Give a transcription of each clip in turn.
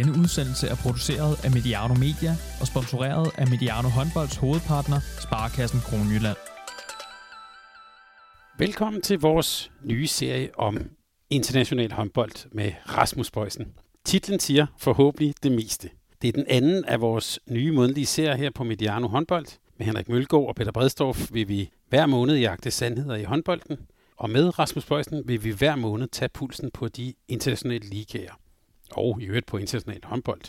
Denne udsendelse er produceret af Mediano Media og sponsoreret af Mediano Håndbolds hovedpartner, Sparkassen Kronjylland. Velkommen til vores nye serie om international håndbold med Rasmus Bøjsen. Titlen siger forhåbentlig det meste. Det er den anden af vores nye månedlige serie her på Mediano Håndbold. Med Henrik Mølgaard og Peter Bredstorff vil vi hver måned jagte sandheder i håndbolden. Og med Rasmus Bøjsen vil vi hver måned tage pulsen på de internationale ligaer og i øvrigt på international håndbold.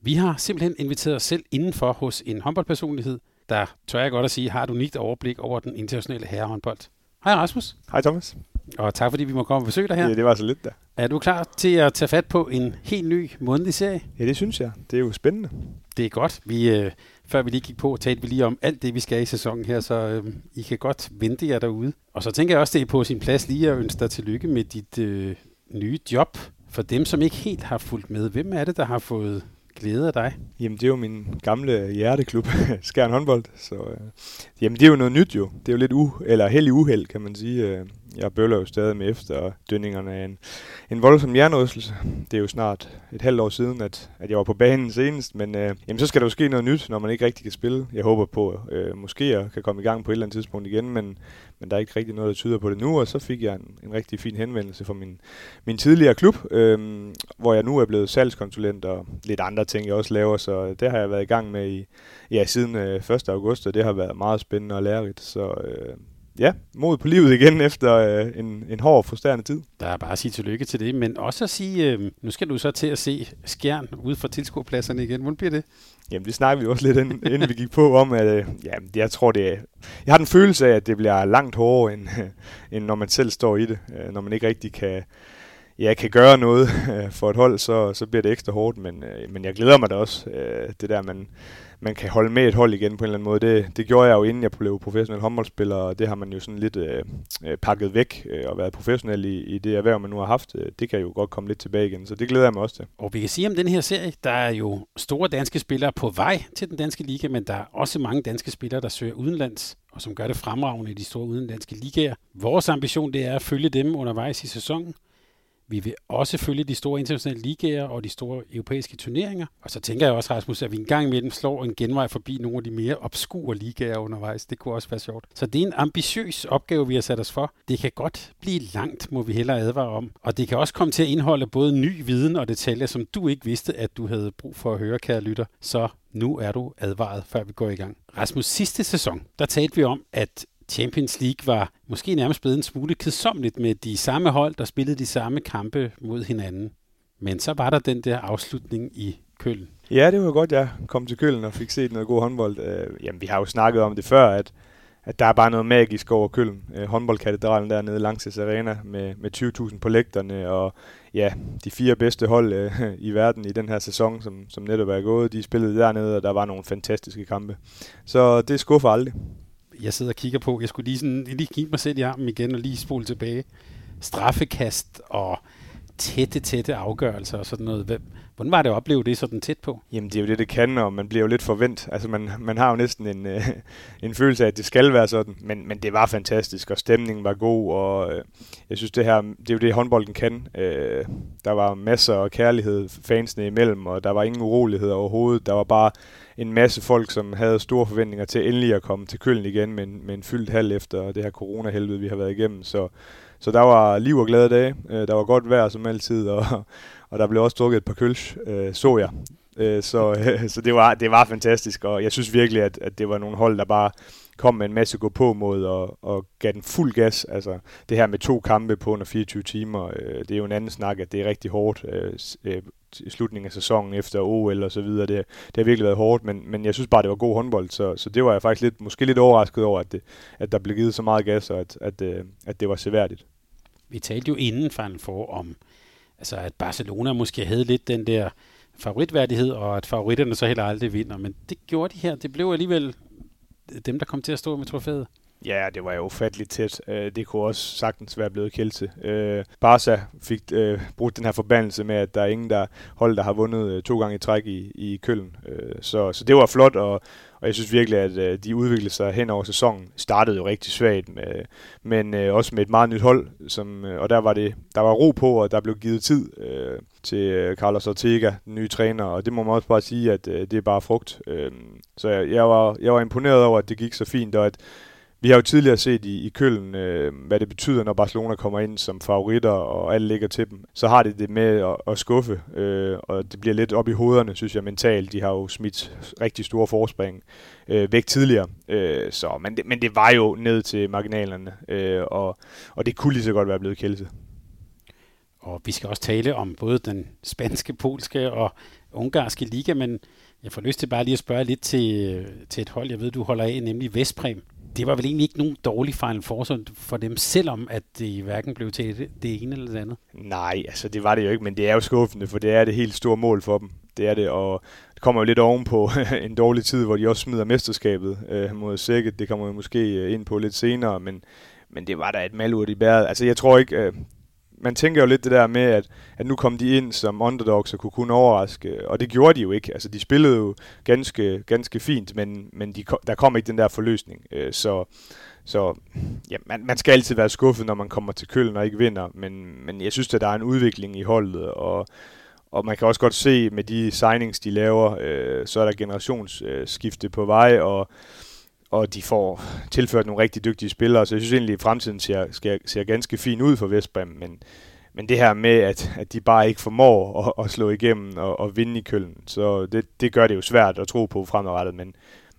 Vi har simpelthen inviteret os selv indenfor hos en håndboldpersonlighed, der, tør jeg godt at sige, har et unikt overblik over den internationale herrehåndbold. Hej Rasmus. Hej Thomas. Og tak fordi vi må komme og besøge dig her. Ja, det var så lidt da. Er du klar til at tage fat på en helt ny månedlig serie? Ja, det synes jeg. Det er jo spændende. Det er godt. Vi, øh, før vi lige gik på, talte vi lige om alt det, vi skal i sæsonen her, så øh, I kan godt vente jer derude. Og så tænker jeg også, det er på sin plads lige at ønske dig tillykke med dit øh, nye job. For dem, som ikke helt har fulgt med, hvem er det, der har fået glæde af dig? Jamen, det er jo min gamle hjerteklub, Skjern håndbold. Så, øh, jamen, det er jo noget nyt jo. Det er jo lidt u- eller heldig uheld, kan man sige. Øh, jeg bøller jo stadig med efter dønningerne af en, en voldsom hjernerystelse. Det er jo snart et halvt år siden, at, at jeg var på banen senest, men øh, jamen, så skal der jo ske noget nyt, når man ikke rigtig kan spille. Jeg håber på, øh, måske jeg kan komme i gang på et eller andet tidspunkt igen, men, men der er ikke rigtig noget, der tyder på det nu, og så fik jeg en, en rigtig fin henvendelse fra min, min tidligere klub, øhm, hvor jeg nu er blevet salgskonsulent og lidt andre ting, jeg også laver, så øh, det har jeg været i gang med i, ja, siden øh, 1. august, og det har været meget spændende og lærerigt, så øh, ja, mod på livet igen efter øh, en, en hård, frustrerende tid. Der er bare at sige tillykke til det, men også at sige, øh, nu skal du så til at se skjern ude fra tilskuerpladserne igen. Hvordan bliver det? Jamen, det snakker vi også lidt, inden, inden vi gik på om, at øh, ja, jeg tror, det er, jeg har den følelse af, at det bliver langt hårdere, end, end når man selv står i det. Øh, når man ikke rigtig kan, ja, kan gøre noget øh, for et hold, så, så bliver det ekstra hårdt, men, øh, men jeg glæder mig da også. Øh, det der, man, man kan holde med et hold igen på en eller anden måde. Det, det gjorde jeg jo inden jeg blev professionel håndboldspiller, og det har man jo sådan lidt øh, øh, pakket væk øh, og været professionel i, i det erhverv, man nu har haft. Øh, det kan jo godt komme lidt tilbage igen, så det glæder jeg mig også til. Og vi kan sige om den her serie, der er jo store danske spillere på vej til den danske liga, men der er også mange danske spillere, der søger udenlands og som gør det fremragende i de store udenlandske ligaer. Vores ambition det er at følge dem undervejs i sæsonen. Vi vil også følge de store internationale ligaer og de store europæiske turneringer. Og så tænker jeg også, Rasmus, at vi engang imellem slår en genvej forbi nogle af de mere obskure ligaer undervejs. Det kunne også være sjovt. Så det er en ambitiøs opgave, vi har sat os for. Det kan godt blive langt, må vi hellere advare om. Og det kan også komme til at indeholde både ny viden og detaljer, som du ikke vidste, at du havde brug for at høre, kære lytter. Så nu er du advaret, før vi går i gang. Rasmus, sidste sæson, der talte vi om, at Champions League var måske nærmest blevet en smule kedsomligt med de samme hold, der spillede de samme kampe mod hinanden. Men så var der den der afslutning i Køln. Ja, det var godt, jeg kom til Køln og fik set noget god håndbold. Øh, jamen, vi har jo snakket om det før, at, at der er bare noget magisk over Køln. Øh, håndboldkatedralen dernede langs Arena med, med 20.000 på lægterne, og ja, de fire bedste hold øh, i verden i den her sæson, som, som netop er gået, de spillede dernede, og der var nogle fantastiske kampe. Så det skuffer aldrig jeg sidder og kigger på. Jeg skulle lige, sådan, lige kigge mig selv i armen igen og lige spole tilbage. Straffekast og tætte, tætte afgørelser og sådan noget. Hvordan var det at opleve det sådan tæt på? Jamen, det er jo det, det kan, og man bliver jo lidt forvent. Altså, man, man har jo næsten en, øh, en følelse af, at det skal være sådan. Men, men det var fantastisk, og stemningen var god, og øh, jeg synes, det her, det er jo det, håndbolden kan. Øh, der var masser af kærlighed fansene imellem, og der var ingen urolighed overhovedet. Der var bare en masse folk, som havde store forventninger til endelig at komme til Køln igen med en, med en fyldt halv efter det her coronahelvede, vi har været igennem. Så, så der var liv og glade dage. Øh, der var godt vejr som altid, og, og der blev også drukket et par kølsch, øh, så jeg. Øh, så så det, var, det var fantastisk, og jeg synes virkelig, at, at det var nogle hold, der bare kom med en masse gå på mod og, og gav den fuld gas. Altså det her med to kampe på under 24 timer, øh, det er jo en anden snak, at det er rigtig hårdt øh, øh, i slutningen af sæsonen efter OL og så videre. Det, det har virkelig været hårdt, men, men jeg synes bare, det var god håndbold, så, så det var jeg faktisk lidt, måske lidt overrasket over, at, det, at der blev givet så meget gas, og at, at, øh, at, det var seværdigt. Vi talte jo inden Final for om, altså at Barcelona måske havde lidt den der favoritværdighed, og at favoritterne så heller aldrig vinder, men det gjorde de her. Det blev alligevel dem, der kom til at stå med trofæet. Ja, det var jo ufatteligt tæt. Øh, det kunne også sagtens være blevet kældte. Øh, Barca fik øh, brugt den her forbandelse med, at der er ingen der hold, der har vundet øh, to gange i træk i, i Køln. Så, så det var flot, og, og jeg synes virkelig, at de udviklede sig hen over sæsonen. Startede jo rigtig svagt, med, men også med et meget nyt hold, som, og der var, det, der var ro på, og der blev givet tid til Carlos Ortega, den nye træner, og det må man også bare sige, at det er bare frugt. Så jeg, jeg, var, jeg var imponeret over, at det gik så fint, og at vi har jo tidligere set i, i Køln, øh, hvad det betyder, når Barcelona kommer ind som favoritter, og alle ligger til dem. Så har de det med at, at skuffe, øh, og det bliver lidt op i hovederne, synes jeg, mentalt. De har jo smidt rigtig store forspring øh, væk tidligere. Øh, så, men, det, men det var jo ned til marginalerne, øh, og, og det kunne lige så godt være blevet kældset. Og vi skal også tale om både den spanske, polske og ungarske liga, men jeg får lyst til bare lige at spørge lidt til, til et hold, jeg ved, du holder af, nemlig Vestprem det var vel egentlig ikke nogen dårlig Final Four for dem, selvom at det hverken blev til det, det ene eller det andet. Nej, altså det var det jo ikke, men det er jo skuffende, for det er det helt store mål for dem. Det er det, og det kommer jo lidt oven på en dårlig tid, hvor de også smider mesterskabet øh, mod Sækket. Det kommer vi måske øh, ind på lidt senere, men, men det var da et malurt i bæret. Altså jeg tror ikke, øh, man tænker jo lidt det der med, at, at nu kom de ind som underdogs og kunne kun overraske, og det gjorde de jo ikke. Altså, de spillede jo ganske, ganske fint, men, men de, der kom ikke den der forløsning. Øh, så så ja, man, man skal altid være skuffet, når man kommer til Køln og ikke vinder, men, men jeg synes, at der er en udvikling i holdet, og, og man kan også godt se med de signings, de laver, øh, så er der generationsskifte på vej, og og de får tilført nogle rigtig dygtige spillere, så jeg synes egentlig, at fremtiden ser, ser, ser ganske fin ud for Vestbrem, men, men det her med, at, at de bare ikke formår at, at slå igennem og, og vinde i Køln, så det, det gør det jo svært at tro på fremadrettet, men,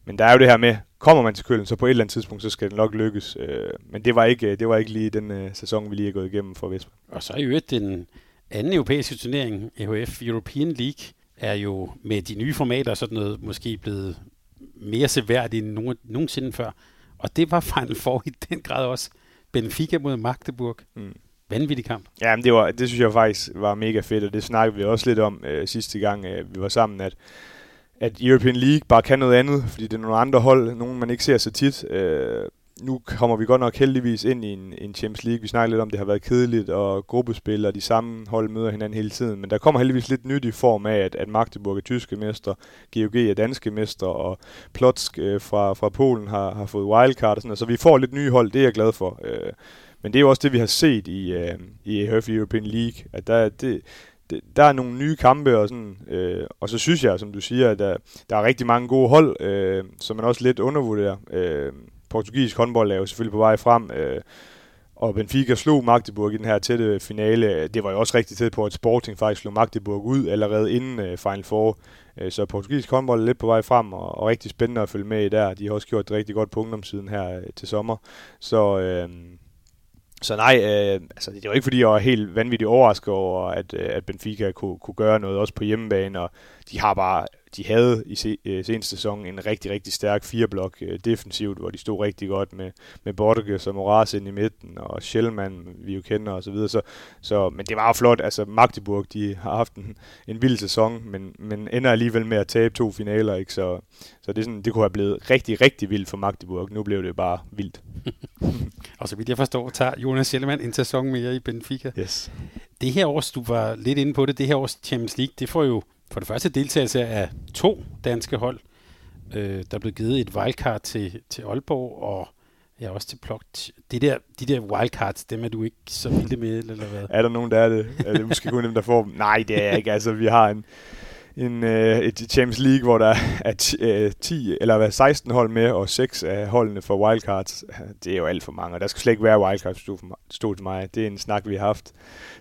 men der er jo det her med, kommer man til Køln, så på et eller andet tidspunkt, så skal det nok lykkes. Øh, men det var ikke, det var ikke lige den øh, sæson, vi lige er gået igennem for Vestbrem. Og så er jo den anden europæiske turnering, EHF European League, er jo med de nye formater sådan noget måske blevet mere seværdig end nogen, nogensinde før. Og det var Final Four i den grad også. Benfica mod Magdeburg. Mm. Vanvittig kamp. Ja, men det, var, det synes jeg faktisk var mega fedt, og det snakkede vi også lidt om øh, sidste gang, øh, vi var sammen, at at European League bare kan noget andet, fordi det er nogle andre hold, nogen man ikke ser så tit. Øh, nu kommer vi godt nok heldigvis ind i en, en Champions League. Vi snakker lidt om, det har været kedeligt, og gruppespil og de samme hold møder hinanden hele tiden. Men der kommer heldigvis lidt nyt i form af, at, at Magdeburg er tyske mester, GOG er danske mester, og Plotsk øh, fra, fra Polen har, har fået wildcard og sådan noget. Så vi får lidt nye hold, det er jeg glad for. Øh, men det er jo også det, vi har set i, øh, i EHF European League, at der, det, det, der er nogle nye kampe, og, sådan, øh, og så synes jeg, som du siger, at der, der er rigtig mange gode hold, øh, som man også lidt undervurderer. Øh, portugisisk håndbold er jo selvfølgelig på vej frem, øh, og Benfica slog Magdeburg i den her tætte finale. Det var jo også rigtig tæt på, at Sporting faktisk slog Magdeburg ud allerede inden øh, Final Four. Øh, så portugisisk håndbold er lidt på vej frem, og, og rigtig spændende at følge med i der. De har også gjort det rigtig godt på ungdomssiden her øh, til sommer. Så... Øh, så nej, øh, altså det var ikke fordi, jeg var helt vanvittigt overrasket over, at, øh, at Benfica kunne, kunne gøre noget også på hjemmebane, og de har bare de havde i se, øh, seneste sæson en rigtig, rigtig stærk fireblok øh, defensivt, hvor de stod rigtig godt med, med Borges og Moraz ind i midten, og Schellmann, vi jo kender og så videre. Så, så, men det var jo flot. Altså Magdeburg, de har haft en, en vild sæson, men, men ender alligevel med at tabe to finaler, ikke? Så, så det, sådan, det kunne have blevet rigtig, rigtig vildt for Magdeburg. Nu blev det bare vildt. og så vidt jeg forstår, tager Jonas Schellmann en sæson mere i Benfica. Yes. Det her års, du var lidt inde på det, det her års Champions League, det får jo for det første deltagelse af to danske hold. Øh, der blev givet et wildcard til, til Aalborg, og ja, også til Plogt. De der, de der wildcards, dem er du ikke så vilde med, eller hvad? Er der nogen, der er det? Er det måske kun dem, der får dem? Nej, det er jeg ikke. Altså, vi har en, en, øh, et Champions League, hvor der er øh, 10 eller hvad, 16 hold med, og 6 af holdene for wildcards. Det er jo alt for mange, og der skal slet ikke være wildcards, stod, stod til mig. Det er en snak, vi har haft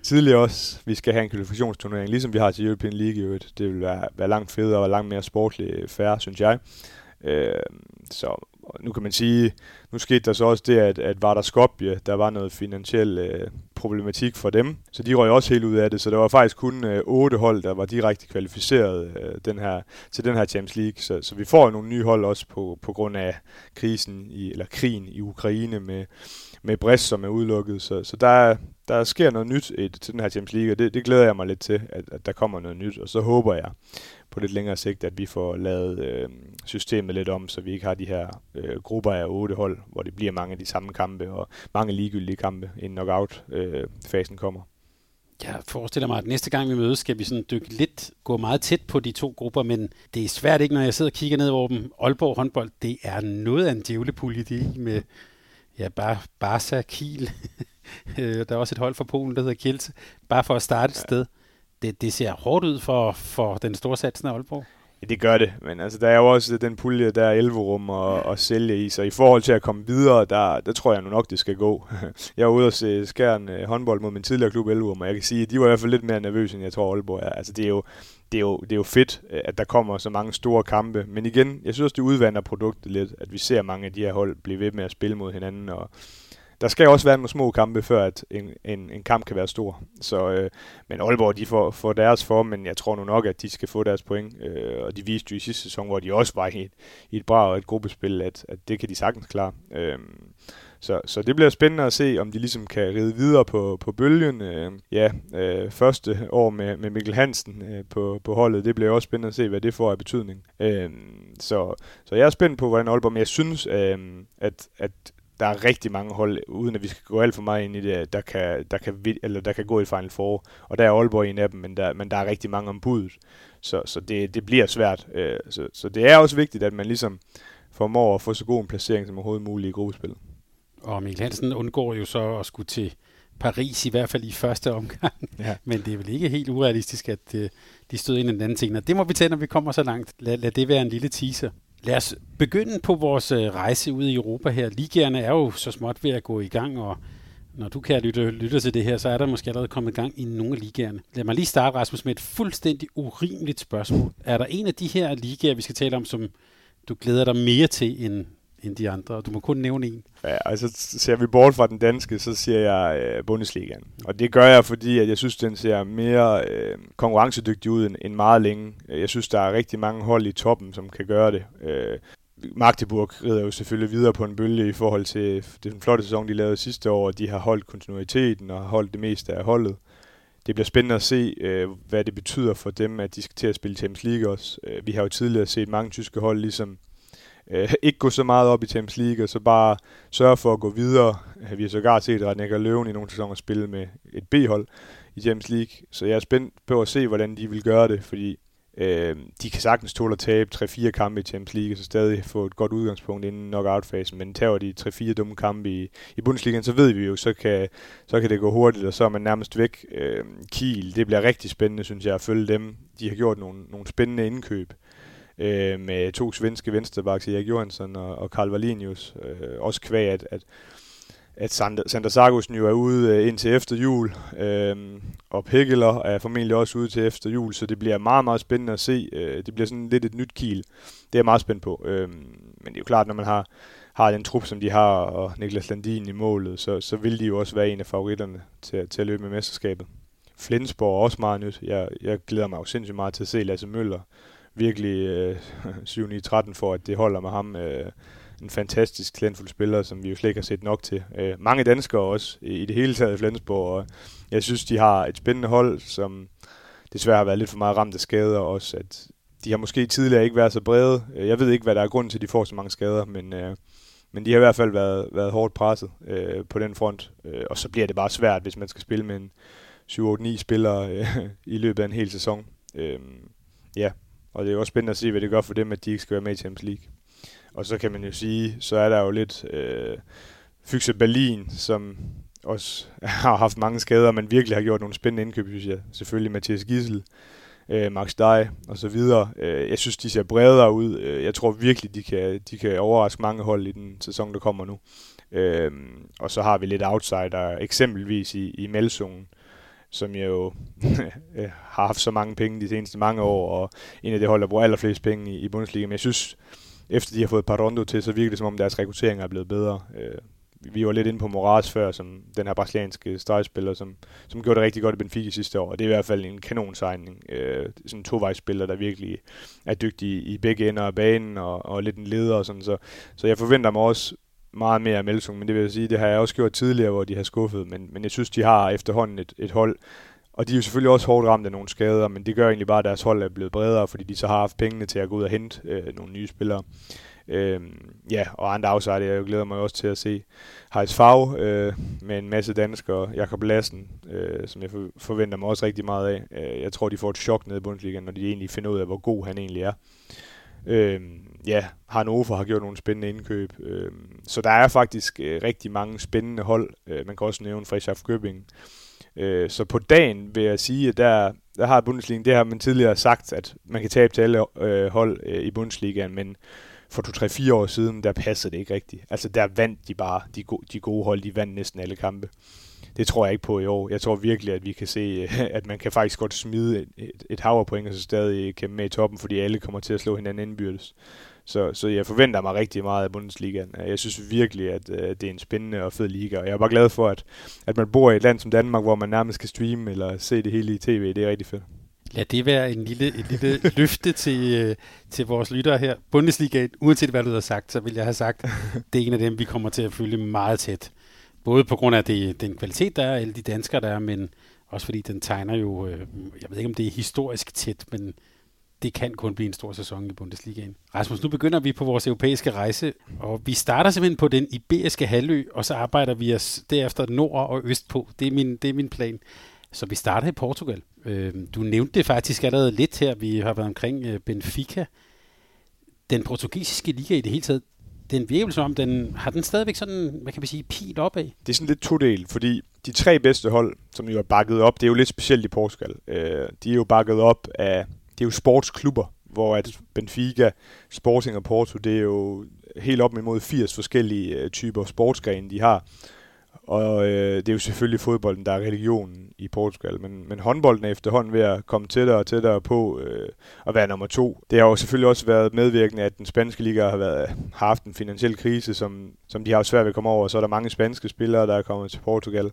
tidligere også. Vi skal have en kvalifikationsturnering, ligesom vi har til European League i øvrigt. Det vil være, være langt federe og langt mere sportligt øh, færre, synes jeg. Øh, så nu kan man sige, nu skete der så også det, at, at var der Skopje, der var noget finansiel øh, problematik for dem, så de røg også helt ud af det, så der var faktisk kun øh, otte hold, der var direkte kvalificeret øh, den her, til den her Champions League, så, så vi får nogle nye hold også på, på grund af krisen, i, eller krigen i Ukraine med, med Brest, som er udelukket, så, så der, der sker noget nyt i, til den her Champions League, og det, det glæder jeg mig lidt til, at, at der kommer noget nyt, og så håber jeg på lidt længere sigt, at vi får lavet øh, systemet lidt om, så vi ikke har de her øh, grupper af otte hold, hvor det bliver mange af de samme kampe, og mange ligegyldige kampe, inden knockout-fasen øh, kommer. Jeg forestiller mig, at næste gang vi mødes, skal vi sådan dykke lidt, gå meget tæt på de to grupper, men det er svært ikke, når jeg sidder og kigger ned over dem. Aalborg håndbold, det er noget af en djævlepulje, det med ja, bare Barca, Kiel. Øh, der er også et hold fra Polen, der hedder Kielse. Bare for at starte et sted. Det, det ser hårdt ud for, for den store satsen af Aalborg. Det gør det, men altså, der er jo også den pulje, der er 11 rum og, og sælge i, så i forhold til at komme videre, der, der tror jeg nu nok, det skal gå. Jeg var ude og se skæren øh, håndbold mod min tidligere klub 11 og jeg kan sige, at de var i hvert fald lidt mere nervøse, end jeg tror Aalborg er. Altså, det er jo, det er jo, det er jo fedt, øh, at der kommer så mange store kampe, men igen, jeg synes også, det udvander produktet lidt, at vi ser mange af de her hold blive ved med at spille mod hinanden, og der skal også være nogle små kampe, før at en, en, en kamp kan være stor. Så, øh, men Aalborg, de får, får deres form, men jeg tror nu nok, at de skal få deres point. Øh, og de viste jo i sidste sæson, hvor de også var i et, i et bra og et gruppespil, at, at det kan de sagtens klare. Øh, så, så det bliver spændende at se, om de ligesom kan ride videre på, på bølgen. Øh, ja, øh, første år med, med Mikkel Hansen øh, på, på holdet, det bliver også spændende at se, hvad det får af betydning. Øh, så, så jeg er spændt på, hvordan Aalborg, men jeg synes, øh, at, at der er rigtig mange hold, uden at vi skal gå alt for meget ind i det, der kan, der kan, eller der kan gå i Final Four. Og der er Aalborg en af dem, men der, men der er rigtig mange om budet. Så, så det, det bliver svært. Øh, så, så det er også vigtigt, at man ligesom formår at få så god en placering som overhovedet muligt i gruppespillet. Og Mikkel Hansen undgår jo så at skulle til Paris, i hvert fald i første omgang. Ja. Men det er vel ikke helt urealistisk, at øh, de stod ind i den anden ting. Og det må vi tage, når vi kommer så langt. Lad, lad det være en lille teaser. Lad os begynde på vores øh, rejse ud i Europa her. Ligerne er jo så småt ved at gå i gang, og når du kan lytte, lytte til det her, så er der måske allerede kommet i gang i nogle af ligaerne. Lad mig lige starte, Rasmus, med et fuldstændig urimeligt spørgsmål. Er der en af de her ligaer, vi skal tale om, som du glæder dig mere til end, end de andre? Du må kun nævne en. Ja, altså ser vi bort fra den danske, så siger jeg øh, Bundesligaen. Og det gør jeg, fordi at jeg synes, den ser mere øh, konkurrencedygtig ud end, end meget længe. Jeg synes, der er rigtig mange hold i toppen, som kan gøre det. Øh, Magdeburg rider jo selvfølgelig videre på en bølge i forhold til den flotte sæson, de lavede sidste år, og de har holdt kontinuiteten og holdt det meste af holdet. Det bliver spændende at se, øh, hvad det betyder for dem, at de skal til at spille Champions League også. Øh, vi har jo tidligere set mange tyske hold ligesom øh, ikke gå så meget op i Champions League, og så bare sørge for at gå videre. Øh, vi har sågar set Radnik Løven i nogle sæsoner spille med et B-hold i Champions League, så jeg er spændt på at se, hvordan de vil gøre det, fordi øh, de kan sagtens tåle at tabe 3-4 kampe i Champions League, og så stadig få et godt udgangspunkt inden knockout-fasen, men tager de 3-4 dumme kampe i, i Bundesligaen, så ved vi jo, så kan, så kan det gå hurtigt, og så er man nærmest væk. Øh, Kiel, det bliver rigtig spændende, synes jeg, at følge dem. De har gjort nogle, nogle spændende indkøb øh, med to svenske venstrebacks, Erik Johansson og, og Karl Valinius. Øh, også kvæg, at, at, at Sander Sargussen jo er ude øh, indtil efter jul, øh, og Pekkeler er formentlig også ude til efter jul, så det bliver meget, meget spændende at se. Øh, det bliver sådan lidt et nyt kiel. Det er jeg meget spændt på. Øh, men det er jo klart, når man har, har den trup, som de har, og Niklas Landin i målet, så, så vil de jo også være en af favoritterne til, til at løbe med mesterskabet. Flensborg er også meget nyt. Jeg, jeg glæder mig jo sindssygt meget til at se Lasse Møller virkelig øh, 7-9-13 for, at det holder med ham. Øh, en fantastisk talentfuld spiller, som vi jo slet ikke har set nok til. Øh, mange danskere også i, i det hele taget i Flensborg, og jeg synes, de har et spændende hold, som desværre har været lidt for meget ramt af skader også, at de har måske tidligere ikke været så brede. Øh, jeg ved ikke, hvad der er grund til, at de får så mange skader, men, øh, men de har i hvert fald været, været hårdt presset øh, på den front. Øh, og så bliver det bare svært, hvis man skal spille med en 7-8-9 spillere øh, i løbet af en hel sæson. Øh, ja, og det er jo også spændende at se, hvad det gør for dem, at de ikke skal være med i Champions League. Og så kan man jo sige, så er der jo lidt øh, Fyxe Berlin, som også har haft mange skader, men virkelig har gjort nogle spændende indkøb, synes jeg. Selvfølgelig Mathias Gissel, øh, Max Dej og så videre. Øh, jeg synes, de ser bredere ud. Øh, jeg tror virkelig, de kan, de kan overraske mange hold i den sæson, der kommer nu. Øh, og så har vi lidt outsider, eksempelvis i, i Melzonen, som jo øh, har haft så mange penge de seneste mange år, og en af de hold, der bruger allerflest penge i, i Bundesliga. Men jeg synes, efter de har fået Parondo til, så virker det som om deres rekruttering er blevet bedre. Øh, vi var lidt inde på Moraes før, som den her brasilianske stregspiller, som, som gjorde det rigtig godt i Benfica sidste år, og det er i hvert fald en kanonsegning. Øh, sådan en tovejsspiller, der virkelig er dygtig i begge ender af banen, og, og lidt en leder og sådan, så, så jeg forventer mig også meget mere af Melsung, men det vil jeg sige, det har jeg også gjort tidligere, hvor de har skuffet, men, men jeg synes, de har efterhånden et, et hold, og de er jo selvfølgelig også hårdt ramt af nogle skader, men det gør egentlig bare, at deres hold er blevet bredere, fordi de så har haft pengene til at gå ud og hente øh, nogle nye spillere. Øh, ja, og andre afsejder, jeg glæder mig også til at se Heis Fag øh, med en masse danskere, Jakob Lassen, øh, som jeg forventer mig også rigtig meget af. Øh, jeg tror, de får et chok nede i Bundesligaen, når de egentlig finder ud af, hvor god han egentlig er. Øh, ja, Hannover har gjort nogle spændende indkøb. Øh, så der er faktisk øh, rigtig mange spændende hold. Øh, man kan også nævne Frischaf Købing. Øh, så på dagen vil jeg sige, at der, der har Bundesligaen, det har man tidligere sagt, at man kan tabe til alle øh, hold øh, i Bundesligaen, men for 2-3-4 år siden, der passede det ikke rigtigt. Altså der vandt de bare, de, go- de gode hold, de vandt næsten alle kampe. Det tror jeg ikke på i år. Jeg tror virkelig, at vi kan se, at man kan faktisk godt smide et, et, et hav point, og så stadig kæmpe med i toppen, fordi alle kommer til at slå hinanden indbyrdes. Så, så jeg forventer mig rigtig meget af Bundesligaen. Jeg synes virkelig, at uh, det er en spændende og fed liga, og jeg er bare glad for, at, at man bor i et land som Danmark, hvor man nærmest kan streame eller se det hele i tv. Det er rigtig fedt. Lad det være en lille, et lille løfte til, øh, til vores lyttere her. Bundesliga, uanset hvad du har sagt, så vil jeg have sagt, det er en af dem, vi kommer til at følge meget tæt. Både på grund af det, den kvalitet, der er, alle de danskere, der er, men også fordi den tegner jo, øh, jeg ved ikke om det er historisk tæt, men det kan kun blive en stor sæson i Bundesligaen. Rasmus, nu begynder vi på vores europæiske rejse, og vi starter simpelthen på den iberiske halvø, og så arbejder vi os derefter nord og øst på. Det er min, det er min plan. Så vi starter i Portugal. Øh, du nævnte det faktisk allerede lidt her. Vi har været omkring øh, Benfica. Den portugisiske liga i det hele taget, den virker som om, den har den stadigvæk sådan, hvad kan man sige, pil opad? Det er sådan lidt todel, fordi de tre bedste hold, som jo er bakket op, det er jo lidt specielt i Portugal. Øh, de er jo bakket op af, det er jo sportsklubber, hvor at Benfica, Sporting og Porto, det er jo helt op imod 80 forskellige øh, typer sportsgrene, de har. Og øh, det er jo selvfølgelig fodbolden, der er religionen i Portugal, men, men håndbolden er efterhånden ved at komme tættere og tættere på øh, at være nummer to. Det har jo selvfølgelig også været medvirkende, at den spanske liga har, været, har haft en finansiel krise, som, som de har jo svært ved at komme over, og så er der mange spanske spillere, der er kommet til Portugal.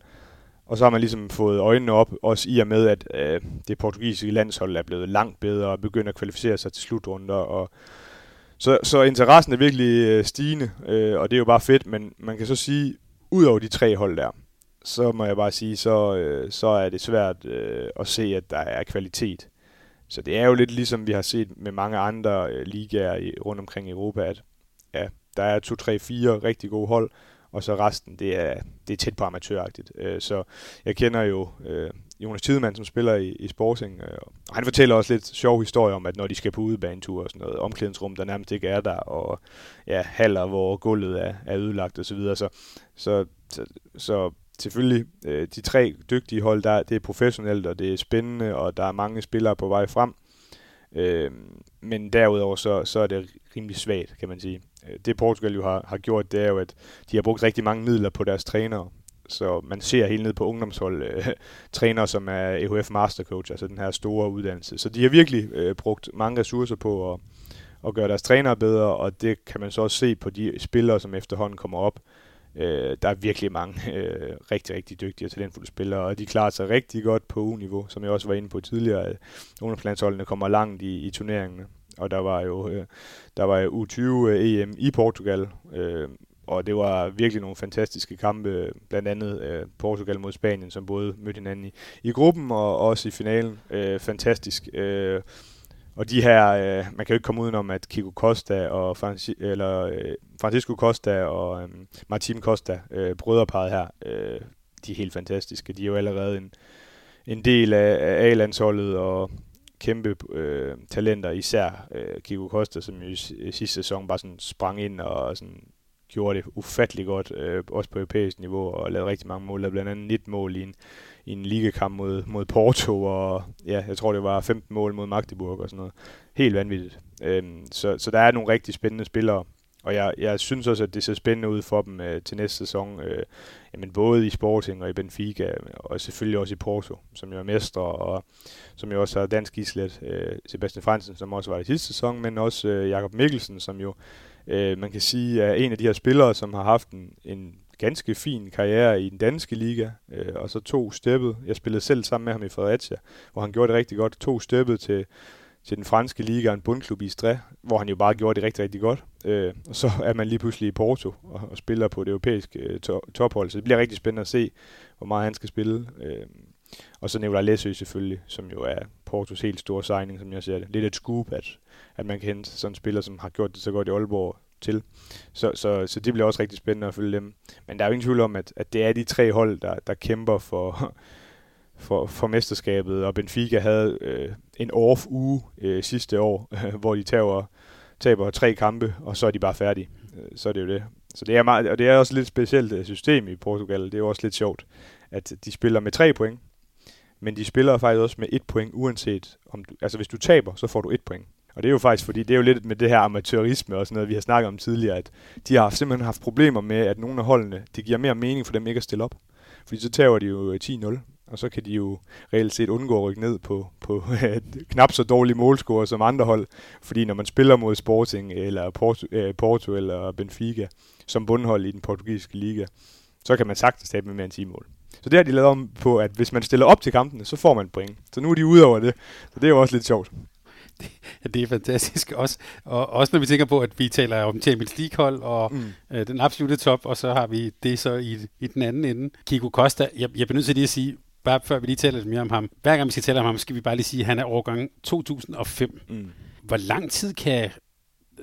Og så har man ligesom fået øjnene op, også i og med, at øh, det portugisiske landshold er blevet langt bedre og begynder at kvalificere sig til slutrunder. Og så, så interessen er virkelig øh, stigende, øh, og det er jo bare fedt, men man kan så sige, ud over de tre hold der, så må jeg bare sige, så, øh, så er det svært øh, at se, at der er kvalitet. Så det er jo lidt ligesom vi har set med mange andre øh, ligaer i, rundt omkring i Europa, at ja, der er to, tre, fire rigtig gode hold, og så resten, det er, det er tæt på amatøragtigt. Øh, så jeg kender jo øh, Jonas Tidemann, som spiller i, i Sporting, øh, og han fortæller også lidt sjov historie om, at når de skal på udebanetur og sådan noget, omklædningsrum, der nærmest ikke er der, og ja, haller, hvor gulvet er, er ødelagt og så videre. Så, så, så, så selvfølgelig, øh, de tre dygtige hold, der, det er professionelt, og det er spændende, og der er mange spillere på vej frem. Øh, men derudover så, så er det rimelig svagt, kan man sige. Øh, det Portugal jo har, har gjort, det er jo, at de har brugt rigtig mange midler på deres trænere. Så man ser helt ned på ungdomshold øh, trænere, som er EHF Mastercoach, altså den her store uddannelse. Så de har virkelig øh, brugt mange ressourcer på at, at gøre deres trænere bedre, og det kan man så også se på de spillere, som efterhånden kommer op. Øh, der er virkelig mange øh, rigtig, rigtig dygtige og talentfulde spillere, og de klarer sig rigtig godt på U-niveau, som jeg også var inde på tidligere. Ungdomslandsholdene kommer langt i, i turneringene, og der var jo øh, der var jo U20 øh, EM i Portugal, øh, og det var virkelig nogle fantastiske kampe, blandt andet øh, Portugal mod Spanien, som både mødte hinanden i, i gruppen og også i finalen. Øh, fantastisk. Øh, og de her, øh, man kan jo ikke komme udenom, at Kiko Costa og Franci, eller, øh, Francisco Costa og øh, Martin Costa, øh, brødreparet her, øh, de er helt fantastiske. De er jo allerede en, en del af, af A-landsholdet og kæmpe øh, talenter, især øh, Kiko Costa, som jo i, sidste sæson bare sådan sprang ind og sådan gjorde det ufattelig godt, øh, også på europæisk niveau, og lavede rigtig mange mål. Der blandt andet 19 mål i en, i en ligakamp mod, mod Porto, og ja, jeg tror det var 15 mål mod Magdeburg og sådan noget. Helt vanvittigt. Øhm, så, så der er nogle rigtig spændende spillere, og jeg, jeg synes også, at det ser spændende ud for dem øh, til næste sæson. Øh, jamen både i Sporting og i Benfica, og selvfølgelig også i Porto, som jo er mestre, og som jo også har dansk islet. Øh, Sebastian Fransen, som også var i sidste sæson, men også øh, Jakob Mikkelsen, som jo øh, man kan sige er en af de her spillere, som har haft en, en ganske fin karriere i den danske liga, øh, og så to steppet. Jeg spillede selv sammen med ham i Fredericia, hvor han gjorde det rigtig godt. To steppet til, til den franske liga, en bundklub i Stræ, hvor han jo bare gjorde det rigtig, rigtig godt. Øh, og så er man lige pludselig i Porto og, og spiller på det europæiske øh, to- tophold, så det bliver rigtig spændende at se, hvor meget han skal spille. Øh, og så Nicolai Læsø selvfølgelig, som jo er Portos helt store signing, som jeg ser det. Lidt et scoop, at, at man kan hente sådan en spiller, som har gjort det så godt i Aalborg til. Så, så, så det bliver også rigtig spændende at følge dem. Men der er jo ingen tvivl om, at, at det er de tre hold, der, der kæmper for, for, for mesterskabet, og Benfica havde øh, en off uge øh, sidste år, hvor de taber, taber tre kampe, og så er de bare færdige. Øh, så er det jo det. Så det er meget, og det er også lidt specielt øh, system i Portugal. Det er jo også lidt sjovt, at de spiller med tre point, men de spiller faktisk også med et point, uanset om du, altså hvis du taber, så får du et point. Og det er jo faktisk, fordi det er jo lidt med det her amatørisme og sådan noget, vi har snakket om tidligere, at de har simpelthen haft problemer med, at nogle af holdene, det giver mere mening for dem ikke at stille op. Fordi så tager de jo øh, 10-0, og så kan de jo reelt set undgå at rykke ned på, på knap så dårlige målscorer som andre hold. Fordi når man spiller mod Sporting eller Porto, øh, Porto eller Benfica som bundhold i den portugisiske liga, så kan man sagtens tabe med mere end 10 mål. Så det har de lavet om på, at hvis man stiller op til kampene, så får man point. Så nu er de ude over det. Så det er jo også lidt sjovt. Det, det er fantastisk også. Og også når vi tænker på, at vi taler om Champions League-hold og mm. øh, den absolute top, og så har vi det så i, i den anden ende. Kiko Costa, jeg, jeg bliver nødt til lige at sige, bare før vi lige taler lidt mere om ham. Hver gang vi skal tale om ham, skal vi bare lige sige, at han er årgang 2005. Mm. Hvor lang tid kan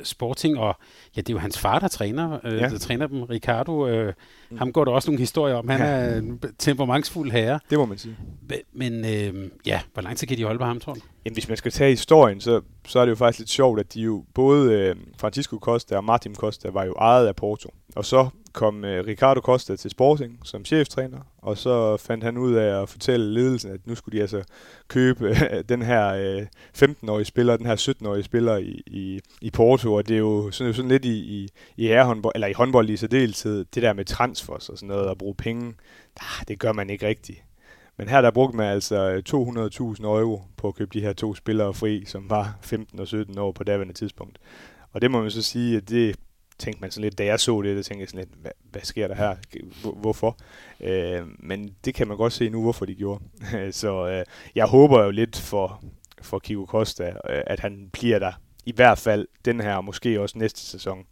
Sporting, og ja, det er jo hans far, der træner, øh, ja. der træner dem, Ricardo. Øh, mm. Ham går der også nogle historier om. Han ja. er en temperamentsfuld herre. Det må man sige. Men øh, ja, hvor lang tid kan de holde på ham, tror du? Jamen, hvis man skal tage historien, så, så er det jo faktisk lidt sjovt, at de jo, både øh, Francisco Costa og Martin Costa var jo ejet af Porto. Og så kom øh, Ricardo Costa til Sporting som cheftræner, og så fandt han ud af at fortælle ledelsen, at nu skulle de altså købe øh, den her øh, 15-årige spiller, den her 17-årige spiller i, i, i Porto, og det er jo sådan, sådan lidt i, i, i håndbold, eller i håndbold i særdeleshed, det der med transfers og sådan noget, at bruge penge, ah, det gør man ikke rigtigt. Men her der brugte man altså øh, 200.000 euro på at købe de her to spillere fri, som var 15 og 17 år på daværende tidspunkt. Og det må man så sige, at det tænkte man sådan lidt, da jeg så det, der tænkte jeg sådan lidt, hvad, hvad sker der her? Hvorfor? Øh, men det kan man godt se nu, hvorfor de gjorde. så øh, jeg håber jo lidt for, for Kiko Costa, øh, at han bliver der i hvert fald den her, og måske også næste sæson,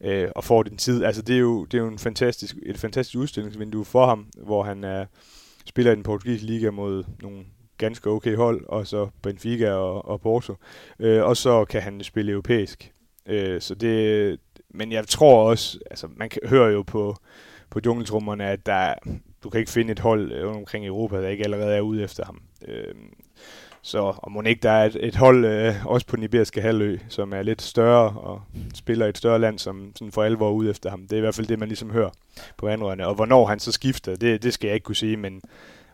øh, og får den tid. Altså det er jo, det er jo en fantastisk, et fantastisk udstillingsvindue for ham, hvor han øh, spiller i den portugisiske liga mod nogle ganske okay hold, og så Benfica og, og Porto. Øh, og så kan han spille europæisk. Øh, så det, men jeg tror også, altså man kan, hører jo på, på jungletrummerne, at der, du kan ikke finde et hold øh, omkring Europa, der ikke allerede er ude efter ham. Øh, så og må ikke der er et, et hold øh, også på den iberiske halvø, som er lidt større og spiller i et større land, som sådan for alvor er ude efter ham. Det er i hvert fald det, man ligesom hører på vandrørene. Og hvornår han så skifter, det, det skal jeg ikke kunne sige, men,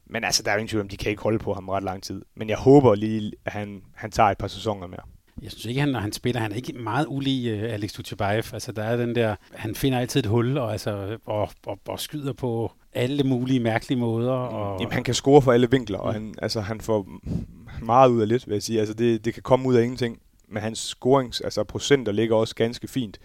men altså, der er jo ingen tvivl om, de kan ikke holde på ham ret lang tid. Men jeg håber lige, at han, han tager et par sæsoner mere. Jeg synes ikke, han, når han spiller, han er ikke meget ulig uh, Alex Tuchebaev. Altså, der er den der, han finder altid et hul, og, altså, og, og, og skyder på alle mulige mærkelige måder. Og, Jamen, han kan score for alle vinkler, og han, altså, han får meget ud af lidt, vil jeg sige. Altså, det, det kan komme ud af ingenting, men hans scorings, altså procenter ligger også ganske fint.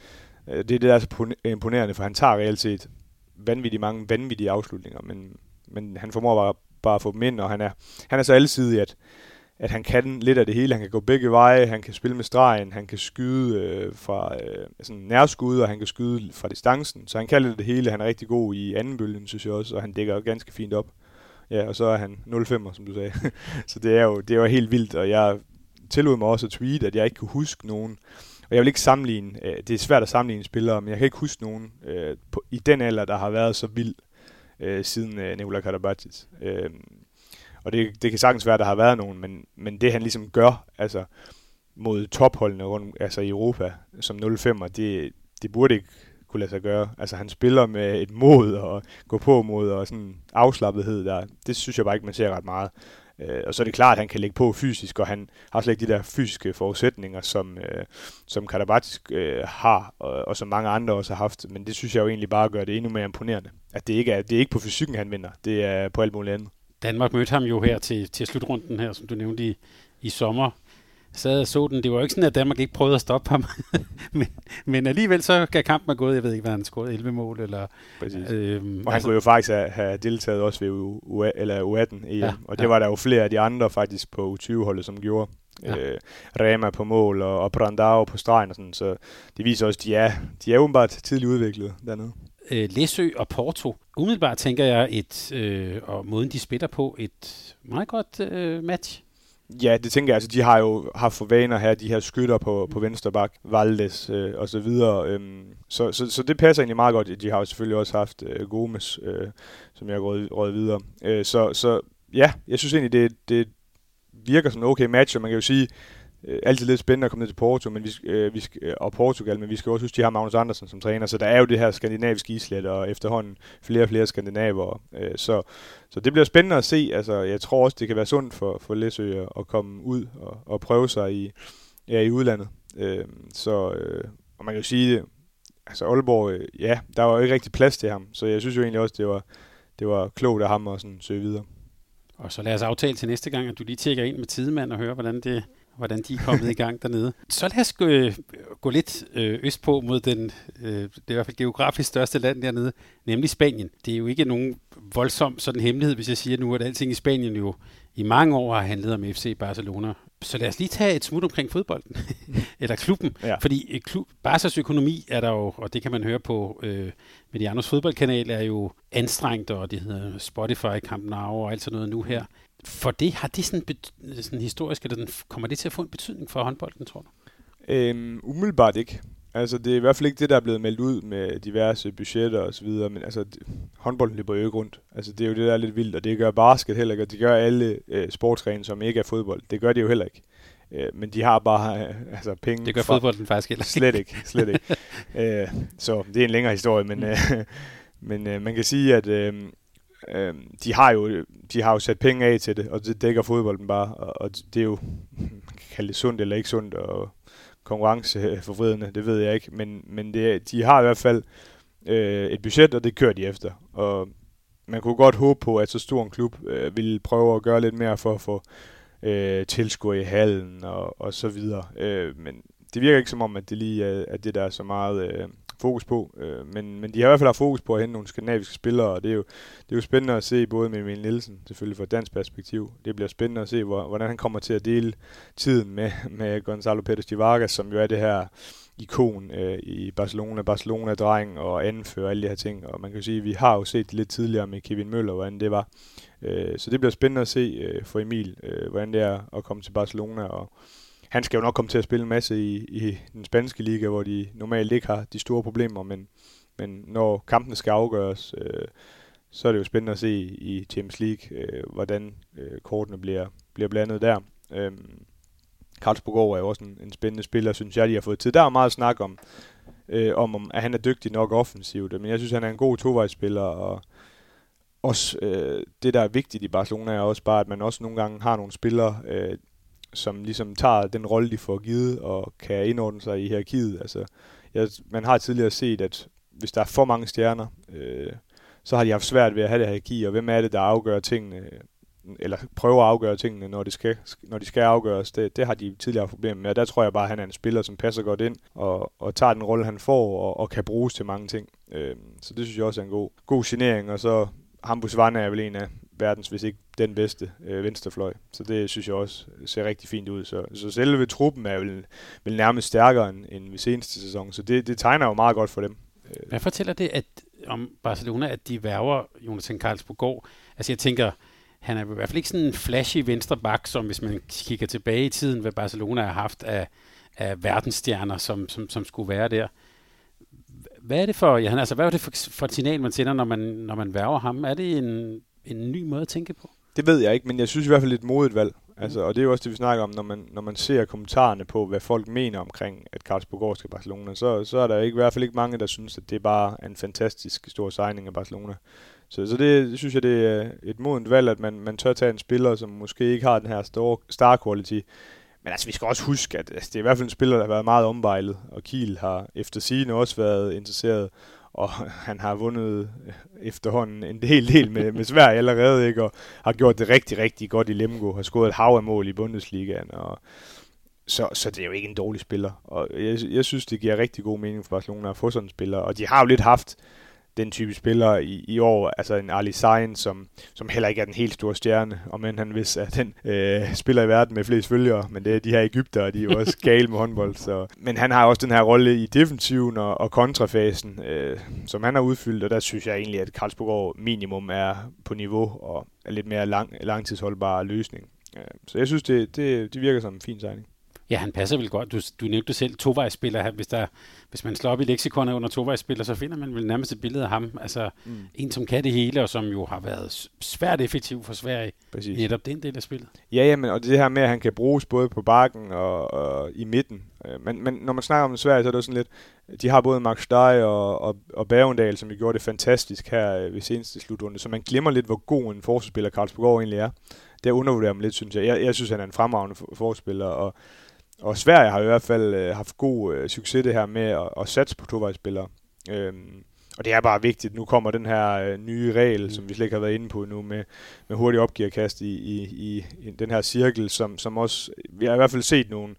Øh, det er det, der er så imponerende, for han tager reelt set vanvittigt mange vanvittige afslutninger, men, men han formår bare, bare at få dem ind, og han er, han er så alsidig, at at han kan lidt af det hele. Han kan gå begge veje, han kan spille med stregen, han kan skyde øh, fra øh, sådan nærskud, og han kan skyde fra distancen. Så han kan lidt af det hele. Han er rigtig god i anden bølgen, synes jeg også, og han dækker ganske fint op. Ja, og så er han 0-5'er, som du sagde. så det er, jo, det er jo helt vildt, og jeg tillod mig også at tweet, at jeg ikke kunne huske nogen. Og jeg vil ikke sammenligne, øh, det er svært at sammenligne spillere, men jeg kan ikke huske nogen øh, på, i den alder, der har været så vild øh, siden øh, Nikola Karabatic. Øh, og det, det kan sagtens være, at der har været nogen, men, men det han ligesom gør, altså mod topholdene rundt, altså i Europa, som 05'er, det, det burde ikke kunne lade sig gøre. Altså han spiller med et mod og gå på mod og sådan afslappethed der. Det synes jeg bare ikke, man ser ret meget. Øh, og så er det klart, at han kan lægge på fysisk, og han har slet ikke de der fysiske forudsætninger, som, øh, som Karabatic øh, har, og, og som mange andre også har haft. Men det synes jeg jo egentlig bare gør det endnu mere imponerende. At det ikke er, det er ikke på fysikken, han vinder. Det er på alt muligt andet. Danmark mødte ham jo her til, til slutrunden her, som du nævnte i, i sommer. Så jeg så den. Det var jo ikke sådan, at Danmark ikke prøvede at stoppe ham. men, men alligevel så gav kampen gået. Jeg ved ikke, hvad han scorede 11 mål. Eller, Præcis. Øhm, og han altså, kunne jo faktisk have, have deltaget også ved U, eller U18 EM. Ja, og det ja. var der jo flere af de andre faktisk på U20-holdet, som gjorde. Ja. Øh, Rema på mål og, og Brandao på stregen og sådan. Så det viser også, at de er, de er åbenbart tidligt udviklet dernede øh, Læsø og Porto, umiddelbart tænker jeg, et, øh, og måden de spiller på, et meget godt øh, match. Ja, det tænker jeg. Altså, de har jo haft for vaner her, de her skytter på, på venstre bak, Valdes øh, og så videre. Øhm, så, så, så det passer egentlig meget godt. De har jo selvfølgelig også haft øh, Gomes, øh, som jeg har røget videre. Øh, så, så ja, jeg synes egentlig, det, det virker som en okay match, og man kan jo sige, øh, altid lidt spændende at komme ned til Porto, men vi, øh, vi skal, øh, og Portugal, men vi skal også huske, at de har Magnus Andersen som træner, så der er jo det her skandinaviske islet, og efterhånden flere og flere skandinaver. Øh, så, så det bliver spændende at se. Altså, jeg tror også, det kan være sundt for, for Læsø at komme ud og, og prøve sig i, ja, i udlandet. Øh, så, øh, og man kan jo sige, altså Aalborg, øh, ja, der var jo ikke rigtig plads til ham, så jeg synes jo egentlig også, det var, det var klogt af ham at sådan søge videre. Og så lad os aftale til næste gang, at du lige tjekker ind med tidemand og hører, hvordan det, hvordan de er kommet i gang dernede. Så lad os gå, gå lidt øh, østpå mod den, øh, det er i hvert fald geografisk største land dernede, nemlig Spanien. Det er jo ikke nogen voldsom sådan hemmelighed, hvis jeg siger nu, at alting i Spanien jo i mange år har handlet om FC Barcelona. Så lad os lige tage et smut omkring fodbolden, eller klubben. Ja. Fordi øh, klub, Barca's økonomi er der jo, og det kan man høre på øh, Medianos fodboldkanal, er jo anstrengt, og det hedder Spotify, Camp Now og alt sådan noget nu her. For det, har det sådan, sådan historisk, eller den, kommer det til at få en betydning for håndbolden, tror du? Øhm, umiddelbart ikke. Altså, det er i hvert fald ikke det, der er blevet meldt ud med diverse budgetter og så videre, men altså, håndbolden løber jo ikke rundt. Altså, det er jo det, der er lidt vildt, og det gør basket heller ikke, og det gør alle øh, sportsgrene, som ikke er fodbold. Det gør de jo heller ikke. Øh, men de har bare øh, altså, penge. Det gør fra, fodbolden faktisk heller ikke. Slet ikke, slet ikke. øh, så det er en længere historie, men, øh, men øh, man kan sige, at øh, øh, de, har jo, de har jo sat penge af til det, og det dækker fodbolden bare, og, og det er jo, man kan kalde det sundt eller ikke sundt, og konkurrenceforvridende, øh, det ved jeg ikke, men, men det, de har i hvert fald øh, et budget, og det kører de efter. Og man kunne godt håbe på, at så stor en klub øh, ville prøve at gøre lidt mere for at få øh, tilskuer i hallen og, og så videre. Øh, men det virker ikke som om, at det lige er, at det der er så meget øh, fokus på. Øh, men, men de har i hvert fald haft fokus på at hente nogle skandinaviske spillere, og det er jo, det er jo spændende at se både med Emil Nielsen, selvfølgelig fra dansk perspektiv. Det bliver spændende at se, hvor, hvordan han kommer til at dele tiden med, med Gonzalo Pérez de Vargas, som jo er det her ikon øh, i Barcelona, Barcelona-dreng og anfører alle de her ting. Og man kan jo sige, at vi har jo set det lidt tidligere med Kevin Møller, hvordan det var. Øh, så det bliver spændende at se øh, for Emil, øh, hvordan det er at komme til Barcelona og han skal jo nok komme til at spille en masse i, i den spanske liga, hvor de normalt ikke har de store problemer, men, men når kampene skal afgøres, øh, så er det jo spændende at se i Champions League, øh, hvordan øh, kortene bliver, bliver blandet der. Øh, Karlsborg er jo også en, en spændende spiller, synes jeg, de har fået tid. Der er meget snak om, øh, om, om, at han er dygtig nok offensivt, men jeg synes, han er en god tovejsspiller, og også øh, det, der er vigtigt i Barcelona, er også bare, at man også nogle gange har nogle spillere, øh, som ligesom tager den rolle, de får givet, og kan indordne sig i hierarkiet. Altså, jeg, man har tidligere set, at hvis der er for mange stjerner, øh, så har de haft svært ved at have det hierarki, og hvem er det, der afgør tingene, eller prøver at afgøre tingene, når det skal, når de skal afgøres. Det, det har de tidligere haft problemer med, og der tror jeg bare, at han er en spiller, som passer godt ind, og, og tager den rolle, han får, og, og kan bruges til mange ting. Øh, så det synes jeg også er en god, god signering, og så Hambus Vanna er vel en af verdens, hvis ikke den bedste øh, venstrefløj. Så det synes jeg også ser rigtig fint ud. Så, så selve truppen er vel, vel nærmest stærkere end, end ved seneste sæson, så det, det tegner jo meget godt for dem. Øh. Hvad fortæller det at, om Barcelona, at de værver Jonathan Karlsborg? Altså jeg tænker, han er i hvert fald ikke sådan en flashy venstre bak, som hvis man kigger tilbage i tiden, hvad Barcelona har haft af, af verdensstjerner, som, som, som skulle være der. Hvad er det for, ja, altså, hvad er det for, for et signal, man sender, når man, når man værver ham? Er det en, en ny måde at tænke på? Det ved jeg ikke, men jeg synes i hvert fald, det er et modigt valg. Altså, og det er jo også det, vi snakker om, når man, når man ser kommentarerne på, hvad folk mener omkring, at Carlsberg går til Barcelona, så, så er der ikke, i hvert fald ikke mange, der synes, at det er bare en fantastisk stor signing af Barcelona. Så, så det, synes jeg, det er et modent valg, at man, man tør tage en spiller, som måske ikke har den her store star quality. Men altså, vi skal også huske, at altså, det er i hvert fald en spiller, der har været meget omvejlet, og Kiel har efter sigende også været interesseret og han har vundet øh, efterhånden en del del med, med Sverige allerede, ikke? og har gjort det rigtig, rigtig godt i Lemgo, har scoret et hav af mål i Bundesligaen, og så, så det er jo ikke en dårlig spiller. Og jeg, jeg synes, det giver rigtig god mening for Barcelona at få sådan en spiller, og de har jo lidt haft den type spiller i, i år, altså en Ali Sain, som, som heller ikke er den helt store stjerne, og men han hvis er den øh, spiller i verden med flest følgere, men det er de her Ægypter, de er jo også gale med håndbold. Så. Men han har også den her rolle i defensiven og, og kontrafasen, øh, som han har udfyldt, og der synes jeg egentlig, at Karlsborg minimum er på niveau og er lidt mere lang, langtidsholdbar løsning. Øh, så jeg synes, det, det, det virker som en fin signing. Ja, han passer vel godt. Du, du nævnte selv tovejsspiller. Hvis, der, hvis man slår op i leksikonet under tovejsspiller, så finder man vel nærmest et billede af ham. Altså mm. en, som kan det hele, og som jo har været svært effektiv for Sverige. Præcis. Netop den del af spillet. Ja, ja, men, og det her med, at han kan bruges både på bakken og, og i midten. Øh, men, men når man snakker om Sverige, så er det sådan lidt, de har både Max Stey og, og, og Bergendal, som de gjorde det fantastisk her øh, ved seneste slutrunde, så man glemmer lidt, hvor god en forsvarsspiller Karlsborg egentlig er. Det undervurderer man lidt, synes jeg. jeg. Jeg synes, han er en fremragende forspiller, og og Sverige har i hvert fald øh, haft god øh, succes det her med at, at satse på tovejsspillere. Øhm, og det er bare vigtigt. Nu kommer den her øh, nye regel, mm. som vi slet ikke har været inde på nu, med, med hurtig opgearkast i, i, i, i den her cirkel, som, som også, vi har i hvert fald set nogle,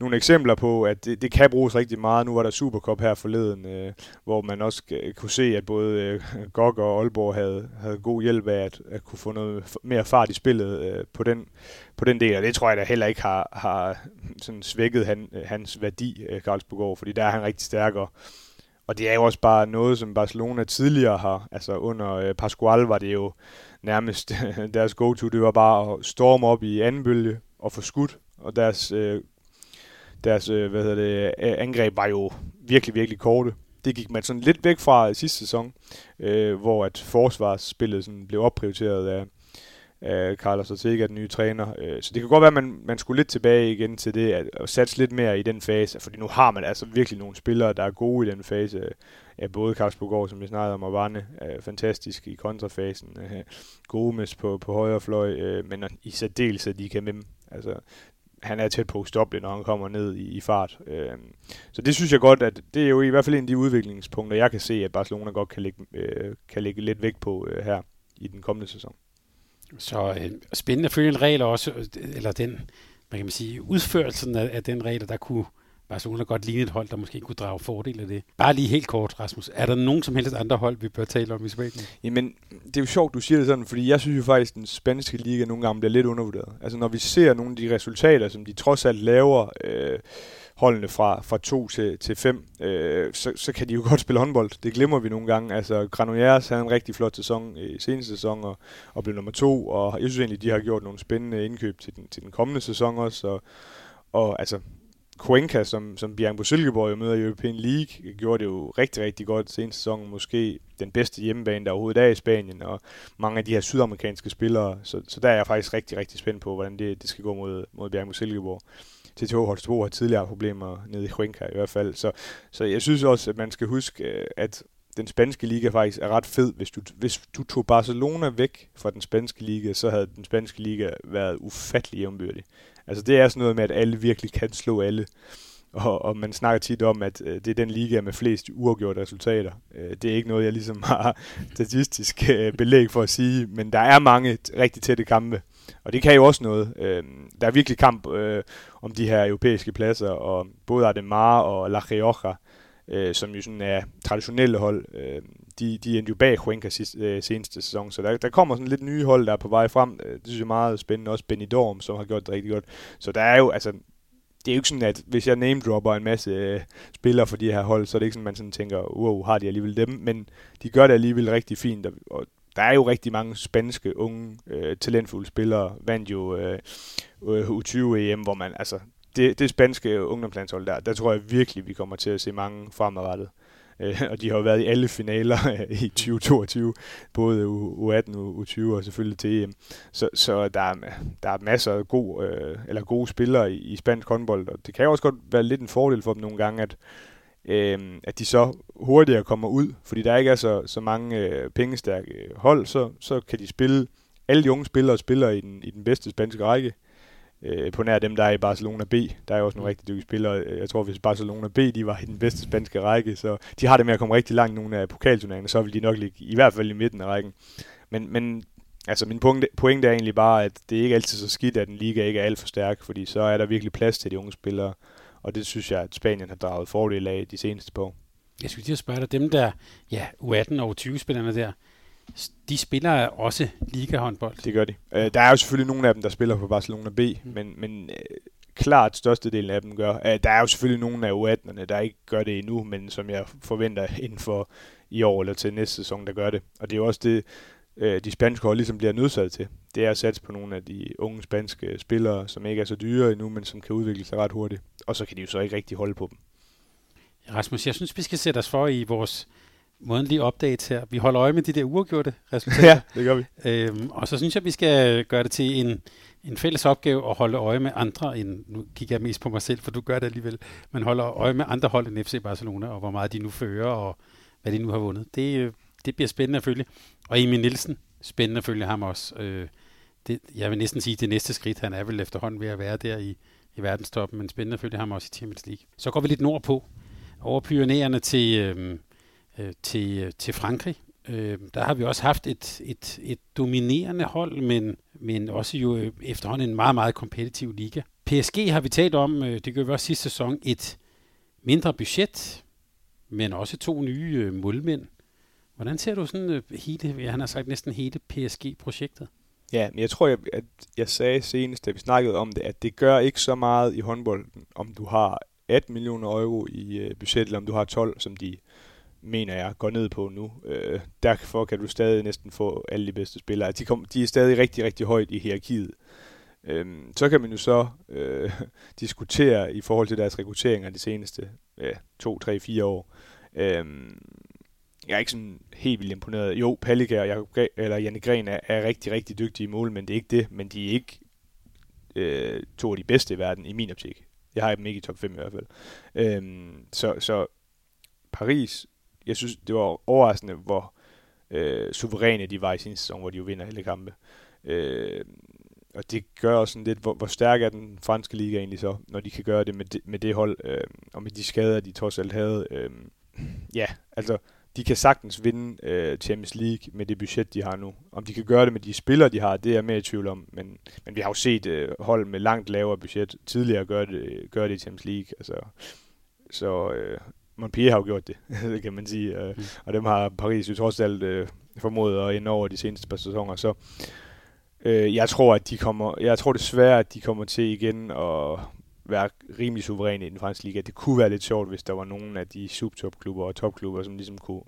nogle eksempler på, at det, det kan bruges rigtig meget. Nu var der Supercup her forleden, øh, hvor man også kunne se, at både øh, GOG og Aalborg havde, havde god hjælp af at, at kunne få noget mere fart i spillet øh, på, den, på den del, og det tror jeg da heller ikke har, har sådan svækket han, hans værdi, øh, Karlsborg, fordi der er han rigtig stærkere. Og og det er jo også bare noget, som Barcelona tidligere har, altså under øh, Pascual var det jo nærmest deres go-to, det var bare at storme op i anden bølge og få skudt, og deres, øh, deres øh, hvad hedder det, angreb var jo virkelig, virkelig korte. Det gik man sådan lidt væk fra sidste sæson, øh, hvor at forsvarsspillet sådan blev opprioriteret af, øh, Carlos Ortega, den nye træner. Øh, så det kan godt være, at man, man skulle lidt tilbage igen til det, at, at satse lidt mere i den fase, fordi nu har man altså virkelig nogle spillere, der er gode i den fase. Ja, både Karlsborg, som vi snakkede om, og Varne øh, fantastisk i kontrafasen. Øh, Gomes på, på højre fløj, øh, men i særdeleshed de kan med dem. Altså, han er tæt på stoppe, når han kommer ned i, i fart. Øh, så det synes jeg godt, at det er jo i hvert fald en af de udviklingspunkter, jeg kan se, at Barcelona godt kan lægge, øh, kan lægge lidt vægt på øh, her i den kommende sæson. Så øh, spændende at følge en regel også, øh, eller den, hvad kan man sige, udførelsen af, af den regel, der kunne Barcelona godt ligne et hold, der måske kunne drage fordel af det. Bare lige helt kort, Rasmus. Er der nogen som helst andre hold, vi bør tale om i Spanien? Jamen, det er jo sjovt, du siger det sådan, fordi jeg synes jo faktisk, at den spanske liga nogle gange bliver lidt undervurderet. Altså, når vi ser nogle af de resultater, som de trods alt laver, øh, holdene fra, fra 2 til, til 5, øh, så, så kan de jo godt spille håndbold. Det glemmer vi nogle gange. Altså, Granollers havde en rigtig flot sæson i seneste sæson og, og blev nummer to, og jeg synes egentlig, de har gjort nogle spændende indkøb til den, til den kommende sæson også. Og, og altså, Cuenca, som, som Bianco Silkeborg jo møder i European League, gjorde det jo rigtig, rigtig godt seneste sæson. Måske den bedste hjemmebane, der overhovedet er i Spanien, og mange af de her sydamerikanske spillere. Så, så der er jeg faktisk rigtig, rigtig spændt på, hvordan det, det skal gå mod, mod Bianco Silkeborg. TTH Holstebro har tidligere problemer nede i Cuenca i hvert fald. Så, så jeg synes også, at man skal huske, øh, at den spanske liga faktisk er ret fed. Hvis du, hvis du tog Barcelona væk fra den spanske liga, så havde den spanske liga været ufattelig jævnbyrdig. Altså det er sådan noget med, at alle virkelig kan slå alle. Og, og man snakker tit om, at øh, det er den liga med flest uafgjorte resultater. Øh, det er ikke noget, jeg ligesom har statistisk øh, belæg for at sige, men der er mange rigtig tætte kampe. Og det kan jo også noget. Øh, der er virkelig kamp øh, om de her europæiske pladser, og både Ademar og La Rioja, øh, som jo sådan er traditionelle hold, øh, de, de endte jo bag Cuenca sidste, øh, seneste sæson, så der, der kommer sådan lidt nye hold, der er på vej frem. Øh, det synes jeg er meget spændende. Også Benidorm, som har gjort det rigtig godt. Så der er jo, altså, det er jo ikke sådan, at hvis jeg name-dropper en masse øh, spillere for de her hold, så er det ikke sådan, at man sådan tænker, wow, har de alligevel dem? Men de gør det alligevel rigtig fint, og, og der er jo rigtig mange spanske, unge, øh, talentfulde spillere. Vandt jo øh, øh U20-EM, hvor man, altså, det, det spanske ungdomslandshold der, der tror jeg virkelig, vi kommer til at se mange fremadrettet. Øh, og de har jo været i alle finaler øh, i 2022, både U18, U20 og selvfølgelig til EM. Så, så der, er, der er masser af god, øh, eller gode spillere i, i spansk håndbold, og det kan jo også godt være lidt en fordel for dem nogle gange, at øh, at de så hurtigere kommer ud, fordi der ikke er så, så mange øh, pengestærke hold, så, så kan de spille, alle de unge spillere spiller i den, i den bedste spanske række, øh, på nær dem, der er i Barcelona B. Der er også nogle rigtig dygtige spillere. Jeg tror, hvis Barcelona B de var i den bedste spanske række, så de har det med at komme rigtig langt i nogle af pokalturneringerne, så vil de nok ligge i hvert fald i midten af rækken. Men, men altså min pointe, pointe er egentlig bare, at det er ikke altid så skidt, at en liga ikke er alt for stærk, fordi så er der virkelig plads til de unge spillere, og det synes jeg, at Spanien har draget fordel af de seneste par år. Jeg skulle lige spørge dig, dem der, ja, U18 og U20-spillerne der, de spiller også liga-håndbold. Det gør de. Øh, der er jo selvfølgelig nogle af dem, der spiller på Barcelona B, mm. men, men øh, klart størstedelen af dem gør. Øh, der er jo selvfølgelig nogle af U18'erne, der ikke gør det endnu, men som jeg forventer inden for i år eller til næste sæson, der gør det. Og det er jo også det, øh, de spanske hold ligesom bliver nødsaget til. Det er at satse på nogle af de unge spanske spillere, som ikke er så dyre endnu, men som kan udvikle sig ret hurtigt. Og så kan de jo så ikke rigtig holde på dem. Rasmus, jeg synes, vi skal sætte os for i vores månedlige updates her. Vi holder øje med de der uafgjorte resultater. ja, det gør vi. Øhm, og så synes jeg, vi skal gøre det til en, en fælles opgave at holde øje med andre end, nu kigger jeg mest på mig selv, for du gør det alligevel, men holder øje med andre hold end FC Barcelona, og hvor meget de nu fører, og hvad de nu har vundet. Det, øh, det bliver spændende at følge. Og Emil Nielsen, spændende at følge ham også. Øh, det, jeg vil næsten sige, det næste skridt, han er vel efterhånden ved at være der i, i verdenstoppen, men spændende at følge ham også i Champions League. Så går vi lidt nordpå, over pionererne øhm, øh, til, øh, øh, til, til Frankrig. Øh, der har vi også haft et, et, et dominerende hold, men, men også jo øh, efterhånden en meget, meget kompetitiv liga. PSG har vi talt om, øh, det gør vi også sidste sæson, et mindre budget, men også to nye øh, målmænd. Hvordan ser du sådan øh, hele, han har sagt næsten hele PSG-projektet? Ja, men jeg tror, jeg, at jeg sagde senest, da vi snakkede om det, at det gør ikke så meget i håndbolden, om du har 18 millioner euro i øh, budget, eller om du har 12, som de mener jeg går ned på nu. Øh, derfor kan du stadig næsten få alle de bedste spillere. De, kom, de er stadig rigtig, rigtig højt i hierarkiet. Øh, så kan man jo så øh, diskutere i forhold til deres rekruttering de seneste ja, to, tre, fire år. Øh, jeg er ikke sådan helt vildt imponeret. Jo, Pallica og Jacob Gre- eller Janne Gren er, er rigtig, rigtig dygtige i mål, men det er ikke det. Men de er ikke øh, to af de bedste i verden i min optik. Jeg har dem ikke i top 5 i hvert fald. Øhm, så, så Paris, jeg synes, det var overraskende, hvor øh, suveræne de var i sin sæson, hvor de jo vinder alle kampe. Øh, og det gør også sådan lidt, hvor, hvor stærk er den franske liga egentlig så, når de kan gøre det med det, med det hold, øh, og med de skader, de trods alt havde. Øh, ja, altså, de kan sagtens vinde øh, Champions League med det budget, de har nu. Om de kan gøre det med de spillere, de har, det er jeg mere i tvivl om. Men, men vi har jo set øh, hold med langt lavere budget tidligere gøre det, gøre det i Champions League. Altså, så øh, Montpellier har jo gjort det, kan man sige. Øh, mm. Og dem har Paris jo trods alt øh, formået at ende over de seneste par sæsoner. Så øh, jeg tror, at de kommer, jeg tror desværre, at de kommer til igen at være rimelig suveræne i den franske liga. Det kunne være lidt sjovt, hvis der var nogen af de subtopklubber og topklubber, som ligesom kunne,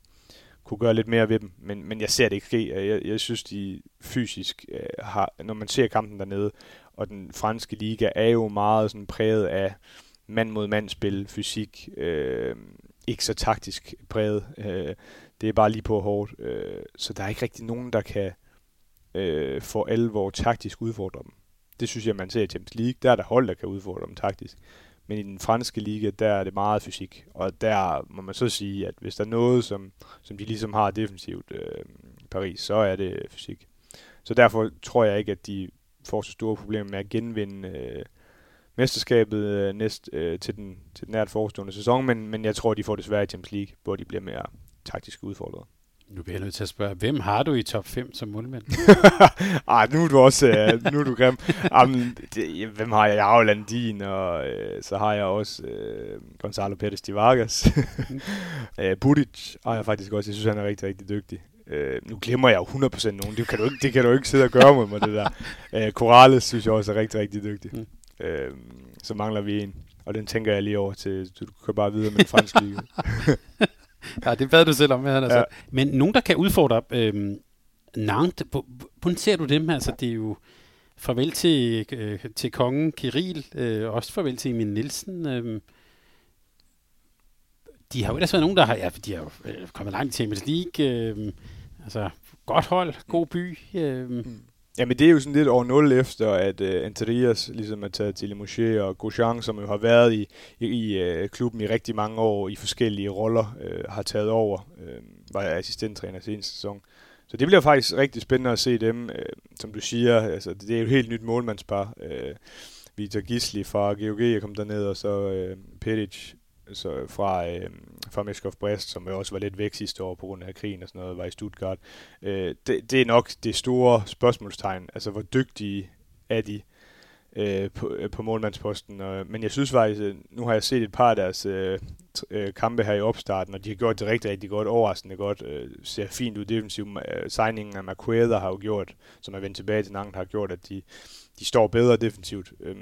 kunne gøre lidt mere ved dem. Men, men jeg ser det ikke ske. Jeg, jeg synes, de fysisk øh, har, når man ser kampen dernede, og den franske liga er jo meget sådan præget af mand mod mand spil, fysik, øh, ikke så taktisk præget. Øh, det er bare lige på hårdt. Øh, så der er ikke rigtig nogen, der kan øh, for alvor taktisk udfordre dem. Det synes jeg, man ser i Champions League. Der er der hold, der kan udfordre dem taktisk. Men i den franske liga, der er det meget fysik. Og der må man så sige, at hvis der er noget, som, som de ligesom har defensivt øh, Paris, så er det fysik. Så derfor tror jeg ikke, at de får så store problemer med at genvinde øh, mesterskabet øh, næst øh, til, den, til den nært forestående sæson, men, men jeg tror, de får det svært i Champions League, hvor de bliver mere taktisk udfordret. Nu bliver jeg nødt til at spørge, hvem har du i top 5 som målmand? Ej, nu er du også uh, nu er du grim. Jamen, det, hvem har jeg? Jeg har jo Landin, og uh, så har jeg også uh, Gonzalo Pérez de Vargas. uh, Budic har jeg faktisk også. Jeg synes, han er rigtig, rigtig dygtig. Uh, nu glemmer jeg jo 100% nogen. Det kan, du ikke, det kan du ikke sidde og gøre mod mig, det der. Uh, Corrales synes jeg også er rigtig, rigtig dygtig. Mm. Uh, så mangler vi en. Og den tænker jeg lige over til, du kan bare videre med fransk liga. ja, det bad du selv om, han altså. Ja. Men nogen, der kan udfordre øh, Nantes, hvordan ser du dem? Altså, det er jo farvel til, øh, til kongen Kirill, øh, også farvel til Emil Nielsen. Øh, de har jo ellers været nogen, der har, ja, de har jo øh, kommet langt i Champions League. Øh, altså, godt hold, god by. Øh. Mm. Jamen det er jo sådan lidt over 0 efter, at øh, uh, Anterias ligesom er taget til Limoges, og Gauchan, som jo har været i, i, i uh, klubben i rigtig mange år i forskellige roller, uh, har taget over, uh, var assistenttræner seneste sæson. Så det bliver faktisk rigtig spændende at se dem, uh, som du siger, altså det er jo et helt nyt målmandspar. Uh, Vitor Gisli fra GOG er kommet derned, og så uh, Peric så øh, fra, øh, fra Meskov Brest, som jo også var lidt væk sidste år på grund af krigen og sådan noget, var i Stuttgart. Øh, det, det er nok det store spørgsmålstegn. Altså, hvor dygtige er de? øh, på, øh, på målmandsposten. Og, øh, men jeg synes faktisk, øh, nu har jeg set et par af deres øh, øh, kampe her i opstarten, og de har gjort det rigtig, rigtig godt, overraskende godt. Øh, ser fint ud defensivt. Øh, signingen af Marqueda har jo gjort, som er vendt tilbage til Nangt, har gjort, at de, de står bedre defensivt. Øh,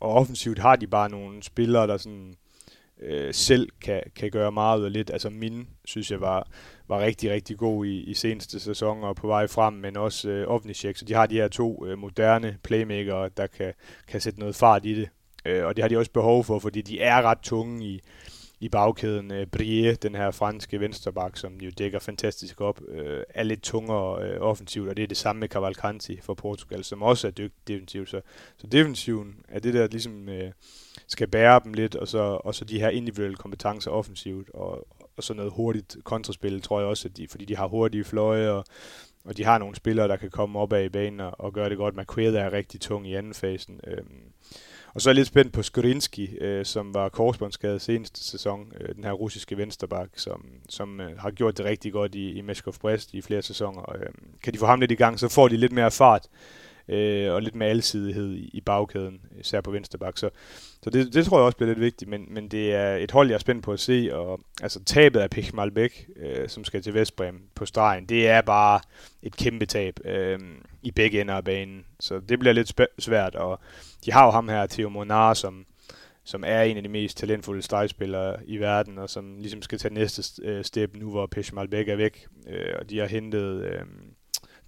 og offensivt har de bare nogle spillere, der sådan øh, selv kan, kan gøre meget ud af lidt. Altså min, synes jeg, var, var rigtig, rigtig god i, i seneste sæson og på vej frem, men også øh, Ovnicek. Så de har de her to øh, moderne playmaker, der kan, kan sætte noget fart i det. Øh, og det har de også behov for, fordi de er ret tunge i, i bagkæden. Øh, Brie, den her franske vensterbak, som jo dækker fantastisk op, øh, er lidt tungere øh, offensivt, og det er det samme med Cavalcanti for Portugal, som også er dygtig defensivt. Så, så defensiven er det der ligesom øh, skal bære dem lidt, og så, og så de her individuelle kompetencer offensivt, og, og så noget hurtigt kontraspil, tror jeg også, at de, fordi de har hurtige fløje, og, og de har nogle spillere, der kan komme op af i banen og, og gøre det godt. McQuaid er rigtig tung i anden fasen. Øhm, og så er jeg lidt spændt på Skorinski, øh, som var korsbåndsskadet seneste sæson, øh, den her russiske vensterbak, som, som øh, har gjort det rigtig godt i, i Meskov Brest i flere sæsoner. Øh, kan de få ham lidt i gang, så får de lidt mere fart øh, og lidt mere alsidighed i, i bagkæden, især på venstre bak. Så, så det, det tror jeg også bliver lidt vigtigt, men, men det er et hold, jeg er spændt på at se, og altså tabet af Pech Malbæk, øh, som skal til Vestbrem på stregen, det er bare et kæmpe tab øh, i begge ender af banen, så det bliver lidt svært, og de har jo ham her, Theo Monar, som, som er en af de mest talentfulde stregspillere i verden, og som ligesom skal tage næste øh, step nu, hvor Pech Malbæk er væk, øh, og de har hentet... Øh,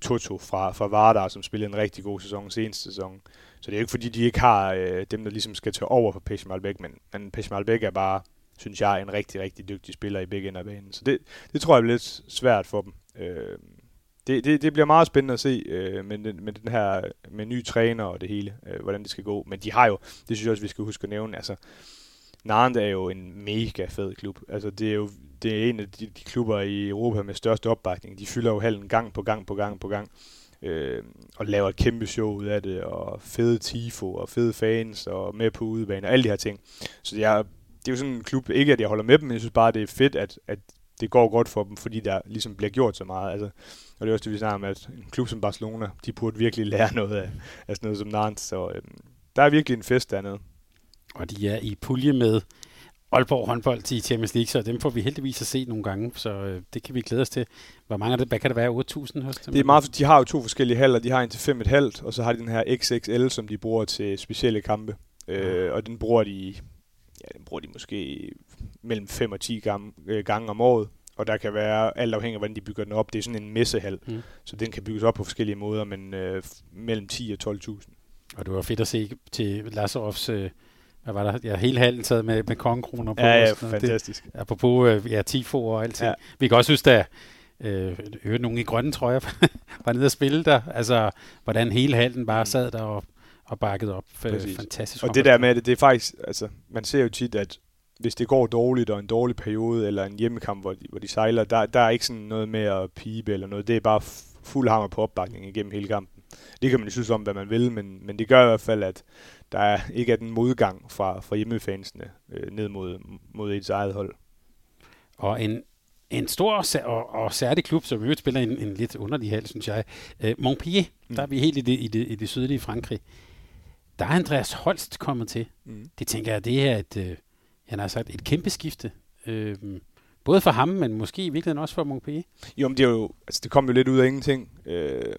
Toto fra, fra Vardar, som spillede en rigtig god sæson seneste sæson. Så det er jo ikke fordi, de ikke har øh, dem, der ligesom skal tage over for Pesce Malbæk, men, men Pesce Malbæk er bare, synes jeg, en rigtig, rigtig dygtig spiller i begge ender af banen. Så det, det tror jeg bliver lidt svært for dem. Øh, det, det, det bliver meget spændende at se øh, med, den, med den her med ny træner og det hele, øh, hvordan det skal gå. Men de har jo, det synes jeg også, vi skal huske at nævne, altså Narnd er jo en mega fed klub. Altså det er jo det er en af de, de klubber i Europa med største opbakning. De fylder jo hallen gang på gang på gang på gang. Øh, og laver et kæmpe show ud af det, og fede tifo, og fede fans, og med på udebane, og alle de her ting. Så jeg, det er jo sådan en klub, ikke at jeg holder med dem, men jeg synes bare, det er fedt, at, at det går godt for dem, fordi der ligesom bliver gjort så meget. Altså, og det er også det, vi snakker om, at en klub som Barcelona, de burde virkelig lære noget af, af sådan noget som Nantes. Så øh, der er virkelig en fest dernede. Og de er i pulje med Aalborg håndbold i Champions League, så dem får vi heldigvis at se nogle gange, så øh, det kan vi glæde os til. Hvor mange af det, hvad kan det være, 8.000 hos dem? Det er meget, de har jo to forskellige haller, de har en til 5,5, og så har de den her XXL, som de bruger til specielle kampe. Øh, og den bruger de, ja, den bruger de måske mellem 5 og 10 gange, øh, gange om året. Og der kan være, alt afhængig af hvordan de bygger den op, det er sådan en messehal, mm. så den kan bygges op på forskellige måder, men øh, mellem 10 og 12.000. Og det var fedt at se til Lazarovs øh, hvad var der? Ja, hele hallen taget med, med kongekroner på. Ja, ja, fantastisk. Det, apropos øh, ja, tifo og alt Ja. Vi kan også synes, at øh, hørte nogen i grønne trøjer var nede og spille der. Altså, hvordan hele hallen bare mm. sad der og, og bakkede op. Præcis. Fantastisk. Og det der med det, det er faktisk, altså, man ser jo tit, at hvis det går dårligt, og en dårlig periode, eller en hjemmekamp, hvor de, hvor de sejler, der, der er ikke sådan noget med at pibe eller noget. Det er bare fuld hammer på opbakning igennem hele kampen. Det kan man jo synes om, hvad man vil, men, men det gør i hvert fald, at der er, ikke er den modgang fra, fra hjemmefansene øh, ned mod, mod et eget hold. Og en, en stor og, og særlig klub, som jo spiller en, en lidt underlig hal, synes jeg. Øh, Montpellier, mm. der er vi helt i det, i, det, i det sydlige Frankrig. Der er Andreas Holst kommet til. Mm. Det tænker jeg, det er et, øh, han har sagt, et kæmpe skifte. Øh, både for ham, men måske i virkeligheden også for Montpellier. Jo, men det, er jo, altså, det kom jo lidt ud af ingenting. Øh,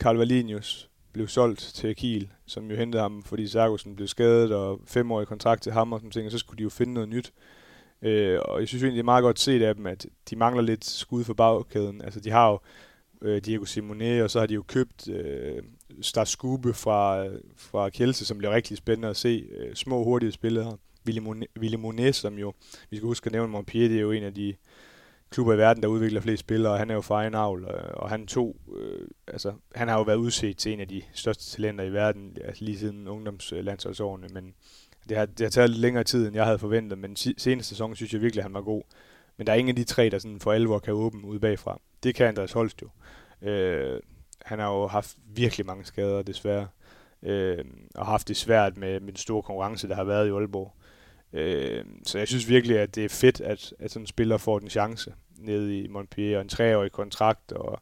Karl Valinius blev solgt til Kiel, som jo hentede ham, fordi Sargussen blev skadet, og femårig kontrakt til ham og sådan ting, og så skulle de jo finde noget nyt. Øh, og jeg synes egentlig, det er meget godt set af dem, at de mangler lidt skud for bagkæden. Altså, de har jo øh, Diego Simone, og så har de jo købt øh, Skube fra, fra Kjelse, som bliver rigtig spændende at se. Øh, små, hurtige spillere. Ville Monet, som jo, vi skal huske at nævne Montpellier, det er jo en af de klubber i verden, der udvikler flest spillere, og han er jo fra egen avl, øh, og han tog, øh, altså, han har jo været udset til en af de største talenter i verden, altså lige siden ungdomslandsholdsårene, men det har, det har taget lidt længere tid, end jeg havde forventet, men seneste sæson synes jeg virkelig, at han var god. Men der er ingen af de tre, der sådan for alvor kan åbne ud bagfra. Det kan Andreas Holst jo. Øh, han har jo haft virkelig mange skader, desværre. Øh, og haft det svært med, med den store konkurrence, der har været i Aalborg. Øh, så jeg synes virkelig, at det er fedt, at, at sådan en spiller får den chance nede i Montpellier, og en treårig kontrakt, og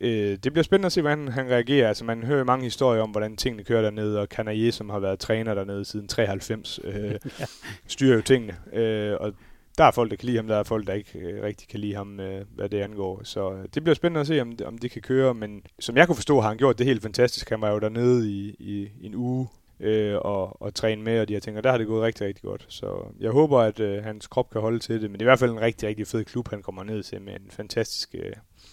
øh, det bliver spændende at se, hvordan han reagerer. Altså, man hører mange historier om, hvordan tingene kører dernede, og Kanaye, som har været træner dernede siden 93, øh, ja. styrer jo tingene. Øh, og der er folk, der kan lide ham, der er folk, der ikke øh, rigtig kan lide ham, øh, hvad det angår. Så øh, det bliver spændende at se, om, om det kan køre. Men som jeg kunne forstå, har han gjort det helt fantastisk. Han var jo dernede i, i en uge øh, og, og træne med, og de her ting, og der har det gået rigtig, rigtig godt. Så jeg håber, at øh, hans krop kan holde til det, men det er i hvert fald en rigtig, rigtig fed klub, han kommer ned til med en fantastisk øh,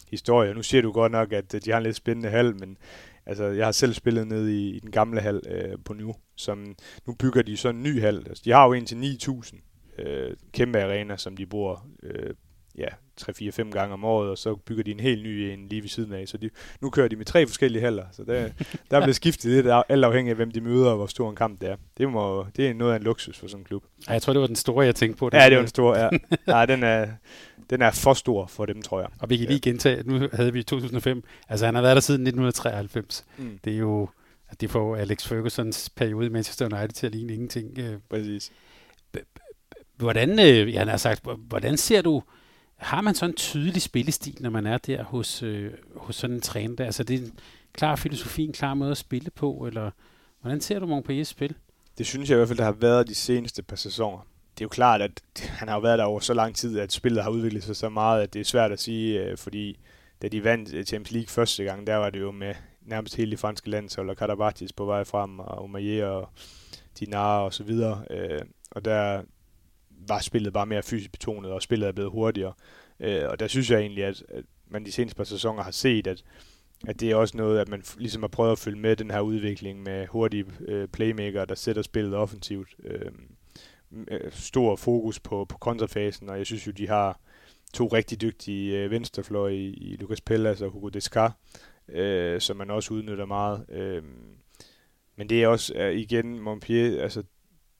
historie. Nu siger du godt nok, at øh, de har en lidt spændende hal, men altså, jeg har selv spillet ned i, i den gamle hal øh, på nu, som nu bygger de så en ny hal. Altså, de har jo en til 9.000 øh, kæmpe arena, som de bruger øh, ja, 3-4-5 gange om året, og så bygger de en helt ny en lige ved siden af. Så de, nu kører de med tre forskellige haller, så der, der bliver skiftet lidt alt afhængig af, hvem de møder, og hvor stor en kamp det er. Det, må, det er noget af en luksus for sådan en klub. Ja, jeg tror, det var den store, jeg tænkte på. Den ja, det var den store, ja. Nej, den er, den er for stor for dem, tror jeg. Og vi kan lige gentage, nu havde vi 2005, altså han har været der siden 1993. Mm. Det er jo, det får Alex Fergusons periode i Manchester United til at ligne ingenting. Øh. Præcis. Hvordan, øh, jeg har sagt, hvordan ser du, har man sådan en tydelig spillestil, når man er der hos, øh, hos sådan en træner der? Altså det er en klar filosofi, en klar måde at spille på, eller hvordan ser du Montpellier spil? Det synes jeg i hvert fald, der har været de seneste par sæsoner. Det er jo klart, at han har jo været der over så lang tid, at spillet har udviklet sig så meget, at det er svært at sige, øh, fordi da de vandt øh, Champions League første gang, der var det jo med nærmest hele det franske landshold, og Karabatis på vej frem, og Omaier og Dinar og så videre. Øh, og der, var spillet bare mere fysisk betonet, og spillet er blevet hurtigere. Øh, og der synes jeg egentlig, at, at man de seneste par sæsoner har set, at, at det er også noget, at man ligesom har prøvet at følge med den her udvikling med hurtige øh, playmaker, der sætter spillet offensivt. Øh, øh stor fokus på, på kontrafasen, og jeg synes jo, de har to rigtig dygtige øh, venstrefløje i, i Lucas Pellas og Hugo Descar, øh, som man også udnytter meget. Øh, men det er også igen Montpellier, altså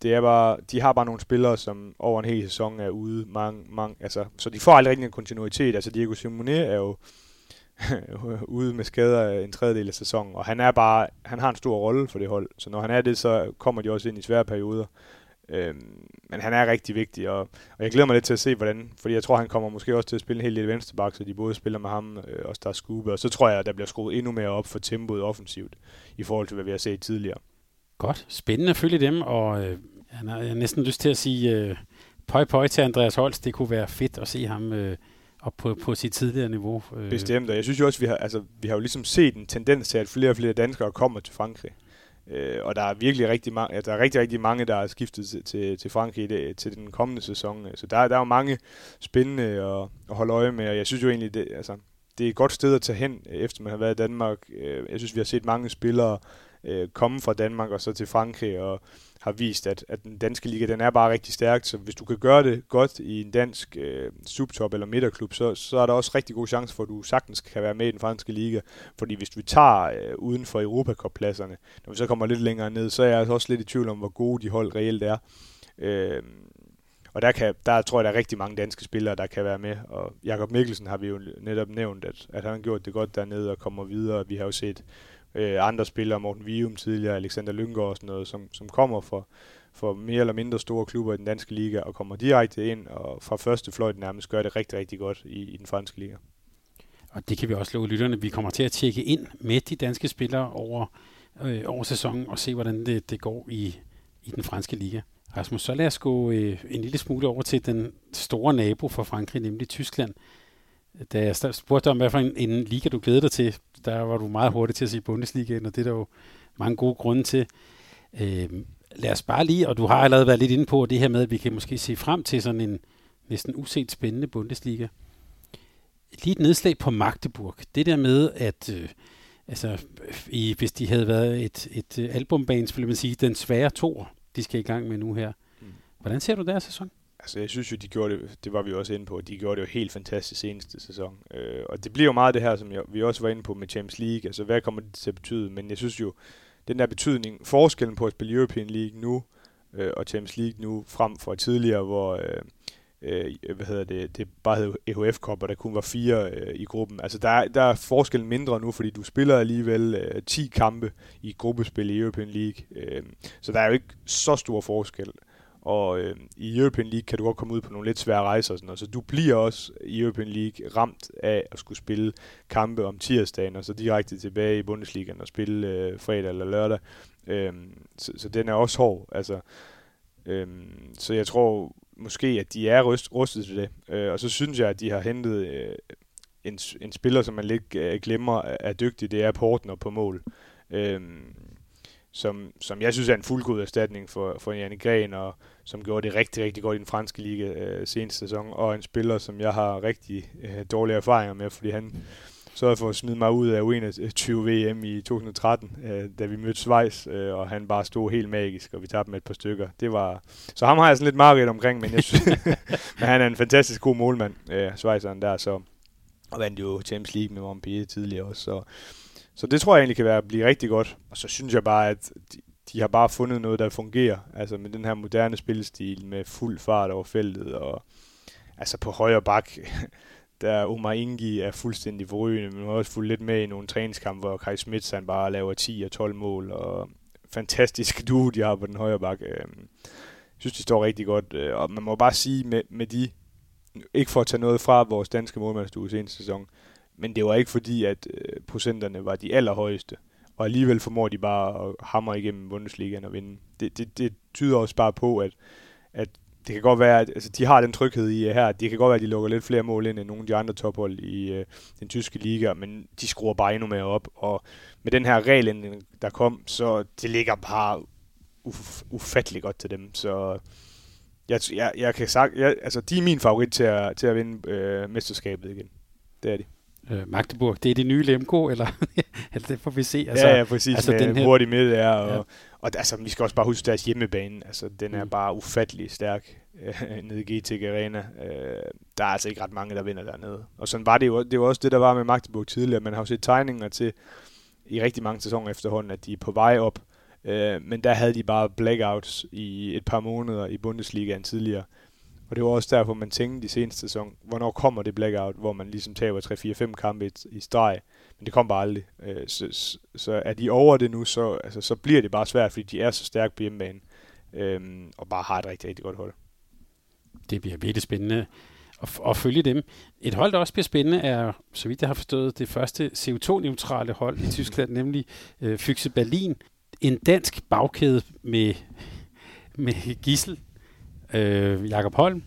det er bare, de har bare nogle spillere, som over en hel sæson er ude, mange, mange, altså, så de får aldrig rigtig en kontinuitet. Altså Diego Simone er jo ude med skader en tredjedel af sæsonen, og han er bare, han har en stor rolle for det hold, så når han er det, så kommer de også ind i svære perioder. Øhm, men han er rigtig vigtig, og, og jeg glæder mig lidt til at se, hvordan, fordi jeg tror, han kommer måske også til at spille en hel del venstreback, så de både spiller med ham øh, og der skube, og så tror jeg, der bliver skruet endnu mere op for tempoet offensivt, i forhold til, hvad vi har set tidligere. Godt. Spændende at følge dem, og øh, jeg har næsten lyst til at sige øh, pøj pøj til Andreas Holst. Det kunne være fedt at se ham øh, op på, på sit tidligere niveau. Øh. Bestemt, og jeg synes jo også, vi har, altså, vi har jo ligesom set en tendens til, at flere og flere danskere kommer til Frankrig. Øh, og der er virkelig rigtig mange, ja, der er rigtig, rigtig mange, der er skiftet til, til, til Frankrig det, til den kommende sæson. Øh. Så der, der er jo mange spændende at, at holde øje med, og jeg synes jo egentlig, det, altså, det er et godt sted at tage hen, øh, efter man har været i Danmark. Øh, jeg synes, vi har set mange spillere øh, komme fra Danmark og så til Frankrig, og har vist, at, at den danske liga, den er bare rigtig stærk, så hvis du kan gøre det godt i en dansk øh, subtop eller midterklub, så, så er der også rigtig god chance for, at du sagtens kan være med i den franske liga, fordi hvis vi tager øh, uden for Europacup-pladserne, når vi så kommer lidt længere ned, så er jeg altså også lidt i tvivl om, hvor gode de hold reelt er. Øh, og der, kan, der tror jeg, der er rigtig mange danske spillere, der kan være med. Og Jakob Mikkelsen har vi jo netop nævnt, at, at han har gjort det godt dernede og kommer videre. Vi har jo set øh, andre spillere, Morten Vium tidligere, Alexander Lyngård og sådan noget, som, som kommer fra, for mere eller mindre store klubber i den danske liga og kommer direkte ind og fra første fløjt nærmest gør det rigtig, rigtig godt i, i den franske liga. Og det kan vi også love lytterne. Vi kommer til at tjekke ind med de danske spillere over, øh, over sæsonen og se, hvordan det, det går i, i den franske liga. Rasmus, så lad os gå øh, en lille smule over til den store nabo for Frankrig, nemlig Tyskland. Da jeg spurgte dig om, hvad for en, en liga du glæder dig til, der var du meget hurtig til at sige Bundesligaen, og det er der jo mange gode grunde til. Øh, lad os bare lige, og du har allerede været lidt inde på det her med, at vi kan måske se frem til sådan en næsten uset spændende Bundesliga. Lige et nedslag på Magdeburg. Det der med, at øh, altså, i, hvis de havde været et, et øh, albumband, ville man sige, den svære to, de skal i gang med nu her. Mm. Hvordan ser du deres sæson? Altså, jeg synes jo, de gjorde det, det var vi også inde på, de gjorde det jo helt fantastisk seneste sæson. Øh, og det bliver jo meget det her, som jeg, vi også var inde på med Champions League, altså hvad kommer det til at betyde? Men jeg synes jo, den der betydning, forskellen på at spille European League nu, øh, og Champions League nu, frem for tidligere, hvor øh, øh, hvad hedder det, det bare hed EHF Cup, og der kun var fire øh, i gruppen. Altså der er, der er forskellen mindre nu, fordi du spiller alligevel øh, 10 kampe i gruppespil i European League. Øh, så der er jo ikke så stor forskel og øh, i European League kan du godt komme ud på nogle lidt svære rejser og sådan noget, så du bliver også i European League ramt af at skulle spille kampe om tirsdagen, og så direkte tilbage i Bundesligaen og spille øh, fredag eller lørdag. Øh, så, så den er også hård, altså. Øh, så jeg tror måske, at de er rust, rustet til det, øh, og så synes jeg, at de har hentet øh, en, en spiller, som man lidt øh, glemmer er dygtig, det er Portner på mål. Øh, som, som jeg synes er en fuldgod erstatning for, for Janne Gren, og som gjorde det rigtig, rigtig godt i den franske liga øh, seneste sæson, og en spiller, som jeg har rigtig øh, dårlige erfaringer med, fordi han sørgede for at smide mig ud af U21 VM i 2013, øh, da vi mødte Schweiz, øh, og han bare stod helt magisk, og vi tabte med et par stykker. Det var, så ham har jeg sådan lidt meget omkring, men, jeg synes, men han er en fantastisk god målmand, øh, Schweizeren der, så og vandt jo Champions League med Montpellier tidligere også, så så det tror jeg egentlig kan være blive rigtig godt. Og så synes jeg bare, at de, de har bare fundet noget, der fungerer. Altså med den her moderne spilstil, med fuld fart over feltet, og altså på højre bak, der Omar Ingi er fuldstændig forrygende, men har også fulgt lidt med i nogle træningskampe, hvor Kai Smits han bare laver 10 og 12 mål, og fantastisk duo, de har på den højre bak. Øhm, jeg synes, de står rigtig godt, øh, og man må bare sige, med, med de, ikke for at tage noget fra vores danske målmandsstue seneste sæson, men det var ikke fordi, at øh, procenterne var de allerhøjeste. Og alligevel formår de bare at hamre igennem Bundesligaen og vinde. Det, det, det tyder også bare på, at, at det kan godt være, at altså, de har den tryghed i her. Det kan godt være, at de lukker lidt flere mål ind end nogle af de andre tophold i øh, den tyske liga, men de skruer bare endnu mere op. Og med den her regel, der kom, så det ligger bare uf- ufattelig godt til dem. Så jeg, jeg, jeg kan sagt, jeg, altså, de er min favorit til at, til at vinde øh, mesterskabet igen. Det er de øh, Magdeburg, det er det nye Lemko, eller altså, det får vi se. Altså, ja, ja, præcis. Altså, med den her... hurtig midt er, og, ja. og altså, vi skal også bare huske deres hjemmebane. Altså, den er mm. bare ufattelig stærk øh, nede i GT Arena. Øh, der er altså ikke ret mange, der vinder dernede. Og sådan var det jo, det var også det, der var med Magdeburg tidligere. Man har jo set tegninger til i rigtig mange sæsoner efterhånden, at de er på vej op. Øh, men der havde de bare blackouts i et par måneder i Bundesligaen tidligere. Og det var også derfor, man tænkte i seneste sæson, hvornår kommer det blackout, hvor man ligesom taber 3-4-5 kampe i, i streg. Men det kom bare aldrig. Øh, så, så, så er de over det nu, så, altså, så bliver det bare svært, fordi de er så stærke på hjemmebane. Øh, og bare har et rigtig, rigtig godt hold. Det bliver virkelig spændende at, at følge dem. Et hold, der også bliver spændende, er, så vidt jeg har forstået, det første CO2-neutrale hold i Tyskland, nemlig øh, Füchse Berlin. En dansk bagkæde med, med Gissel øh, Jakob Holm,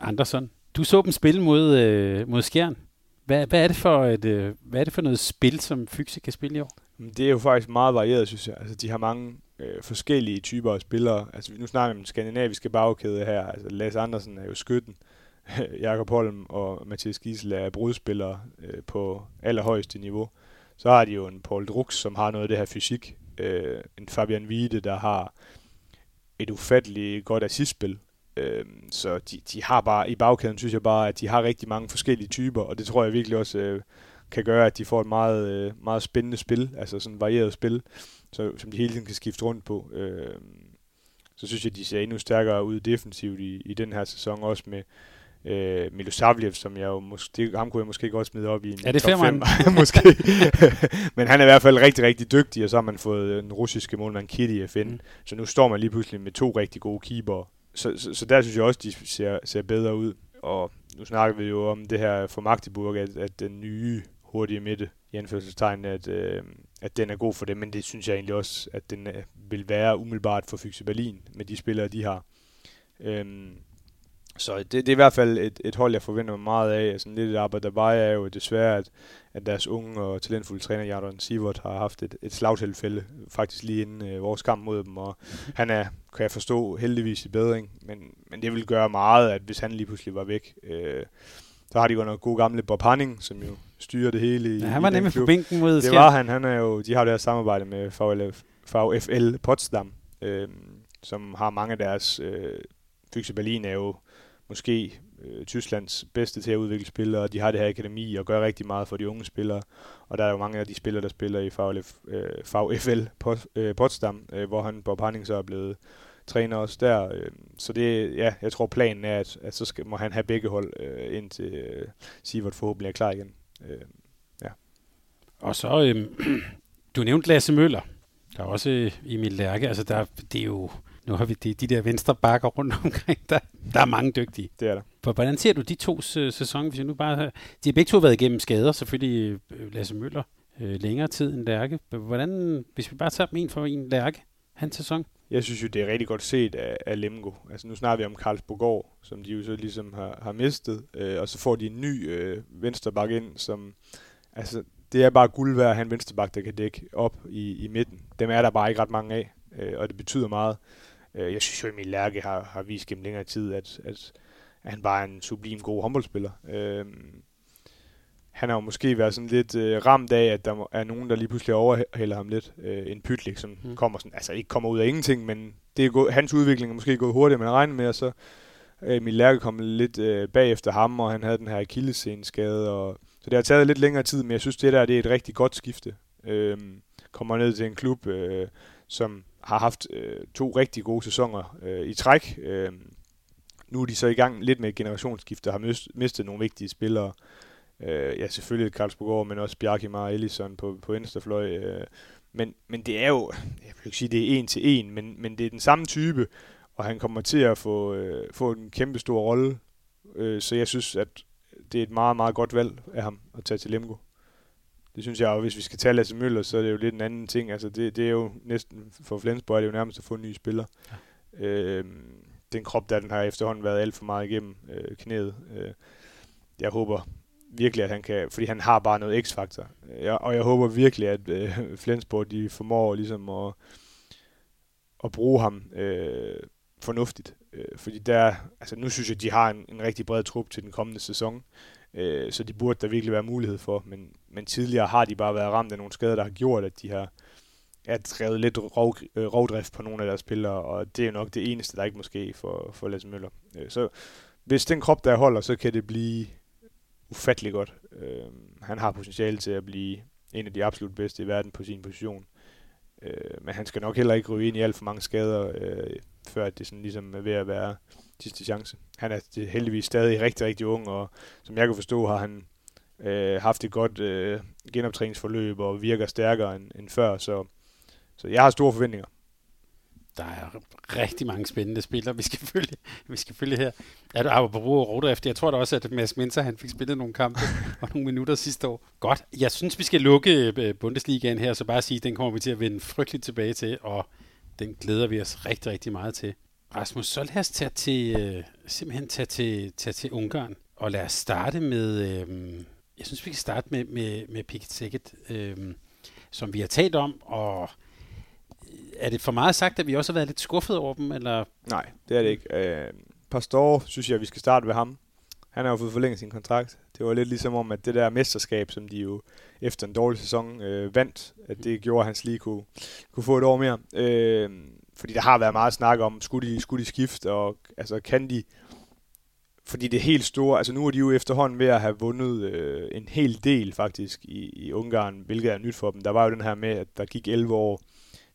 Andersson. Du så dem spille mod, øh, mod Skjern. Hvad, hvad, er det for et, øh, hvad er det for noget spil, som Fyxe kan spille i år? Det er jo faktisk meget varieret, synes jeg. Altså, de har mange øh, forskellige typer af spillere. Altså, nu snakker vi om den skandinaviske bagkæde her. Altså, Lars Andersen er jo skytten. Jakob Holm og Mathias Giesel er brudspillere øh, på allerhøjeste niveau. Så har de jo en Paul Drux, som har noget af det her fysik. Øh, en Fabian Wiede, der har et ufatteligt godt assistspil. Øh, så de, de har bare, i bagkæden synes jeg bare, at de har rigtig mange forskellige typer, og det tror jeg virkelig også øh, kan gøre, at de får et meget, øh, meget spændende spil, altså sådan et varieret spil, så, som de hele tiden kan skifte rundt på. Øh, så synes jeg, at de ser endnu stærkere ud defensivt i, i den her sæson, også med øh, Milosavljev, som jeg jo måske, ham kunne jeg måske godt smide op i en ja, det top 5, måske. Men han er i hvert fald rigtig, rigtig dygtig, og så har man fået den russiske målmand Kitty FN. Mm. Så nu står man lige pludselig med to rigtig gode keeper så, så, så der synes jeg også, de ser, ser bedre ud. Og nu snakker vi jo om det her for Magdeburg, at, at den nye hurtige midte, i anførselstegn, at, øh, at den er god for dem, men det synes jeg egentlig også, at den øh, vil være umiddelbart for Fyxe Berlin, med de spillere, de har. Øhm, så det, det er i hvert fald et, et hold, jeg forventer mig meget af. Sådan lidt et arbejde der bare er jo desværre, at, at deres unge og talentfulde træner, Jardon Sivert, har haft et, et slagtilfælde, faktisk lige inden øh, vores kamp mod dem, og han er, kan jeg forstå, heldigvis i bedring, men, men det vil gøre meget, at hvis han lige pludselig var væk, øh, så har de godt nok gode gamle Bob Hanning, som jo styrer det hele i Ja, han var nemlig på bænken mod Det var han, han er jo, de har det her samarbejde med VFL, VFL Potsdam, øh, som har mange af deres, øh, Fyxe Berlin er jo måske øh, Tysklands bedste til at udvikle spillere, og de har det her akademi og gør rigtig meget for de unge spillere. Og der er jo mange af de spillere, der spiller i VLF, øh, VFL øh, Potsdam, øh, hvor han, Bob Hanning, så er blevet træner også der. Øh, så det, ja, jeg tror planen er, at, at så skal, må han have begge hold, øh, indtil øh, Sivert forhåbentlig er klar igen. Øh, ja. Og så, øh, du nævnte Lasse Møller. Der er også øh, Emil Lærke. Altså, der, det er jo nu har vi de, de der venstre bakker rundt omkring. Der, der er mange dygtige. Det er der. For, hvordan ser du de to sæsoner, hvis jeg nu bare... De har begge to været igennem skader, selvfølgelig øh, Lasse Møller øh, længere tid end Lærke. Hvordan, hvis vi bare tager dem en for en Lærke, hans sæson? Jeg synes jo, det er rigtig godt set af, af Lemgo. Altså nu snakker vi om Karlsbogård, som de jo så ligesom har, har mistet, øh, og så får de en ny øh, vensterbak ind, som... Altså, det er bare guld værd at have en vensterbak, der kan dække op i, i midten. Dem er der bare ikke ret mange af, øh, og det betyder meget. Øh, jeg synes jo, at Emil Lærke har, har vist gennem længere tid, at, at, at han bare er en sublim god håndboldspiller. Øh, han har jo måske været sådan lidt øh, ramt af, at der er nogen, der lige pludselig overhælder ham lidt. Øh, en pytlik, som mm. kommer sådan, altså ikke kommer ud af ingenting, men det er gået, hans udvikling er måske gået hurtigere, end man regner med, og så øh, Emil Lærke kom lidt øh, bagefter ham, og han havde den her akillesceneskade, og så det har taget lidt længere tid, men jeg synes, det der det er et rigtig godt skifte. Øh, kommer ned til en klub, øh, som har haft øh, to rigtig gode sæsoner øh, i træk. Øh, nu er de så i gang lidt med et generationsskifte, og har mistet nogle vigtige spillere. Øh, ja, selvfølgelig Karlsborg, men også Bjarki Mar Ellison på, på venstrefløj. Øh, men, men det er jo, jeg vil ikke sige, det er en til en, men, men det er den samme type, og han kommer til at få, øh, få en kæmpe stor rolle. Øh, så jeg synes, at det er et meget, meget godt valg af ham at tage til Lemgo. Det synes jeg, og hvis vi skal tage Lasse Møller, så er det jo lidt en anden ting. Altså det, det er jo næsten, for Flensborg er det jo nærmest at få en ny spiller. Ja. Øh, den krop, der den har efterhånden været alt for meget igennem øh, knæet. Øh, jeg håber virkelig, at han kan, fordi han har bare noget x-faktor. Jeg, og jeg håber virkelig, at øh, Flensborg, de formår ligesom at, at bruge ham øh, fornuftigt. Øh, fordi der, altså nu synes jeg, at de har en, en rigtig bred trup til den kommende sæson. Øh, så de burde der virkelig være mulighed for. Men, men tidligere har de bare været ramt af nogle skader, der har gjort, at de har er drevet lidt rov, øh, rovdrift på nogle af deres spillere, og det er jo nok det eneste, der ikke måske for, for Lasse Møller. Øh, så hvis den krop der holder, så kan det blive ufattelig godt. Øh, han har potentiale til at blive en af de absolut bedste i verden på sin position. Øh, men han skal nok heller ikke ryge ind i alt for mange skader, øh, før det sådan ligesom er ved at være sidste chance. Han er heldigvis stadig rigtig, rigtig ung, og som jeg kan forstå, har han øh, haft et godt øh, genoptræningsforløb og virker stærkere end, end før, så, så jeg har store forventninger der er rigtig mange spændende spillere, vi skal følge, vi skal følge her. Er du arbejder på efter? Jeg tror da også, at Mads Menser, han fik spillet nogle kampe og nogle minutter sidste år. Godt. Jeg synes, vi skal lukke øh, Bundesligaen her, så bare sige, at den kommer vi til at vende frygteligt tilbage til, og den glæder vi os rigtig, rigtig meget til. Rasmus, så lad os tage til, øh, simpelthen tage til, tage til Ungarn, og lad os starte med, øh, jeg synes, vi kan starte med, med, med Piket Sækket, øh, som vi har talt om, og er det for meget sagt, at vi også har været lidt skuffet over dem? Eller? Nej, det er det ikke. Øh, Pastor synes jeg, vi skal starte ved ham. Han har jo fået forlænget sin kontrakt. Det var lidt ligesom om, at det der mesterskab, som de jo efter en dårlig sæson øh, vandt, at det gjorde, at hans lige kunne, kunne få et år mere. Øh, fordi der har været meget snak om, skulle de, skulle de skifte, og altså, kan de... Fordi det er helt store, altså nu er de jo efterhånden ved at have vundet øh, en hel del faktisk i, i Ungarn, hvilket er nyt for dem. Der var jo den her med, at der gik 11 år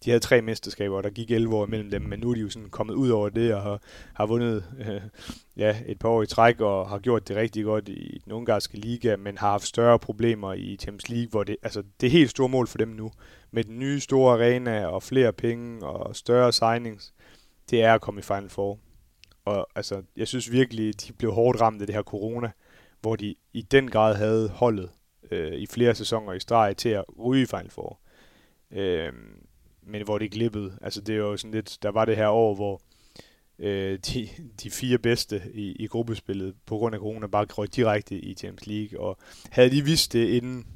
de havde tre mesterskaber, og der gik 11 år imellem dem, men nu er de jo sådan kommet ud over det, og har, har vundet øh, ja, et par år i træk, og har gjort det rigtig godt i den ungarske liga, men har haft større problemer i Champions League, hvor det, altså, det er helt store mål for dem nu. Med den nye store arena, og flere penge, og større signings, det er at komme i Final Four. Og altså, jeg synes virkelig, de blev hårdt ramt af det her corona, hvor de i den grad havde holdet øh, i flere sæsoner i streg til at ryge i Final Four. Øh, men hvor det glippede. Altså det er jo sådan lidt, der var det her år, hvor øh, de, de fire bedste i, i gruppespillet på grund af corona bare røg direkte i Champions League, og havde de vidst det inden,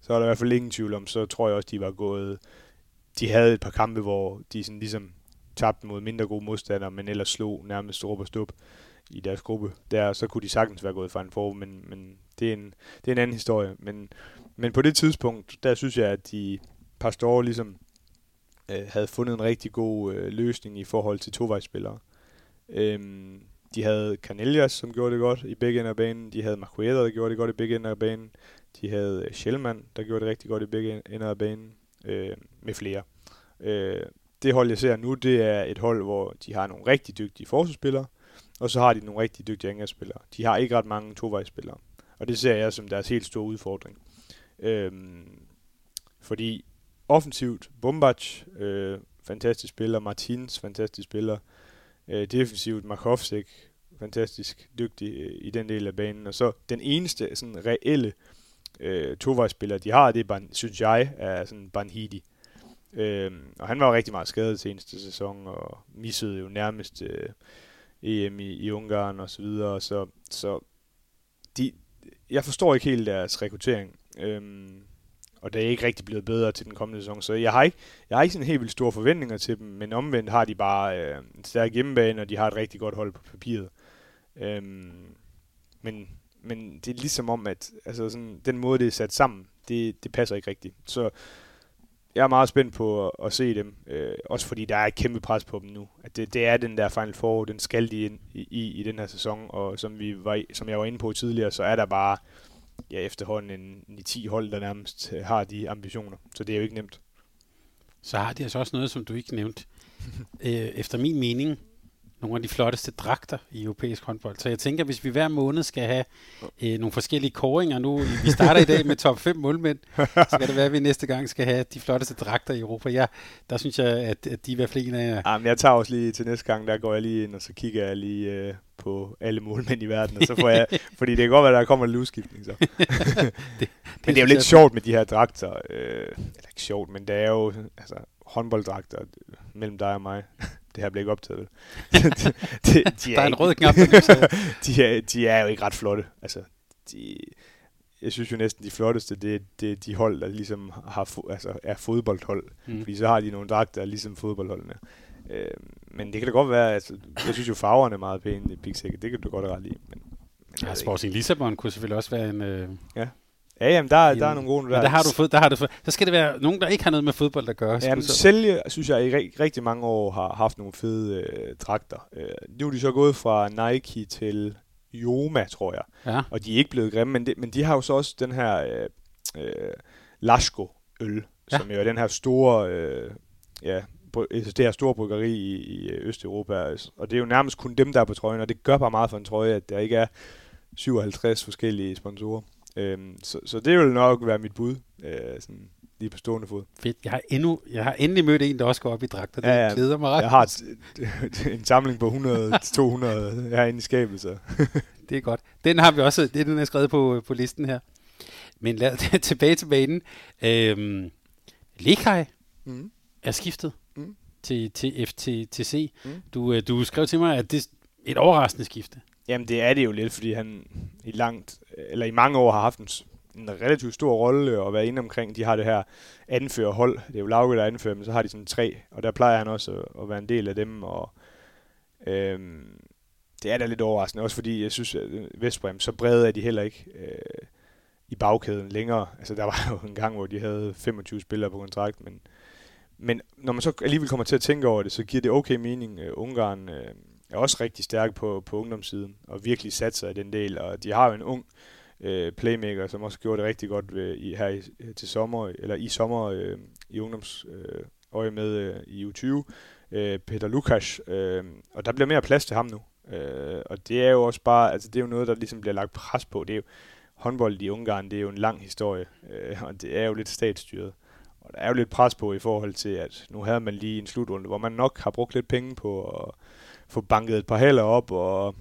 så er der i hvert fald ingen tvivl om, så tror jeg også, de var gået, de havde et par kampe, hvor de sådan ligesom tabte mod mindre gode modstandere, men ellers slog nærmest store på stup i deres gruppe. Der, så kunne de sagtens være gået fra en for, men, men det, er en, det er en anden historie. Men, men på det tidspunkt, der synes jeg, at de par store ligesom øh, havde fundet en rigtig god øh, løsning i forhold til tovejsspillere. Øhm, de havde Canellas, som gjorde det godt i begge ender af banen. De havde Marquette, der gjorde det godt i begge ender af banen. De havde øh, Schellmann, der gjorde det rigtig godt i begge ender af banen. Øh, med flere. Øh, det hold, jeg ser nu, det er et hold, hvor de har nogle rigtig dygtige forsvarsspillere, og så har de nogle rigtig dygtige angrebsspillere. De har ikke ret mange tovejsspillere, og det ser jeg som deres helt store udfordring. Øh, fordi offensivt, Bombac, øh, fantastisk spiller. Martins, fantastisk spiller. Øh, defensivt, Markovsek, fantastisk dygtig øh, i den del af banen. Og så den eneste sådan reelle øh, tovejsspiller, de har, det er, ban, synes jeg, er sådan Banhidi. Øh, og han var rigtig meget skadet seneste sæson, og missede jo nærmest øh, EM i, i Ungarn og så videre. Så, så de, jeg forstår ikke helt deres rekruttering. Øhm, og det er ikke rigtig blevet bedre til den kommende sæson, så jeg har ikke, jeg har ikke sådan helt vildt store forventninger til dem, men omvendt har de bare øh, en stærk hjemmebane, og de har et rigtig godt hold på papiret. Øhm, men, men det er ligesom om, at altså sådan, den måde, det er sat sammen, det, det passer ikke rigtigt. Så jeg er meget spændt på at, at se dem, øh, også fordi der er et kæmpe pres på dem nu. At det, det er den der Final Four, den skal de ind i, i, i den her sæson, og som, vi var, som jeg var inde på tidligere, så er der bare ja, efterhånden en, en 10 hold, der nærmest øh, har de ambitioner. Så det er jo ikke nemt. Så har de altså også noget, som du ikke nævnte. øh, efter min mening, nogle af de flotteste dragter i europæisk håndbold. Så jeg tænker, hvis vi hver måned skal have øh, nogle forskellige koringer nu, vi starter i dag med top 5 målmænd, så kan det være, at vi næste gang skal have de flotteste dragter i Europa. Ja, der synes jeg, at, at de er i hvert fald en af... Jamen, jeg tager også lige til næste gang, der går jeg lige ind, og så kigger jeg lige øh, på alle målmænd i verden, og så får jeg, fordi det kan godt være, der kommer en udskiftning, så. det, det, men det er jo lidt sjovt med de her dragter, øh, eller ikke sjovt, men det er jo, altså, håndbolddragter mellem dig og mig det her bliver ikke optaget, vel? de, de, de der er en rød knap, de, er, de er jo ikke ret flotte. Altså, de, jeg synes jo næsten, de flotteste, det er det, de hold, der ligesom har, altså, er fodboldhold. Mm. Fordi så har de nogle dragter, ligesom fodboldholdene. Øh, men det kan da godt være, altså, jeg synes jo farverne er meget pæne i Pixel, det kan du godt ret lide. Men, men ja, Sporting Lissabon kunne selvfølgelig også være en... Øh... Ja. Ja, jamen, der, der er nogle gode... Der, der har du fået, der har du fået, så skal det være nogen, der ikke har noget med fodbold at gøre. Jamen, sælge, synes jeg, i rigtig mange år har haft nogle fede øh, dragter. Øh, nu er de så gået fra Nike til Joma, tror jeg. Ja. Og de er ikke blevet grimme, men de, men de har jo så også den her øh, øh, Lasco-øl, ja. som jo er den her store... Øh, ja, det her store bryggeri i, i Østeuropa, og det er jo nærmest kun dem, der er på trøjen, og det gør bare meget for en trøje, at der ikke er 57 forskellige sponsorer. Øhm, så, så det vil nok være mit bud, øh, sådan lige på stående fod. Fedt. Jeg har, endnu, jeg har endelig mødt en, der også går op i dragter. Det ja, ja. glæder mig ret. Jeg har et, en samling på 100-200 herinde i skabet, så. det er godt. Den har vi også, det er den, jeg skrevet på, på listen her. Men lad det tilbage til banen. Øhm, Lekai mm. er skiftet mm. til, til FTTC. Mm. Du, øh, du skrev til mig, at det er et overraskende skifte. Jamen det er det jo lidt, fordi han i langt, eller i mange år har haft en, en relativt stor rolle og været inde omkring. De har det her anførerhold. Det er jo Lauke, der anfører, men så har de sådan tre, og der plejer han også at, at være en del af dem. Og, øhm, det er da lidt overraskende, også fordi jeg synes, at øh, Vestbrem, så brede er de heller ikke øh, i bagkæden længere. Altså der var jo en gang, hvor de havde 25 spillere på kontrakt, men, men når man så alligevel kommer til at tænke over det, så giver det okay mening. Øh, Ungarn Øh, er også rigtig stærke på, på ungdomssiden, og virkelig satser i den del, og de har jo en ung øh, playmaker, som også gjorde det rigtig godt ved, i, her i, øh, til sommer, eller i sommer øh, i ungdoms øh, øje med øh, i U20, øh, Peter Lukas, øh, og der bliver mere plads til ham nu. Øh, og det er jo også bare, altså det er jo noget, der ligesom bliver lagt pres på. Det er jo, håndbold i Ungarn, det er jo en lang historie, øh, og det er jo lidt statsstyret. Og der er jo lidt pres på i forhold til, at nu havde man lige en slutrunde, hvor man nok har brugt lidt penge på at få banket et par hæler op, og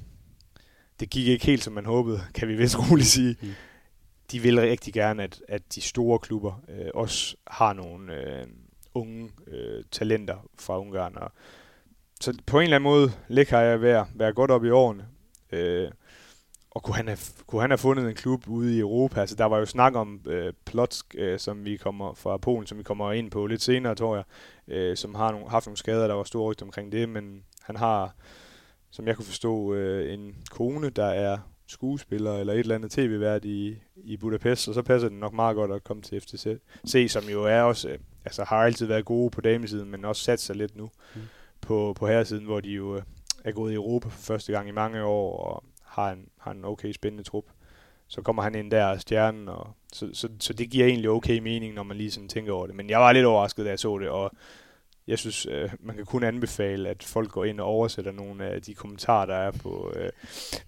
det gik ikke helt, som man håbede, kan vi vist roligt sige. Mm. De vil rigtig gerne, at, at de store klubber øh, også har nogle øh, unge øh, talenter fra Ungarn. Og, så på en eller anden måde ligger jeg ved at være godt op i årene. Øh, og kunne han, have, kunne han have fundet en klub ude i Europa? Altså, der var jo snak om øh, Plotsk, øh, som vi kommer fra Polen, som vi kommer ind på lidt senere, tror jeg, øh, som har nogle, haft nogle skader, der var store rygt omkring det, men han har, som jeg kunne forstå, øh, en kone, der er skuespiller eller et eller andet tv-vært i, i Budapest, og så passer det nok meget godt at komme til FTC, som jo er også, øh, altså har altid været gode på damesiden, men også sat sig lidt nu mm. på, på herresiden, hvor de jo øh, er gået i Europa for første gang i mange år, og har en, har en okay spændende trup. Så kommer han ind der og stjernen, og så, så, så det giver egentlig okay mening, når man lige sådan tænker over det. Men jeg var lidt overrasket, da jeg så det, og jeg synes, øh, man kan kun anbefale, at folk går ind og oversætter nogle af de kommentarer, der er på, øh,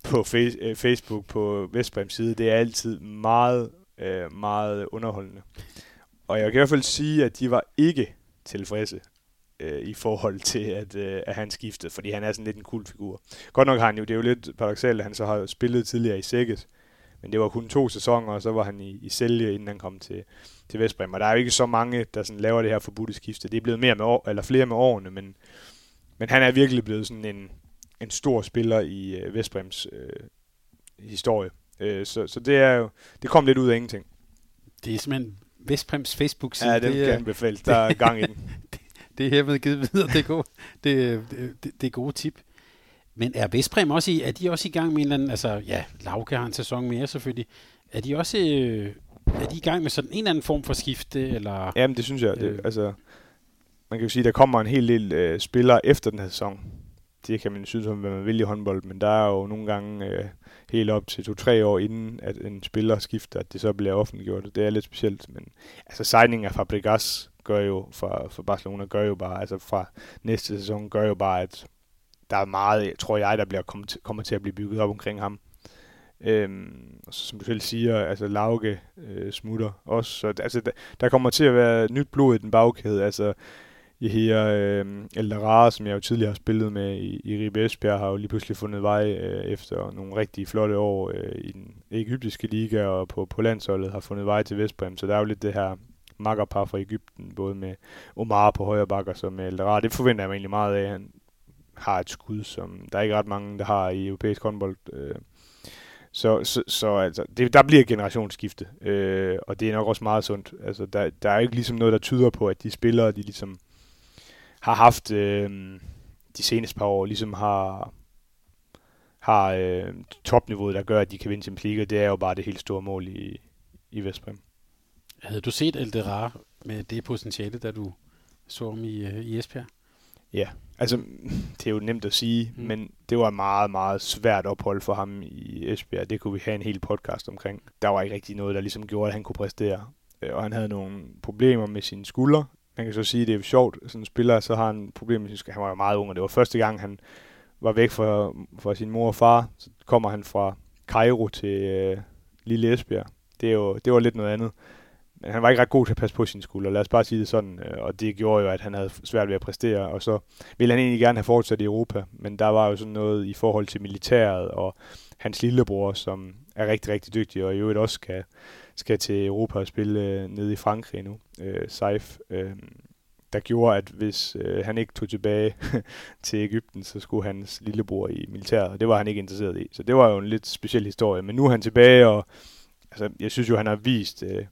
på face, øh, Facebook, på Vestbrems side. Det er altid meget, øh, meget underholdende. Og jeg kan i hvert fald sige, at de var ikke tilfredse øh, i forhold til, at, øh, at han skiftede, fordi han er sådan lidt en cool figur. Godt nok har han jo, det er jo lidt paradoxalt, at han så har spillet tidligere i Sækkes, men det var kun to sæsoner, og så var han i, i Sælge, inden han kom til, til Vestbrem. Og der er jo ikke så mange, der sådan laver det her forbudte skifte. Det er blevet mere med år, eller flere med årene, men, men han er virkelig blevet sådan en, en stor spiller i øh, Vestbrems øh, historie. Øh, så, så det er jo, det kom lidt ud af ingenting. Det er simpelthen Vestbrems Facebook-side. Ja, det, det kan anbefales. Der er gang i den. det, det er hermed givet videre. Det er, gode, det, det, det er gode tip. Men er Vestbrem også i, er de også i gang med en eller anden, altså ja, Lauke har en sæson mere selvfølgelig. Er de også øh, er de i gang med sådan en eller anden form for skifte? Eller, Jamen, det synes jeg. Det, øh, altså, man kan jo sige, der kommer en hel del øh, spillere efter den her sæson. Det kan man synes om, hvad man vil i håndbold, men der er jo nogle gange øh, helt op til to-tre år inden, at en spiller skifter, at det så bliver offentliggjort. Det er lidt specielt, men altså signing af Fabregas gør jo for, for Barcelona gør jo bare, altså fra næste sæson gør jo bare, at der er meget, tror jeg, der bliver kommer til, kommer til at blive bygget op omkring ham. Øhm, som du selv siger, altså Lauke øh, smutter også. Så, altså, der, der kommer til at være nyt blod i den bagkæde. Altså, her øh, Eldara, som jeg jo tidligere har spillet med i, i Ribe Esbjerg, har jo lige pludselig fundet vej øh, efter nogle rigtig flotte år øh, i den egyptiske liga og på, på landsholdet har fundet vej til Vestbrem. Så der er jo lidt det her makkerpar fra Ægypten, både med Omar på højre bakker som med Eldara. Det forventer jeg mig egentlig meget af. Han har et skud, som der er ikke ret mange, der har i europæisk håndbold. Øh, så, så, så altså, det, der bliver generationsskifte, øh, og det er nok også meget sundt. Altså, der, der er ikke ligesom noget, der tyder på, at de spillere, de ligesom har haft øh, de seneste par år, ligesom har, har øh, topniveauet, der gør, at de kan vinde Champions League, det er jo bare det helt store mål i, i Vestbrem. Havde du set Eldera med det potentiale, da du så ham i, øh, i Esbjerg? Ja, altså det er jo nemt at sige, mm. men det var meget, meget svært ophold for ham i Esbjerg. Det kunne vi have en hel podcast omkring. Der var ikke rigtig noget, der ligesom gjorde, at han kunne præstere. Øh, og han havde nogle problemer med sine skuldre. Man kan så sige, at det er sjovt, sådan en spiller, så har han problemer med sine skuldre. Han var jo meget ung, og det var første gang, han var væk fra, fra sin mor og far. Så kommer han fra Cairo til øh, Lille Esbjerg. Det, er jo, det var lidt noget andet. Men han var ikke ret god til at passe på sine skuldre, lad os bare sige det sådan. Øh, og det gjorde jo, at han havde svært ved at præstere. Og så ville han egentlig gerne have fortsat i Europa. Men der var jo sådan noget i forhold til militæret og hans lillebror, som er rigtig, rigtig dygtig, og i øvrigt også skal, skal til Europa og spille øh, nede i Frankrig nu, øh, Seif, øh, der gjorde, at hvis øh, han ikke tog tilbage til Ægypten, så skulle hans lillebror i militæret, og det var han ikke interesseret i. Så det var jo en lidt speciel historie. Men nu er han tilbage, og altså, jeg synes jo, han har vist... Øh,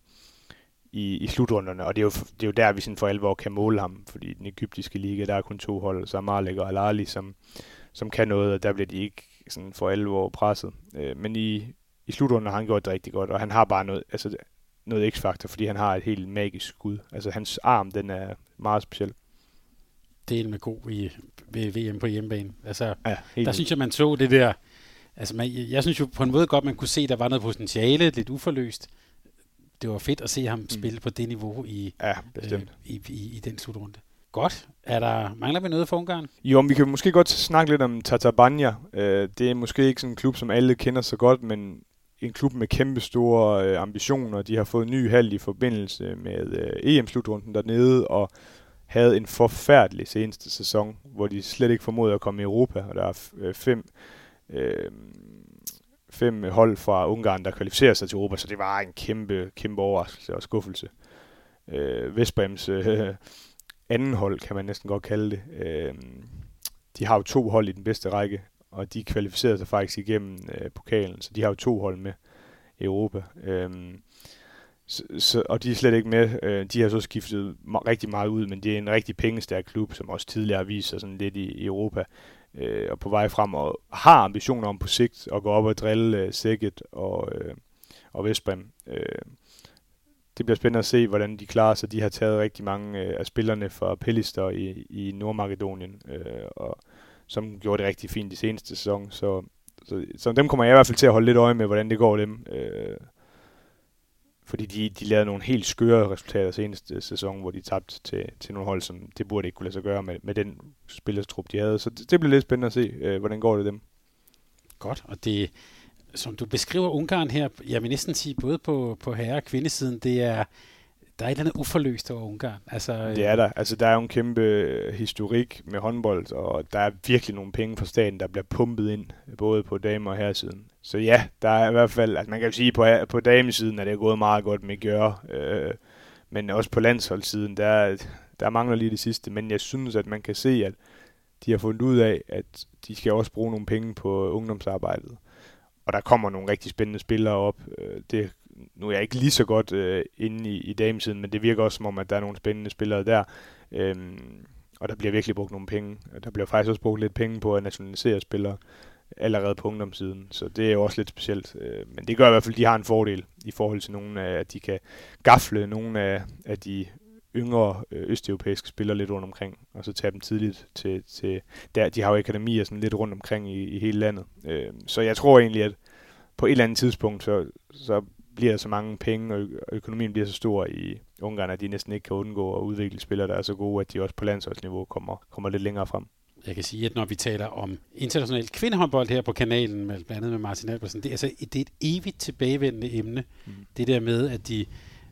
i, i slutrunderne, og det er, jo, det er jo der, vi sådan for alvor kan måle ham, fordi den egyptiske liga, der er kun to hold, så Malek og Al som, som kan noget, og der bliver de ikke sådan for alvor presset. Øh, men i, i slutrunderne har han gjort det rigtig godt, og han har bare noget, altså, noget x-faktor, fordi han har et helt magisk skud. Altså hans arm, den er meget speciel. Er med god i ved VM på hjemmebane. Altså, ja, der vildt. synes jeg, man så det der, altså man, jeg synes jo på en måde godt, man kunne se, der var noget potentiale, lidt uforløst, det var fedt at se ham mm. spille på det niveau i, ja, bestemt. Øh, i, i, i den slutrunde. Godt. Er der, mangler vi noget for Ungarn? Jo, vi kan måske godt snakke lidt om Tatabanya. Øh, det er måske ikke sådan en klub, som alle kender så godt, men en klub med kæmpe store øh, ambitioner. De har fået en ny hal i forbindelse med øh, EM-slutrunden dernede, og havde en forfærdelig seneste sæson, hvor de slet ikke formåede at komme i Europa, og der er øh, fem øh, fem hold fra Ungarn, der kvalificerer sig til Europa, så det var en kæmpe, kæmpe overraskelse og skuffelse. Øh, Vestbrems øh, anden hold, kan man næsten godt kalde det. Øh, de har jo to hold i den bedste række, og de kvalificerede sig faktisk igennem øh, pokalen, så de har jo to hold med i Europa. Øh, så, så, og de er slet ikke med. Øh, de har så skiftet rigtig meget ud, men det er en rigtig pengestærk klub, som også tidligere har vist sig sådan lidt i, i Europa øh, og på vej frem, og har ambitioner om på sigt at gå op og drille øh, Sækket og, øh, og Vestbrem. Øh, det bliver spændende at se, hvordan de klarer sig. De har taget rigtig mange øh, af spillerne fra Pellister i, i Nordmakedonien, øh, og som gjorde det rigtig fint i seneste sæson. Så, så, så dem kommer jeg i hvert fald til at holde lidt øje med, hvordan det går dem. Øh, fordi de, de lavede nogle helt skøre resultater seneste sæson, hvor de tabte til, til nogle hold, som det burde ikke kunne lade sig gøre med, med den spillerstrup, de havde. Så det, det bliver lidt spændende at se, øh, hvordan går det dem. Godt, og det, som du beskriver Ungarn her, jeg vil næsten sige både på, på herre- og kvindesiden, det er, der er et eller andet uforløst over Ungarn. Altså, det er der. Altså, der er jo en kæmpe historik med håndbold, og der er virkelig nogle penge fra staten, der bliver pumpet ind, både på dame- og herresiden. Så ja, der er i hvert fald, altså man kan jo sige, på, på damesiden er det gået meget godt med gør, øh, men også på landsholdssiden, der, der mangler lige det sidste. Men jeg synes, at man kan se, at de har fundet ud af, at de skal også bruge nogle penge på ungdomsarbejdet. Og der kommer nogle rigtig spændende spillere op. Øh, det, nu er jeg ikke lige så godt øh, inde i, i damesiden, men det virker også som om, at der er nogle spændende spillere der. Øhm, og der bliver virkelig brugt nogle penge. Der bliver faktisk også brugt lidt penge på at nationalisere spillere allerede på ungdomssiden. Så det er jo også lidt specielt. Øh, men det gør i hvert fald, at de har en fordel i forhold til nogle af, at de kan gafle nogle af, af de yngre øh, østeuropæiske spillere lidt rundt omkring, og så tage dem tidligt til, til der. De har jo akademier sådan lidt rundt omkring i, i hele landet. Øh, så jeg tror egentlig, at på et eller andet tidspunkt, så, så bliver der så mange penge, og økonomien bliver så stor i Ungarn, at de næsten ikke kan undgå at udvikle spillere, der er så gode, at de også på landsholdsniveau kommer, kommer lidt længere frem. Jeg kan sige, at når vi taler om international kvindehåndbold her på kanalen, med, blandt andet med Martin Albersen, det er, altså, det er et evigt tilbagevendende emne. Mm. Det der med, at de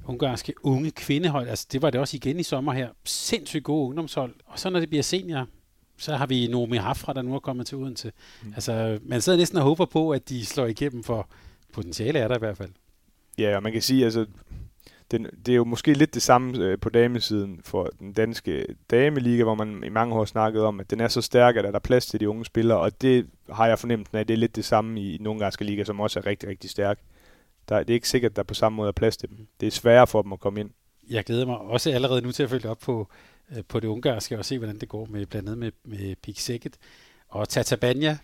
ungarske unge kvindehold, altså det var det også igen i sommer her, sindssygt gode ungdomshold. Og så når det bliver senior, så har vi Nomi Hafra, der nu er kommet til Odense. Mm. Altså, man sidder næsten og håber på, at de slår igennem, for potentiale er der i hvert fald. Ja, og man kan sige, altså, den, det er jo måske lidt det samme øh, på damesiden for den danske dameliga, hvor man i mange år snakket om, at den er så stærk, at der er plads til de unge spillere, og det har jeg fornemt, at det er lidt det samme i den ungarske liga, som også er rigtig, rigtig stærk. Der, det er ikke sikkert, at der på samme måde er plads til dem. Det er sværere for dem at komme ind. Jeg glæder mig også allerede nu til at følge op på, øh, på det ungarske og se, hvordan det går med blandt andet med, med Pik Sækket. Og Tatabanya,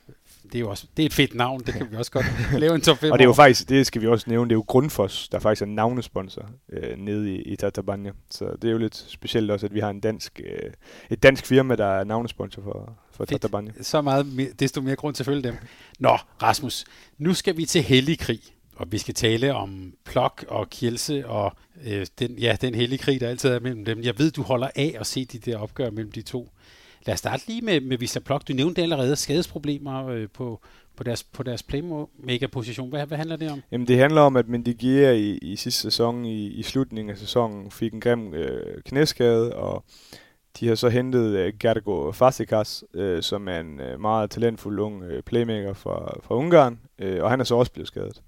det er jo også det er et fedt navn, det kan vi også godt lave en top 5 Og det er jo faktisk, det skal vi også nævne, det er jo Grundfos, der faktisk er navnesponsor øh, nede i, i Tatabanya. Så det er jo lidt specielt også, at vi har en dansk, øh, et dansk firma, der er navnesponsor for, for Tatabanya. Så meget, desto mere grund til at følge dem. Nå, Rasmus, nu skal vi til hellig krig. Og vi skal tale om Plok og Kielse og øh, den, ja, den hellige krig, der altid er mellem dem. Jeg ved, du holder af at se de der opgør mellem de to. Lad os starte lige med, med Vista Plok. Du nævnte allerede skadesproblemer øh, på, på deres, på deres playmaker-position. Hvad, hvad handler det om? Jamen, det handler om, at Mendigia i, i sidste sæson, i, i slutningen af sæsonen, fik en grim øh, knæskade, og de har så hentet øh, Gergo Fasikas, øh, som er en øh, meget talentfuld ung øh, playmaker fra, fra Ungarn, øh, og han er så også blevet skadet.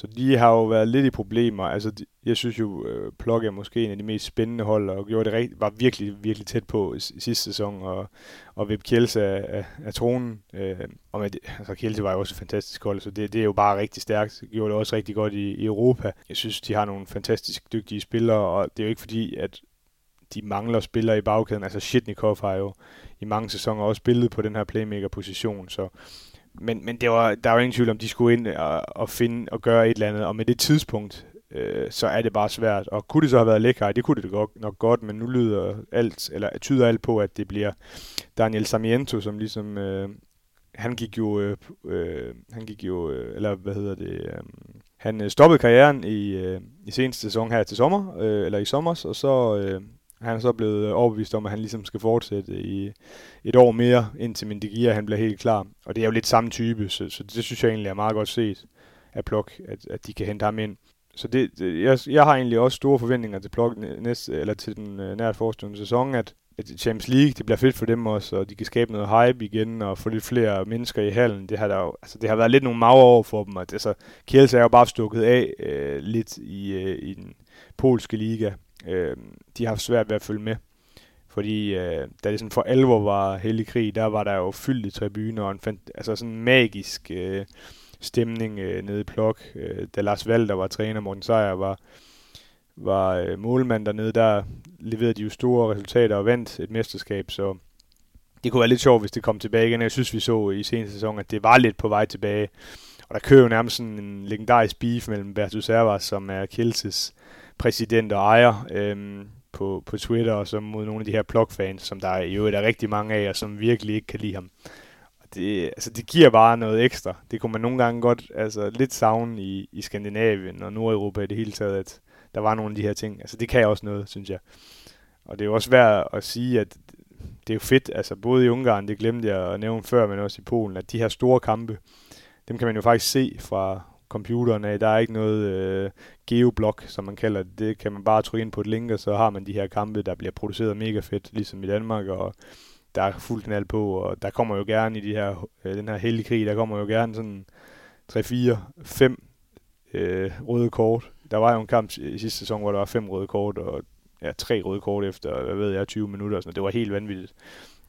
Så de har jo været lidt i problemer. Altså, de, jeg synes jo, øh, uh, Plok er måske en af de mest spændende hold, og gjorde det rigt, var virkelig, virkelig tæt på i, i sidste sæson, og, og Vip Kjelse af, af, af tronen. Øh, og med, altså, Kjelse var jo også et fantastisk hold, så det, det er jo bare rigtig stærkt. Gjorde det også rigtig godt i, i Europa. Jeg synes, de har nogle fantastisk dygtige spillere, og det er jo ikke fordi, at de mangler spillere i bagkæden. Altså Shitnikov har jo i mange sæsoner også spillet på den her playmaker-position, så men, men det var, der var ingen tvivl om, de skulle ind og, og finde og gøre et eller andet, og med det tidspunkt, øh, så er det bare svært. Og kunne det så have været lækker? Det kunne det godt, nok godt, men nu lyder alt, eller tyder alt på, at det bliver Daniel Samiento, som ligesom, øh, han gik jo, øh, øh, han gik jo, øh, eller hvad hedder det, øh, han øh, stoppede karrieren i, øh, i seneste sæson her til sommer, øh, eller i sommer, og så øh, han er så blevet øh, overbevist om, at han ligesom skal fortsætte i et år mere, indtil Mendigia han bliver helt klar. Og det er jo lidt samme type, så, så det synes jeg egentlig er meget godt set af Plok, at, at de kan hente ham ind. Så det, det, jeg, jeg har egentlig også store forventninger til Plok næste, eller til den øh, nært forestående sæson, at, at Champions League, det bliver fedt for dem også, og de kan skabe noget hype igen, og få lidt flere mennesker i hallen. Det har, der jo, altså, det har været lidt nogle maver over for dem, og det, altså, Kielce er jo bare stukket af øh, lidt i, øh, i den polske liga, øh, de har haft svært ved at følge med. Fordi øh, da det sådan for alvor var hellig krig, der var der jo fyldt i tribuner og en fant- altså sådan en magisk øh, stemning øh, nede i Plok. Øh, da Lars Valder var træner, Morten Seier var, var øh, målmand dernede, der leverede de jo store resultater og vandt et mesterskab, så det kunne være lidt sjovt, hvis det kom tilbage igen. Jeg synes, vi så i seneste sæson, at det var lidt på vej tilbage. Og der kører jo nærmest sådan en legendarisk beef mellem Bertus Servas, som er Kielces præsident og ejer øhm, på, på Twitter, og så mod nogle af de her plok-fans, som der jo er rigtig mange af, og som virkelig ikke kan lide ham. Og det, altså, det giver bare noget ekstra. Det kunne man nogle gange godt altså, lidt savne i, i Skandinavien og Nordeuropa i det hele taget, at der var nogle af de her ting. Altså det kan også noget, synes jeg. Og det er jo også værd at sige, at det er jo fedt, altså både i Ungarn, det glemte jeg at nævne før, men også i Polen, at de her store kampe, dem kan man jo faktisk se fra computeren af. Der er ikke noget øh, geoblok, som man kalder det. Det kan man bare trykke ind på et link, og så har man de her kampe, der bliver produceret mega fedt, ligesom i Danmark, og der er fuld knald på, og der kommer jo gerne i de her, øh, den her hellige krig, der kommer jo gerne sådan 3, 4, 5 øh, røde kort. Der var jo en kamp i sidste sæson, hvor der var fem røde kort, og ja, tre røde kort efter, hvad ved jeg, 20 minutter. Og sådan, det var helt vanvittigt.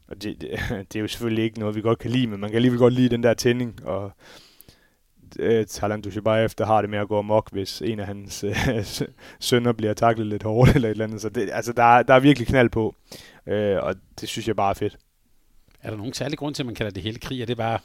Og det, det, det, er jo selvfølgelig ikke noget, vi godt kan lide, men man kan alligevel godt lide den der tænding, og øh, Talan Dushibayev, der har det med at gå amok, hvis en af hans øh, sønner bliver taklet lidt hårdt eller et eller andet. Så det, altså, der, er, der er virkelig knald på, øh, og det synes jeg bare er fedt. Er der nogen særlig grund til, at man kalder det hele krig? Er det bare...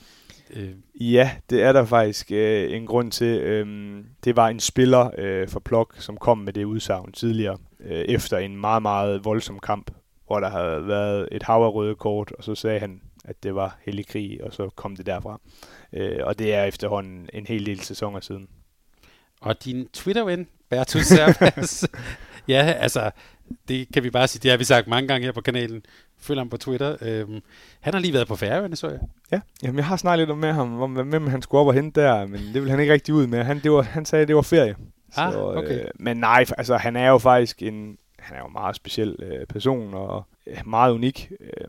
Øh... Ja, det er der faktisk øh, en grund til. Øh, det var en spiller øh, for Plok, som kom med det udsagn tidligere, øh, efter en meget, meget voldsom kamp, hvor der havde været et hav af røde kort, og så sagde han, at det var hellig krig, og så kom det derfra. Øh, og det er efterhånden en hel del sæsoner siden. Og din Twitter-ven, Bertus Servas, ja, altså, det kan vi bare sige, det har vi sagt mange gange her på kanalen. Følg ham på Twitter. Øhm, han har lige været på Færøerne, så jeg. Ja, jamen, jeg har snakket lidt med ham, om hvem han skulle op og hente der, men det vil han ikke rigtig ud med. Han, det var, han sagde, at det var ferie. Ah, så, okay. øh, men nej, altså han er jo faktisk en, han er jo en meget speciel øh, person, og øh, meget unik. Øh,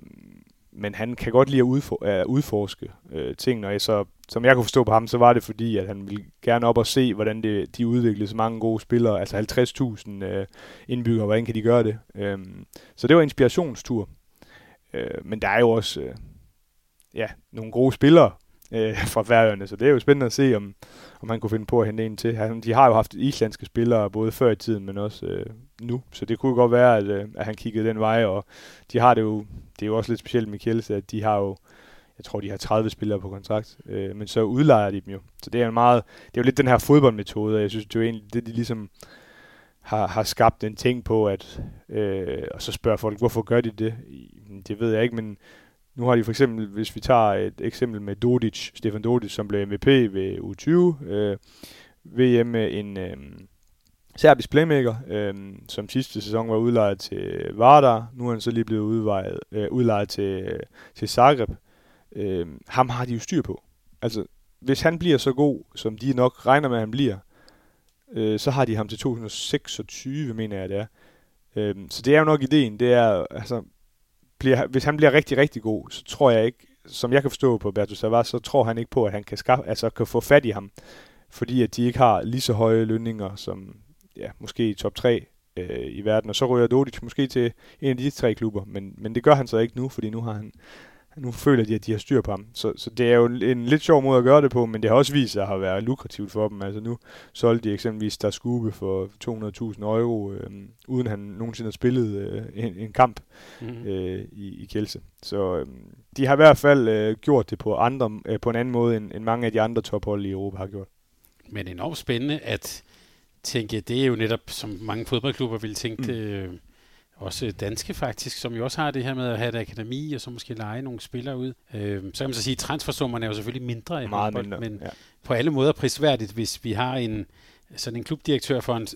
men han kan godt lide at udfor, uh, udforske øh, uh, ting, og så, som jeg kunne forstå på ham, så var det fordi, at han ville gerne op og se, hvordan det, de udviklede så mange gode spillere, altså 50.000 uh, øh, indbyggere, hvordan kan de gøre det. Um, så det var inspirationstur. Uh, men der er jo også uh, ja, nogle gode spillere uh, fra Færøerne, så det er jo spændende at se, om, om han kunne finde på at hente en til. Han, de har jo haft islandske spillere, både før i tiden, men også uh, nu, så det kunne godt være, at, øh, at han kiggede den vej, og de har det jo det er jo også lidt specielt med Kielse, at de har jo, jeg tror, de har 30 spillere på kontrakt, øh, men så udlejer de dem jo. Så det er en meget, det er jo lidt den her fodboldmetode, og jeg synes, det er jo egentlig det, de ligesom har, har skabt en ting på, at, øh, og så spørger folk, hvorfor gør de det? Det ved jeg ikke, men nu har de for eksempel, hvis vi tager et eksempel med Dodic, Stefan Dodic, som blev MVP ved U20, øh, VM en, øh, serbisk playmaker, øh, som sidste sæson var udlejet til Vardar. Nu er han så lige blevet udvejet, øh, udlejet til, til Zagreb. Øh, ham har de jo styr på. Altså, hvis han bliver så god, som de nok regner med, at han bliver, øh, så har de ham til 2026, mener jeg det er. Øh, så det er jo nok ideen, det er, altså, bliver, hvis han bliver rigtig, rigtig god, så tror jeg ikke, som jeg kan forstå på Bertus Savas, så tror han ikke på, at han kan, skaffe, altså, kan få fat i ham fordi at de ikke har lige så høje lønninger, som, ja, måske i top 3 øh, i verden, og så ryger Dodic måske til en af de tre klubber, men, men det gør han så ikke nu, fordi nu har han nu føler de, at de har styr på ham. Så, så det er jo en lidt sjov måde at gøre det på, men det har også vist sig at have været lukrativt for dem. Altså nu solgte de eksempelvis der skube for 200.000 euro, øh, uden han nogensinde har spillet øh, en, en kamp mm-hmm. øh, i, i Kjelse. Så øh, de har i hvert fald øh, gjort det på, andre, øh, på en anden måde, end, end mange af de andre tophold i Europa har gjort. Men enormt spændende, at tænke, det er jo netop, som mange fodboldklubber vil tænke mm. øh, også danske faktisk, som jo også har det her med at have et akademi, og så måske lege nogle spillere ud. Øh, så kan man så sige, at transfersummerne er jo selvfølgelig mindre i Meget mindre, men ja. på alle måder prisværdigt, hvis vi har en sådan en klubdirektør for en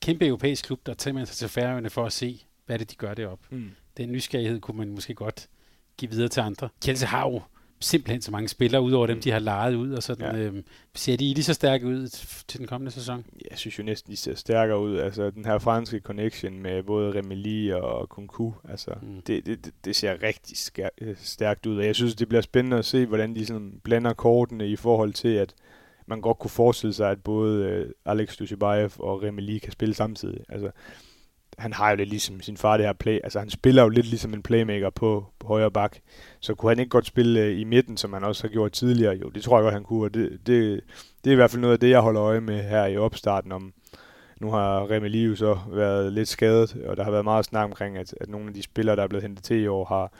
kæmpe europæisk klub, der tager sig til Færøerne for at se, hvad det de gør det op. Mm. Den nysgerrighed kunne man måske godt give videre til andre. Kjelse har jo simpelthen så mange spillere, udover dem, mm. de har lejet ud, og sådan, ja. øh, ser de lige så stærke ud til den kommende sæson? Jeg synes jo næsten, de ser stærkere ud. Altså, den her franske connection med både Remeli og Kunku, altså, mm. det, det, det, ser rigtig øh, stærkt ud, og jeg synes, det bliver spændende at se, hvordan de sådan blander kortene i forhold til, at man godt kunne forestille sig, at både øh, Alex Dushibayev og Remeli kan spille samtidig. Altså, han har jo lidt ligesom sin far det her play, altså han spiller jo lidt ligesom en playmaker på, på højre bak, så kunne han ikke godt spille øh, i midten, som han også har gjort tidligere, jo, det tror jeg godt, han kunne, og det, det, det er i hvert fald noget af det, jeg holder øje med her i opstarten, om nu har Remi Liv så været lidt skadet, og der har været meget snak omkring, at, at nogle af de spillere, der er blevet hentet til i år, har,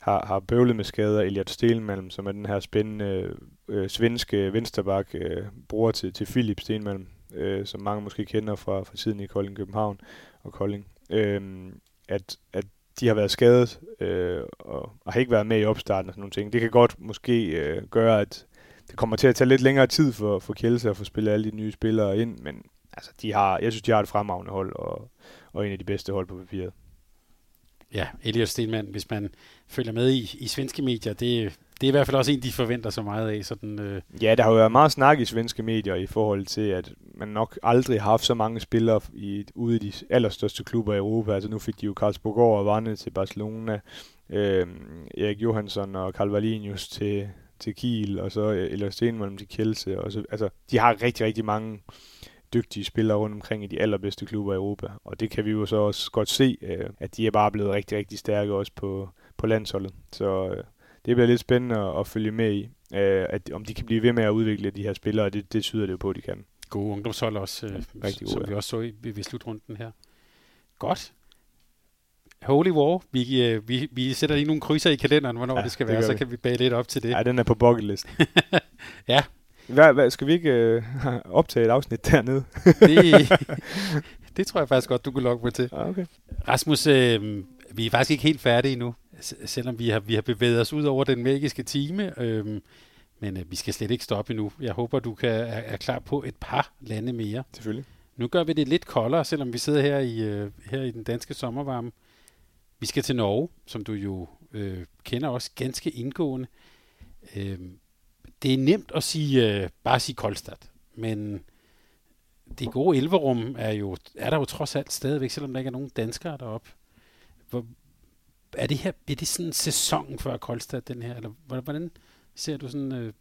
har, har bøvlet med skader. Elliot Stelmalm, som er den her spændende øh, svenske vensterbak, øh, bruger til, til Philip Stelmalm, øh, som mange måske kender fra, fra tiden i Kolding København og Kolding, øh, at, at de har været skadet øh, og, og har ikke været med i opstarten og sådan nogle ting. Det kan godt måske øh, gøre, at det kommer til at tage lidt længere tid for, for Kjelse at få spillet alle de nye spillere ind, men altså, de har, jeg synes, de har et fremragende hold og, og en af de bedste hold på papiret. Ja, Elias Stenmann, hvis man følger med i, i svenske medier, det, det er i hvert fald også en, de forventer så meget af. Sådan, øh... Ja, der har jo været meget snak i svenske medier i forhold til, at man nok aldrig har haft så mange spillere i, ude i de allerstørste klubber i Europa. Altså nu fik de jo Karlsborg og Varne til Barcelona, øh, Erik Johansson og Karl Valinius til, til Kiel, og så øh, eller Stenholm til Kielse. Og så, altså, de har rigtig, rigtig mange dygtige spillere rundt omkring i de allerbedste klubber i Europa. Og det kan vi jo så også godt se, øh, at de er bare blevet rigtig, rigtig stærke også på, på landsholdet. Så øh, det bliver lidt spændende at, at følge med i, øh, at, om de kan blive ved med at udvikle de her spillere, det, det tyder det jo på, at de kan. Gode ungdomshold også, øh, rigtig gode, som ja. vi også så i, ved slutrunden her. Godt. Holy War. Vi, øh, vi, vi sætter lige nogle krydser i kalenderen, hvornår ja, det skal det være, så vi. kan vi bage lidt op til det. Ja, den er på bucket ja. Hvad, hvad, skal vi ikke øh, optage et afsnit dernede? det, det tror jeg faktisk godt, du kunne logge mig til. Ah, okay. Rasmus, øh, vi er faktisk ikke helt færdige nu, selvom vi har, vi har bevæget os ud over den magiske time. Øh, men øh, vi skal slet ikke stoppe endnu. Jeg håber, du kan, er, er klar på et par lande mere. Selvfølgelig. Nu gør vi det lidt koldere, selvom vi sidder her i, øh, her i den danske sommervarme. Vi skal til Norge, som du jo øh, kender også ganske indgående. Øh, det er nemt at sige, øh, bare sige Koldstad, men det gode elverum er, jo, er der jo trods alt stadigvæk, selvom der ikke er nogen danskere deroppe. Hvor, er det her, er det sådan en sæson før Koldstad, den her, eller hvordan ser du sådan, øh,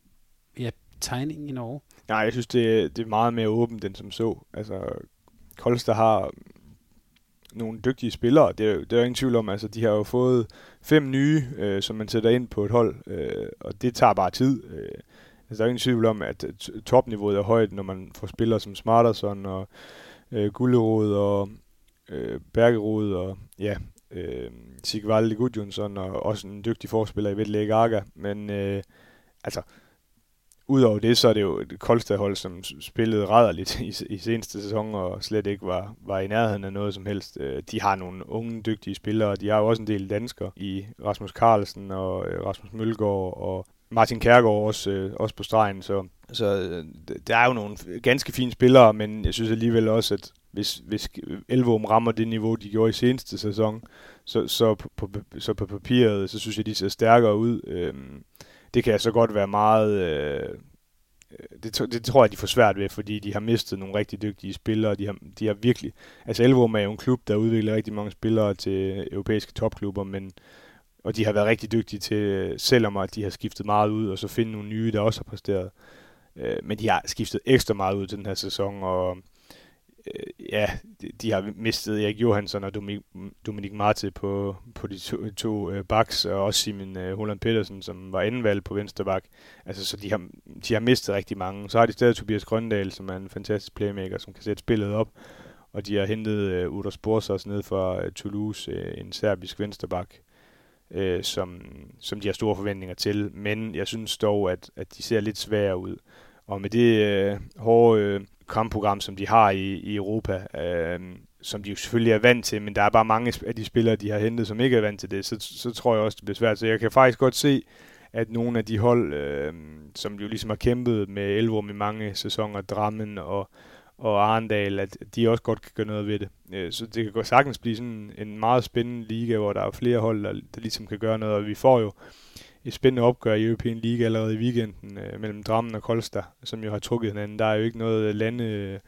ja, tegningen i Norge? Nej, jeg synes, det, det er meget mere åbent, end som så. Altså, Koldstad har mm, nogle dygtige spillere. Det er, det er jo ingen tvivl om. Altså, de har jo fået fem nye, øh, som man sætter ind på et hold, øh, og det tager bare tid. Øh, altså, der er ingen tvivl om, at øh, topniveauet er højt, når man får spillere som Smarterson og øh, Gullerod og øh, Bergerud og ja, øh, Sigvaldi Gudjonsson og også en dygtig forspiller i Vettel Aga. Men øh, altså, Udover det, så er det jo et Koldstad-hold, som spillede rædderligt i, i seneste sæson, og slet ikke var, var i nærheden af noget som helst. Øh, de har nogle unge, dygtige spillere, de har jo også en del danskere i Rasmus Carlsen og øh, Rasmus Mølgaard og Martin Kærgaard også, øh, også på stregen, så, så øh, der er jo nogle ganske fine spillere, men jeg synes alligevel også, at hvis, hvis Elvom rammer det niveau, de gjorde i seneste sæson, så, så, på, på, så på papiret, så synes jeg, de ser stærkere ud. Øhm, det kan så godt være meget... Øh, øh det, det tror jeg, de får svært ved, fordi de har mistet nogle rigtig dygtige spillere. De har, de har virkelig... Altså Elvom er jo en klub, der udvikler rigtig mange spillere til europæiske topklubber, men og de har været rigtig dygtige til, selvom at de har skiftet meget ud, og så finde nogle nye, der også har præsteret. Øh, men de har skiftet ekstra meget ud til den her sæson, og øh, ja, de, har mistet Erik Johansson og Dominik, Dominik Marte på, på de to, to øh, backs, og også Simon øh, Holland Petersen, som var andenvalg på venstre bak. Altså, så de har, de har mistet rigtig mange. Så har de stadig Tobias Grøndal, som er en fantastisk playmaker, som kan sætte spillet op. Og de har hentet øh, Udo Sporsas ned fra øh, Toulouse, øh, en serbisk vensterbak, øh, som, som de har store forventninger til. Men jeg synes dog, at, at de ser lidt svære ud. Og med det øh, hårde øh, kampprogram, som de har i, i Europa, øh, som de jo selvfølgelig er vant til, men der er bare mange af de spillere, de har hentet, som ikke er vant til det, så, så tror jeg også, det bliver svært. Så jeg kan faktisk godt se, at nogle af de hold, øh, som jo ligesom har kæmpet med Elvom i mange sæsoner, Drammen og, og Arendal, at de også godt kan gøre noget ved det. Øh, så det kan godt sagtens blive sådan en meget spændende liga, hvor der er flere hold, der, der ligesom kan gøre noget, og vi får jo et spændende opgør i European League allerede i weekenden øh, mellem Drammen og Kolstad, som jo har trukket hinanden. Der er jo ikke noget lande... Øh,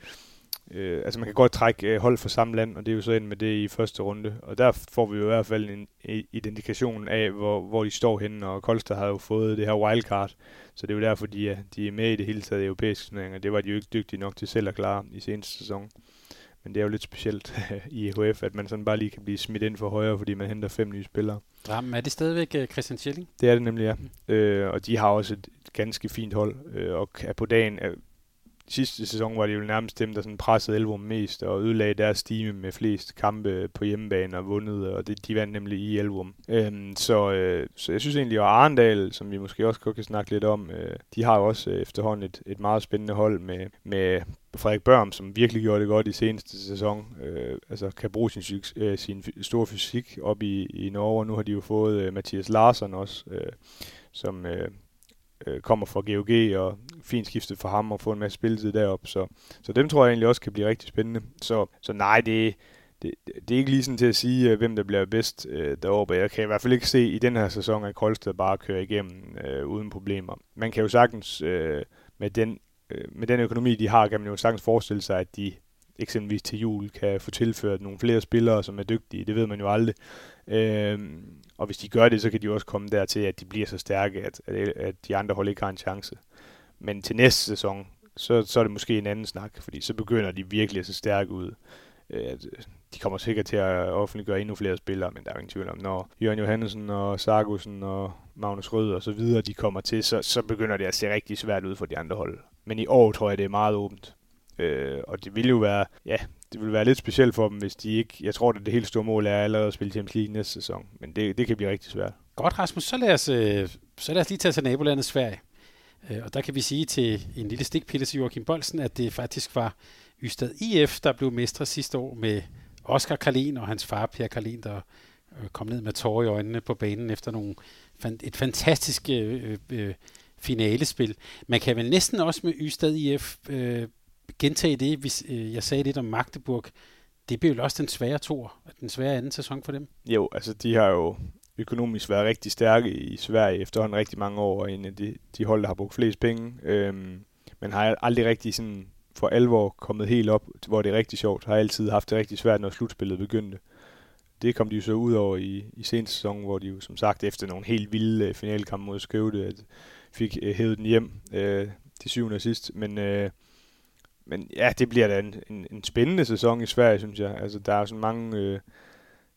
øh, altså man kan godt trække øh, hold fra samme land, og det er jo så ind med det i første runde. Og der får vi jo i hvert fald en, en identifikation af, hvor, hvor de står henne, og Kolstad har jo fået det her wildcard, så det er jo derfor, de er, de er med i det hele taget europæiske turneringer. Det var de jo ikke dygtige nok til selv at klare i seneste sæson. Men det er jo lidt specielt i EHF, at man sådan bare lige kan blive smidt ind for højre, fordi man henter fem nye spillere. Drammen, er det stadigvæk uh, Christian Schilling? Det er det nemlig, ja. Mm. Øh, og de har også et ganske fint hold, øh, og er på dagen er, sidste sæson var det jo nærmest dem, der sådan pressede Elvom mest og ødelagde deres stime med flest kampe på hjemmebane og vundet, og det, de vandt nemlig i Elvom. Øhm, så, øh, så jeg synes egentlig, at Arendal, som vi måske også godt kan snakke lidt om, øh, de har jo også øh, efterhånden et, et meget spændende hold med, med Frederik Børm, som virkelig gjorde det godt i seneste sæson, øh, altså kan bruge sin, øh, sin store fysik op i, i Norge, og nu har de jo fået øh, Mathias Larsen også, øh, som, øh, øh, kommer fra GOG, og fint skiftet for ham og få en masse spilletid derop. Så, så dem tror jeg egentlig også kan blive rigtig spændende. Så, så nej, det, det, det er ikke lige sådan til at sige, øh, hvem der bliver bedst øh, deroppe. Jeg kan i hvert fald ikke se i den her sæson, at Kolsted bare kører igennem øh, uden problemer. Man kan jo sagtens øh, med, den, øh, med den økonomi, de har, kan man jo sagtens forestille sig, at de eksempelvis til jul kan få tilført nogle flere spillere, som er dygtige. Det ved man jo aldrig. Øh, og hvis de gør det, så kan de også komme dertil, at de bliver så stærke, at, at, at de andre hold ikke har en chance. Men til næste sæson, så, så er det måske en anden snak, fordi så begynder de virkelig at se stærke ud. Øh, øh de kommer sikkert til at offentliggøre endnu flere spillere, men der er ingen tvivl om, når Jørgen Johansen og Sargussen og Magnus Rød og så videre, de kommer til, så, så begynder det at se rigtig svært ud for de andre hold. Men i år tror jeg, det er meget åbent. Øh, og det vil jo være, ja, det vil være lidt specielt for dem, hvis de ikke, jeg tror, at det helt store mål er allerede at spille Champions League næste sæson, men det, det kan blive rigtig svært. Godt, Rasmus, så lad os, øh, så lad os lige tage til nabolandet Sverige. Øh, og der kan vi sige til en lille stikpille til Joachim Bolsen, at det faktisk var Ystad IF, der blev mestre sidste år med Oscar Karlin og hans far Per Karlin, der øh, kom ned med tårer i øjnene på banen efter nogle, et fantastisk øh, øh, finalespil. Man kan vel næsten også med Ystad IF øh, gentage det, hvis øh, jeg sagde lidt om Magdeburg. Det blev jo også den svære tor, den svære anden sæson for dem. Jo, altså de har jo økonomisk været rigtig stærke i Sverige efterhånden rigtig mange år, og en af de, de hold, der har brugt flest penge. Øhm, men har aldrig rigtig sådan for alvor kommet helt op, hvor det er rigtig sjovt. Har altid haft det rigtig svært, når slutspillet begyndte. Det kom de jo så ud over i, i seneste sæson, hvor de jo som sagt efter nogle helt vilde øh, finalkampe mod Skøvde, at fik øh, hævet den hjem øh, til syvende og sidst. Men, øh, men ja, det bliver da en, en, en spændende sæson i Sverige, synes jeg. Altså, der er sådan mange øh,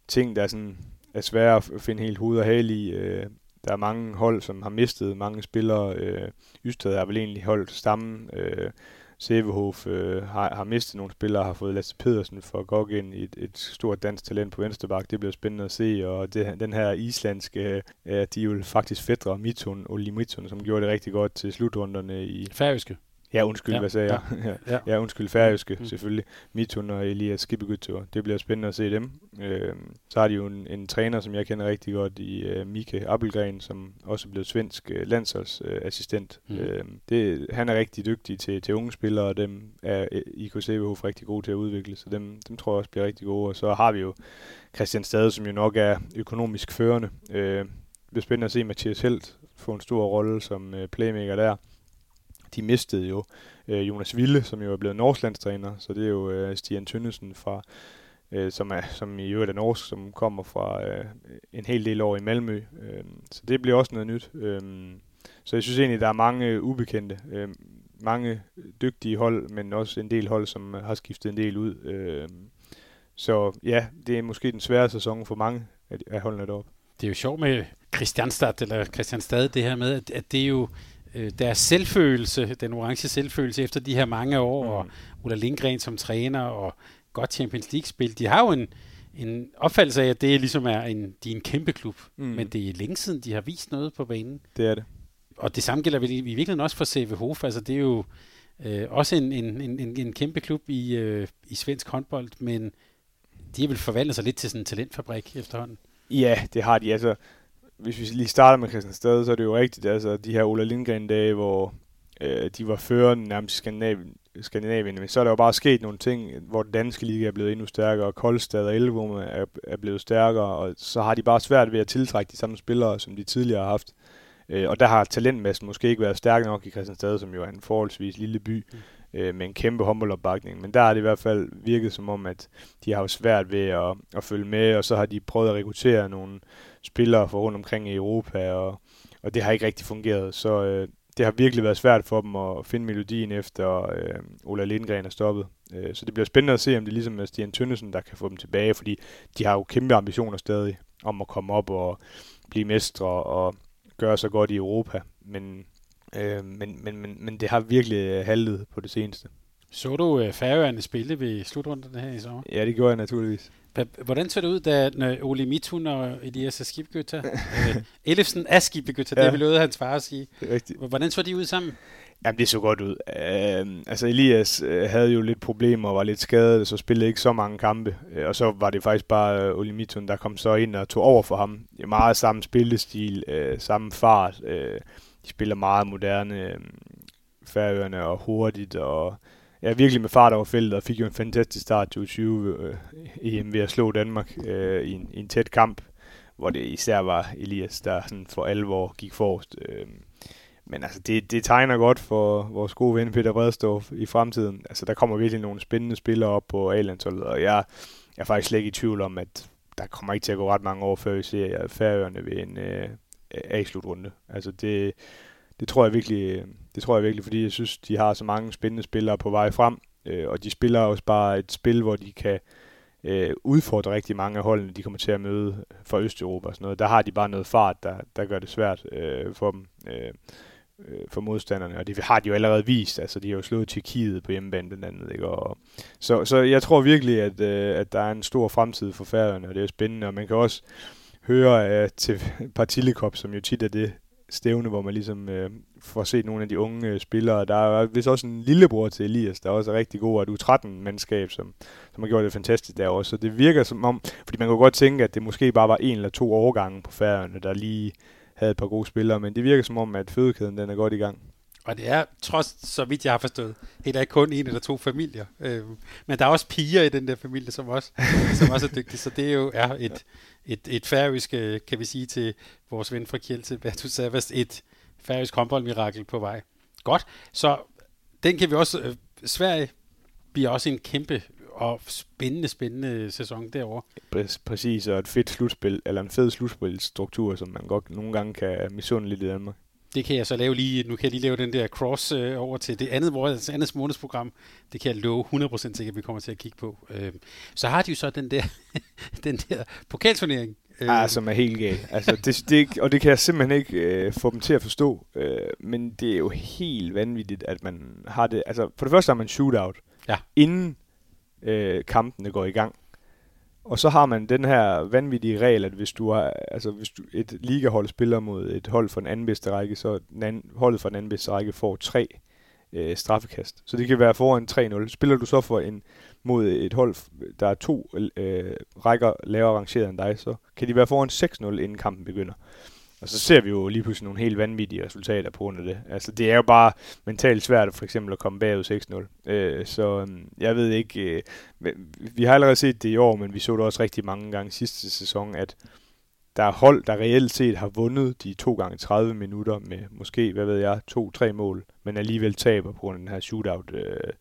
ting, der er, sådan, er svære at finde helt hoved og hale i. Øh, der er mange hold, som har mistet mange spillere. Øh, Ystad har vel egentlig holdt stammen. Øh, Sevehof øh, har, har mistet nogle spillere, har fået Lasse Pedersen for at gå ind i et, et stort dansk talent på Vensterbak. Det bliver spændende at se, og det, den her islandske, øh, de er jo faktisk fædre, Mitun, Oli Mitun, som gjorde det rigtig godt til slutrunderne i... Færøske. Ja, undskyld, ja, hvad sagde ja, jeg? ja, ja, undskyld, færøske, mm. selvfølgelig. Mitun og Elias Skibbegytter. Det bliver spændende at se dem. Øh, så har de jo en, en træner, som jeg kender rigtig godt i uh, Mike Appelgren, som også er blevet svensk uh, landsholdsassistent. Mm. Øh, det, han er rigtig dygtig til, til unge spillere, og dem er IK CVH rigtig gode til at udvikle, så dem, dem tror jeg også bliver rigtig gode. Og så har vi jo Christian Stade, som jo nok er økonomisk førende. Øh, det bliver spændende at se Mathias Helt få en stor rolle som uh, playmaker der de mistede jo øh, Jonas Ville, som jo er blevet norsklandstræner, så det er jo øh, Stian Tønnesen fra øh, som, er, som i øvrigt er norsk, som kommer fra øh, en hel del år i Malmø. Øh, så det bliver også noget nyt. Øh, så jeg synes egentlig, der er mange øh, ubekendte, øh, mange dygtige hold, men også en del hold, som øh, har skiftet en del ud. Øh, så ja, det er måske den svære sæson for mange af, af holdene deroppe. Det er jo sjovt med Christianstad, eller Christianstad, det her med, at, at det er jo øh, deres selvfølelse, den orange selvfølelse efter de her mange år, mm. og Ulla Lindgren som træner, og godt Champions League-spil. De har jo en, en opfattelse af, at det ligesom er en, de er en kæmpe klub, mm. men det er længe siden, de har vist noget på banen. Det er det. Og det samme gælder i virkeligheden også for CV Hof. Altså, det er jo øh, også en, en, en, en kæmpe klub i, øh, i svensk håndbold, men de har vel forvandlet sig lidt til sådan en talentfabrik efterhånden. Ja, det har de. Altså, hvis vi lige starter med Christiansted, så er det jo rigtigt, altså de her Ola Lindgren-dage, hvor øh, de var førende nærmest i Skandinavien, Skandinavien, men så er der jo bare sket nogle ting, hvor den danske liga er blevet endnu stærkere, og Koldstad og Elvum er, er blevet stærkere, og så har de bare svært ved at tiltrække de samme spillere, som de tidligere har haft. Øh, og der har talentmassen måske ikke været stærk nok i Christiansted, som jo er en forholdsvis lille by, mm. øh, med en kæmpe håndboldopbakning. Men der har det i hvert fald virket som om, at de har svært ved at, at følge med, og så har de prøvet at rekruttere nogle spillere fra rundt omkring i Europa, og, og det har ikke rigtig fungeret. Så øh, det har virkelig været svært for dem at finde melodien efter øh, Ola Lindgren er stoppet. Øh, så det bliver spændende at se, om det ligesom er Stian Tønnesen, der kan få dem tilbage, fordi de har jo kæmpe ambitioner stadig om at komme op og blive mestre og gøre sig godt i Europa. Men, øh, men, men, men, men det har virkelig haltet på det seneste. Så du øh, Færøerne spille ved slutrunden her i sommer? Ja, det gjorde jeg naturligvis. Hvordan så det ud, da Ole Mitun og Elias Skibgøtter, øh, Ellefsen er Skibgøtter, ja. det vil hans far at sige. Det er rigtigt. Hvordan så de ud sammen? Jamen, det så godt ud. Uh, altså, Elias uh, havde jo lidt problemer og var lidt skadet, så spillede ikke så mange kampe. Uh, og så var det faktisk bare uh, Ole Mitun, der kom så ind og tog over for ham. Det er meget samme spillestil, uh, samme fart. Uh, de spiller meget moderne uh, færøerne og hurtigt, og ja, virkelig med fart over feltet, og fik jo en fantastisk start til 20 øh, EM ved at slå Danmark øh, i, en, i en tæt kamp, hvor det især var Elias, der sådan for alvor gik forrest. Øh, men altså, det, det tegner godt for vores gode ven Peter Bredstorff i fremtiden. Altså, der kommer virkelig nogle spændende spillere op på A-landsholdet, og jeg, jeg er faktisk slet ikke i tvivl om, at der kommer ikke til at gå ret mange år, før vi ser Færøerne ved en øh, A-slutrunde. Altså, det, det tror jeg virkelig, øh, det tror jeg virkelig, fordi jeg synes, de har så mange spændende spillere på vej frem, øh, og de spiller også bare et spil, hvor de kan øh, udfordre rigtig mange af holdene, de kommer til at møde fra Østeuropa og sådan noget. Der har de bare noget fart, der, der gør det svært øh, for dem. Øh, øh for modstanderne, og det har de jo allerede vist. Altså, de har jo slået Tyrkiet på hjemmebane blandt andet. Ikke? Og, så, så jeg tror virkelig, at, øh, at der er en stor fremtid for Færøerne, og det er spændende, og man kan også høre uh, til Partilikop, som jo tit er det stævne, hvor man ligesom øh, får set nogle af de unge øh, spillere. Der er vist også en lillebror til Elias, der er også er rigtig god, og du 13 mandskab, som, som har gjort det fantastisk der også. Så det virker som om, fordi man kan godt tænke, at det måske bare var en eller to årgange på færøerne, der lige havde et par gode spillere, men det virker som om, at fødekæden den er godt i gang. Og det er, trods så vidt jeg har forstået, heller ikke kun en eller to familier. Øh, men der er også piger i den der familie, som også, som også er dygtige. Så det er jo er et, et, et færøsk, øh, kan vi sige til vores ven fra Kjeld, til Bertus Savast, et færøsk håndboldmirakel på vej. Godt, så den kan vi også... Øh, Sverige bliver også en kæmpe og spændende, spændende sæson derovre. Præcis, og et fedt slutspil, eller en fed slutspilstruktur, som man godt nogle gange kan misunde lidt i Danmark. Det kan jeg så lave lige, nu kan jeg lige lave den der cross øh, over til det andet, vores andet månedsprogram. Det kan jeg love 100% sikkert, at vi kommer til at kigge på. Øh, så har de jo så den der, den der pokalturnering. Øh. Ah, som er helt gal. Altså, det, det, og det kan jeg simpelthen ikke øh, få dem til at forstå. Øh, men det er jo helt vanvittigt, at man har det. Altså, for det første har man shootout. Ja. Inden øh, kampene går i gang. Og så har man den her vanvittige regel, at hvis du har, altså hvis du, et ligahold spiller mod et hold fra den anden bedste række, så den anden, holdet fra den anden bedste række får tre øh, straffekast. Så det kan være foran 3-0. Spiller du så for en mod et hold, der er to øh, rækker lavere rangeret end dig, så kan de være foran 6-0, inden kampen begynder. Og så ser vi jo lige pludselig nogle helt vanvittige resultater på grund af det. Altså, det er jo bare mentalt svært for eksempel at komme bagud 6-0. Øh, så øhm, jeg ved ikke... Øh, vi har allerede set det i år, men vi så det også rigtig mange gange sidste sæson, at der er hold, der reelt set har vundet de to gange 30 minutter med måske, hvad ved jeg, to-tre mål, men alligevel taber på grund af den her shootout øh,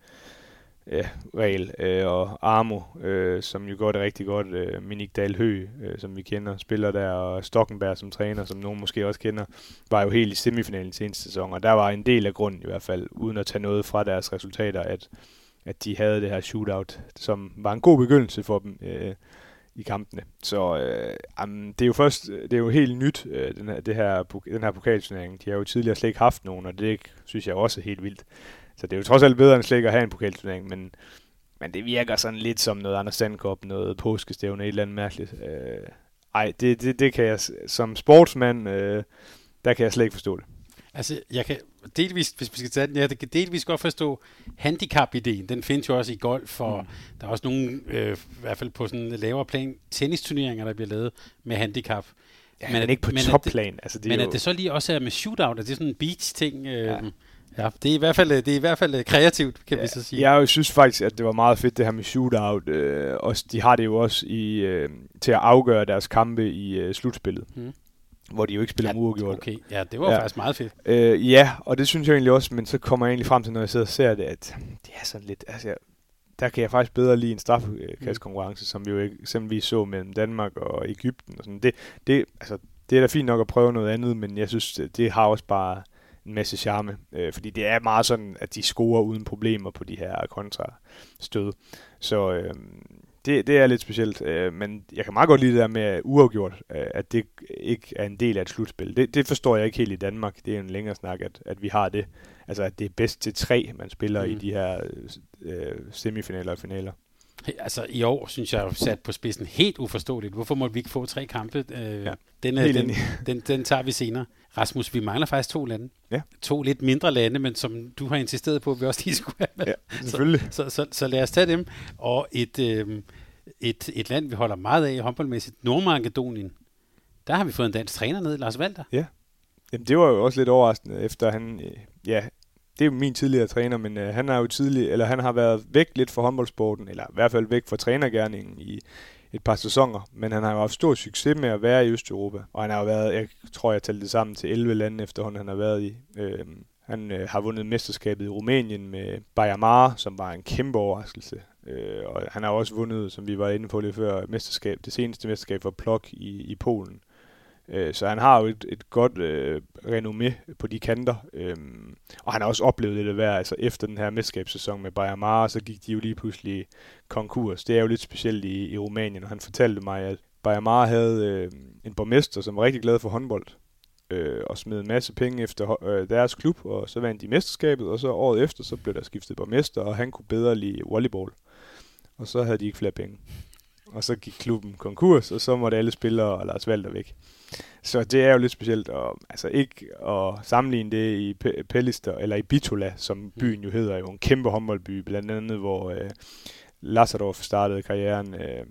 ja, regel, øh, og Armo, øh, som jo gør det rigtig godt, øh, Minik Dahl øh, som vi kender, spiller der, og Stockenberg som træner, som nogen måske også kender, var jo helt i semifinalen seneste sæson, og der var en del af grunden i hvert fald, uden at tage noget fra deres resultater, at, at de havde det her shootout, som var en god begyndelse for dem øh, i kampene. Så øh, jamen, det er jo først, øh, det er jo helt nyt, øh, den, her, det her, den her pokalturnering. De har jo tidligere slet ikke haft nogen, og det synes jeg også er helt vildt. Så det er jo trods alt bedre end slet ikke at have en pokalturnering, men, men det virker sådan lidt som noget Anders Sandkop, noget påskestævne, et eller andet mærkeligt. Øh, ej, det, det, det kan jeg, som sportsmand, øh, der kan jeg slet ikke forstå det. Altså, jeg kan delvis, hvis vi skal tage den, jeg kan delvis godt forstå handicap-ideen. Den findes jo også i golf, og mm. der er også nogle, øh, i hvert fald på sådan en lavere plan, tennisturneringer, der bliver lavet med handicap. Ja, men, men ikke på men topplan. Det, altså, det men at det så lige også er med shootout, er det sådan en beach-ting? Øh, ja. Ja, det er i hvert fald, det er i hvert fald øh, kreativt, kan ja, vi så sige. Jeg synes faktisk, at det var meget fedt, det her med shootout. Øh, også, de har det jo også i, øh, til at afgøre deres kampe i øh, slutspillet. Mm. Hvor de jo ikke spiller ja, uafgjort. Okay, ja, det var ja. faktisk meget fedt. Øh, ja, og det synes jeg egentlig også, men så kommer jeg egentlig frem til, når jeg sidder og ser det, at det er sådan lidt, altså, der kan jeg faktisk bedre lide en straffekastkonkurrence, mm. som vi jo eksempelvis så mellem Danmark og Ægypten. Og sådan. Det, det, altså, det er da fint nok at prøve noget andet, men jeg synes, det har også bare en masse charme, øh, fordi det er meget sådan, at de scorer uden problemer på de her kontrastød. Så øh, det, det er lidt specielt, øh, men jeg kan meget godt lide det der med uafgjort, øh, at det ikke er en del af et slutspil. Det, det forstår jeg ikke helt i Danmark. Det er en længere snak, at, at vi har det. Altså, at det er bedst til tre, man spiller mm. i de her øh, semifinaler og finaler. Altså i år, synes jeg, sat på spidsen helt uforståeligt. Hvorfor må vi ikke få tre kampe? Øh, ja, den, den, den, den, den tager vi senere. Rasmus, vi mangler faktisk to lande. Ja. To lidt mindre lande, men som du har insisteret på, at vi også lige skulle have med. Ja, selvfølgelig. Så, så, så, så lad os tage dem. Og et, øh, et, et land, vi holder meget af håndboldmæssigt, Nordmakedonien. Der har vi fået en dansk træner ned, Lars Valter. Ja. Jamen, det var jo også lidt overraskende, efter han, øh, ja, det er min tidligere træner, men øh, han har jo tidlig, eller han har været væk lidt fra håndboldsporten, eller i hvert fald væk fra trænergærningen i et par sæsoner, men han har jo haft stor succes med at være i Østeuropa, og han har jo været, jeg tror jeg talte det sammen til 11 lande efterhånden han har været i. Øh, han øh, har vundet mesterskabet i Rumænien med Bayer Mare, som var en kæmpe overraskelse. Øh, og han har også vundet, som vi var inde på lidt før, mesterskab, det seneste mesterskab for Plok i, i Polen. Øh, så han har jo et, et godt øh, renommé på de kanter. Øh, og han har også oplevet det værd. Altså efter den her mesterskabssæson med Bayern Mara, så gik de jo lige pludselig konkurs. Det er jo lidt specielt i, i Rumænien, og han fortalte mig, at Bayern Mara havde øh, en borgmester, som var rigtig glad for håndbold øh, og smed en masse penge efter øh, deres klub, og så vandt de mesterskabet, og så året efter, så blev der skiftet borgmester, og han kunne bedre lide volleyball. Og så havde de ikke flere penge. Og så gik klubben konkurs, og så måtte alle spillere og Lars Valter væk. Så det er jo lidt specielt, og, altså ikke at sammenligne det i Pellister, eller i Bitola, som mm. byen jo hedder, jo en kæmpe håndboldby, blandt andet, hvor øh, Lazarov startede karrieren. Øh,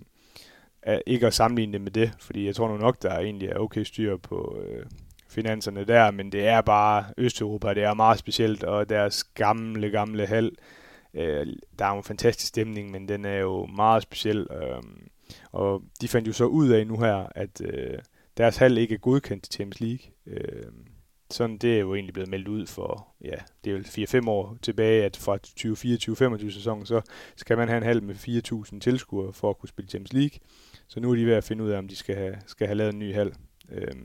ikke at sammenligne det med det, fordi jeg tror nu nok, der egentlig er okay styr på øh, finanserne der, men det er bare Østeuropa, det er meget specielt, og deres gamle, gamle hal, øh, der er jo en fantastisk stemning, men den er jo meget speciel, øh, og de fandt jo så ud af nu her, at øh, deres hal ikke er godkendt til Champions League. Øh, sådan, det er jo egentlig blevet meldt ud for, ja, det er jo 4-5 år tilbage, at fra 2024-25 sæsonen, så skal man have en hal med 4.000 tilskuere for at kunne spille Champions League. Så nu er de ved at finde ud af, om de skal have, skal have lavet en ny hal. Øh,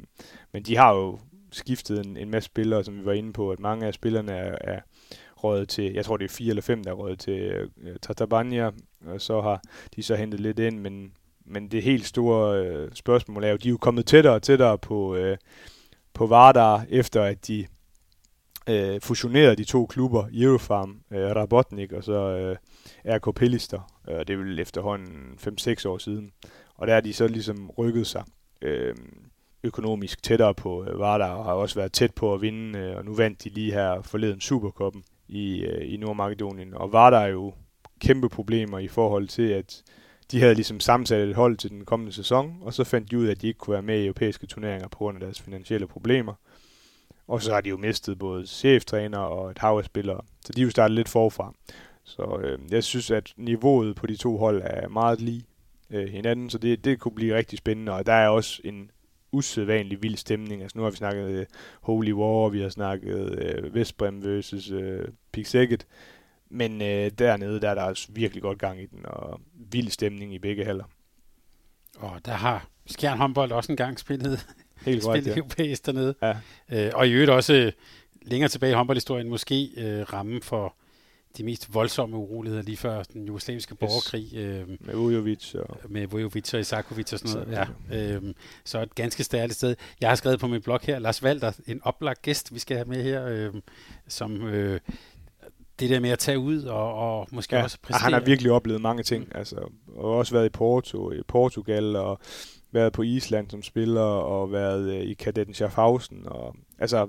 men de har jo skiftet en, en masse spillere, som vi var inde på, at mange af spillerne er, er røget til, jeg tror det er fire eller fem, der er røget til øh, Tatabania, og så har de så hentet lidt ind, men men det helt store øh, spørgsmål er jo, de er jo kommet tættere og tættere på, øh, på Vardar, efter at de øh, fusionerede de to klubber, Eurofarm, øh, Rabotnik og så øh, RK Pellister. Øh, det er vel efterhånden 5-6 år siden. Og der er de så ligesom rykket sig øh, økonomisk tættere på øh, Vardar, og har også været tæt på at vinde, øh, og nu vandt de lige her forleden Superkoppen i, øh, i Nordmakedonien. Og Vardar er jo kæmpe problemer i forhold til, at de havde ligesom sammensat et hold til den kommende sæson, og så fandt de ud af, at de ikke kunne være med i europæiske turneringer på grund af deres finansielle problemer. Og så har de jo mistet både cheftræner og et hav af spillere, så de er jo startet lidt forfra. Så øh, jeg synes, at niveauet på de to hold er meget lige øh, hinanden, så det, det kunne blive rigtig spændende, og der er også en usædvanlig vild stemning. Altså nu har vi snakket øh, Holy War, vi har snakket øh, Vestbrem versus øh, Pixeget, men øh, dernede, der er der også virkelig godt gang i den, og vild stemning i begge haller. Og der har Skjern håndbold også engang spillet, Helt spillet ja. europæisk dernede. Ja. Øh, og i øvrigt også øh, længere tilbage i håndboldhistorien måske øh, ramme for de mest voldsomme uroligheder lige før den jugoslaviske borgerkrig. Øh, med Vujovic og... Med Vujovic og Isakovic og sådan noget. Ja. Øh, så et ganske stærligt sted. Jeg har skrevet på min blog her, Lars Valder, en oplagt gæst, vi skal have med her, øh, som øh, det der med at tage ud og, og måske ja, også præstere. Han har virkelig oplevet mange ting, mm. altså, og også været i Porto, i Portugal, og været på Island som spiller, og været øh, i kadetten Schaffhausen, og altså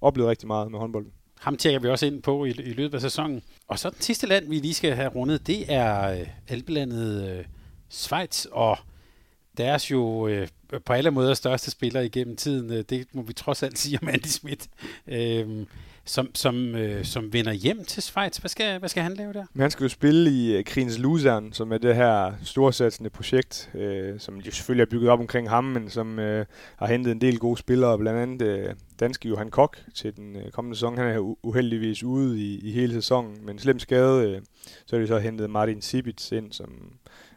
oplevet rigtig meget med håndbolden. Ham tjekker vi også ind på i, i løbet af sæsonen. Og så den sidste land, vi lige skal have rundet, det er øh, albelandet øh, Schweiz, og deres jo øh, på alle måder største spiller igennem tiden, øh, det må vi trods alt sige om Andy Schmidt. Øh, som, som, øh, som vender hjem til Schweiz. Hvad skal, hvad skal han lave der? Men han skal jo spille i øh, Krigens Luzern, som er det her storsatsende projekt, øh, som jo selvfølgelig er bygget op omkring ham, men som øh, har hentet en del gode spillere, blandt andet øh, danske Johan Kok til den øh, kommende sæson. Han er uheldigvis ude i, i hele sæsonen, men slem skade, øh, så er det så hentet Martin Sibic ind, som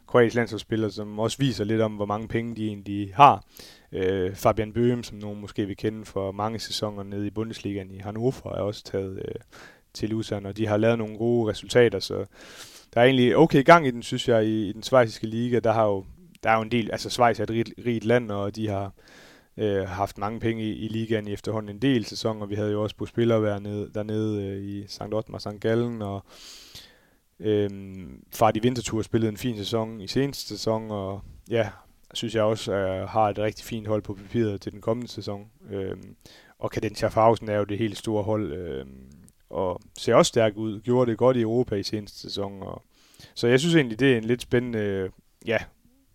kroatisk landsholdsspiller, som også viser lidt om, hvor mange penge de egentlig har. Øh, Fabian Bøhm, som nogen måske vil kende for mange sæsoner nede i Bundesligaen i Hannover, er også taget øh, til Lusan, og de har lavet nogle gode resultater, så der er egentlig okay gang i den, synes jeg, i, i den svejsiske liga. Der, har jo, der er jo en del, altså Schweiz er et rigt, rigt land, og de har øh, haft mange penge i, i ligaen i efterhånden en del sæsoner. Vi havde jo også på spillere være nede, dernede øh, i St. Ottmar, St. Gallen, og øh, Far i Vintertur spillede en fin sæson i seneste sæson, og ja, synes jeg også øh, har et rigtig fint hold på papiret til den kommende sæson. Øh, og Kaden Fausen er jo det helt store hold, øh, og ser også stærkt ud. Gjorde det godt i Europa i seneste sæson. Og, så jeg synes egentlig, det er en lidt spændende øh, ja,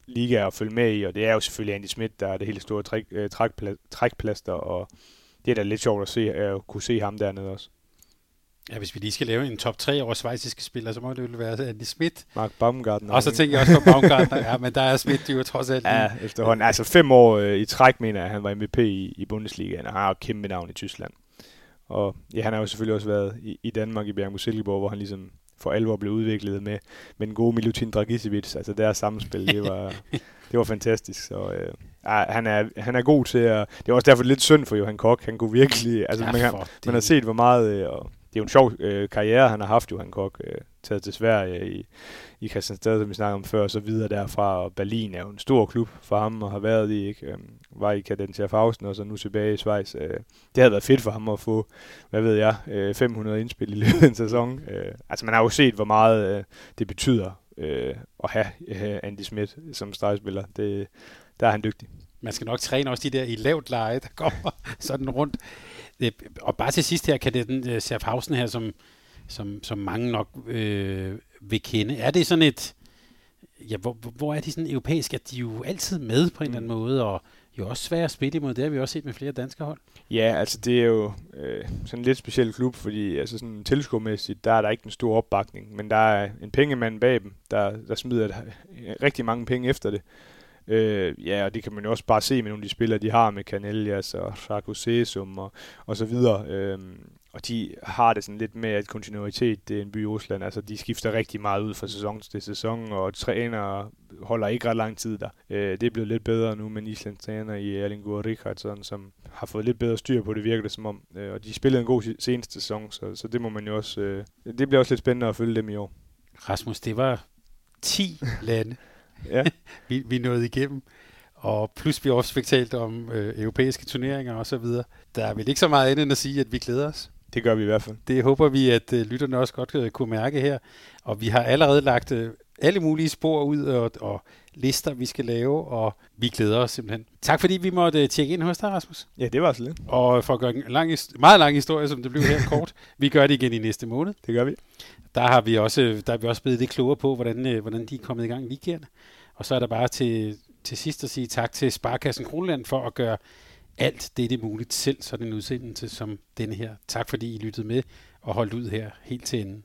liga at følge med i, og det er jo selvfølgelig Andy Schmidt, der er det helt store træk, øh, trækpla- trækplaster, og det er da lidt sjovt at se, at kunne se ham dernede også. Ja, hvis vi lige skal lave en top 3 over svejsiske spillere, så må det jo være Andy Schmidt. Mark Baumgartner. Og så tænker jeg også på Baumgartner. ja, men der er Schmidt jo trods alt. Ja, efterhånden. Altså fem år øh, i træk, mener jeg, han var MVP i, i Bundesligaen, og har et kæmpe navn i Tyskland. Og ja, han har jo selvfølgelig også været i, i Danmark, i Bjergmo Silkeborg, hvor han ligesom for alvor blev udviklet med, med den gode Milutin Dragicevic. Altså deres samspil, det var, det var fantastisk. Så øh, han, er, han er god til at... Det var også derfor lidt synd for Johan Kok. Han kunne virkelig... Altså, ja, man, har, man har set, hvor meget... Øh, og det er jo en sjov øh, karriere, han har haft, Johan Kok. Øh, taget til Sverige i, i Christianstad, som vi snakkede om før, og så videre derfra. Og Berlin er jo en stor klub for ham og har været i. Ikke? Øh, var i Cadencia Fausten og så nu tilbage i Schweiz. Øh, det havde været fedt for ham at få, hvad ved jeg, øh, 500 indspil i løbet af en sæson. Øh, altså man har jo set, hvor meget øh, det betyder øh, at have øh, Andy Smith som stregspiller. Det, der er han dygtig. Man skal nok træne også de der i lavt leje, der kommer sådan rundt. Og bare til sidst her, kan det den uh, Schaffhausen her, som, som, som mange nok øh, vil kende, er det sådan et, ja, hvor, hvor er de sådan europæiske? Er de jo altid med på en eller anden mm. måde, og jo også svære at spille imod. Det har vi også set med flere danske hold. Ja, altså det er jo øh, sådan en lidt speciel klub, fordi altså sådan tilskuermæssigt, der er der ikke en stor opbakning, men der er en pengemand bag dem, der, der smider rigtig mange penge efter det. Øh, ja, og det kan man jo også bare se med nogle af de spillere, de har med Canellas og Sarko Sesum og, og så videre. Øh, og de har det sådan lidt med, at kontinuitet, det er en by i Rusland. Altså, de skifter rigtig meget ud fra sæson til sæson, og træner holder ikke ret lang tid der. Øh, det er blevet lidt bedre nu med Islands træner i Erlingur Rikardsson, som har fået lidt bedre styr på det, virker det som om. Øh, og de spillede en god seneste sæson, så, så det må man jo også... Øh, det bliver også lidt spændende at følge dem i år. Rasmus, det var 10 lande, ja. vi, vi nåede igennem. Og plus vi også fik talt om øh, europæiske turneringer og så videre. Der er vel ikke så meget andet end at sige, at vi glæder os. Det gør vi i hvert fald. Det håber vi, at øh, lytterne også godt øh, kunne mærke her. Og vi har allerede lagt øh, alle mulige spor ud og, og lister, vi skal lave, og vi glæder os simpelthen. Tak fordi vi måtte tjekke ind hos dig, Rasmus. Ja, det var så lidt. Og for at gøre en lang, meget lang historie, som det blev her kort, vi gør det igen i næste måned. Det gør vi. Der har vi også, der er vi også blevet lidt klogere på, hvordan, hvordan de er kommet i gang igen. Og så er der bare til, til sidst at sige tak til Sparkassen Kronland for at gøre alt det, det muligt selv, sådan en udsendelse som denne her. Tak fordi I lyttede med og holdt ud her helt til enden.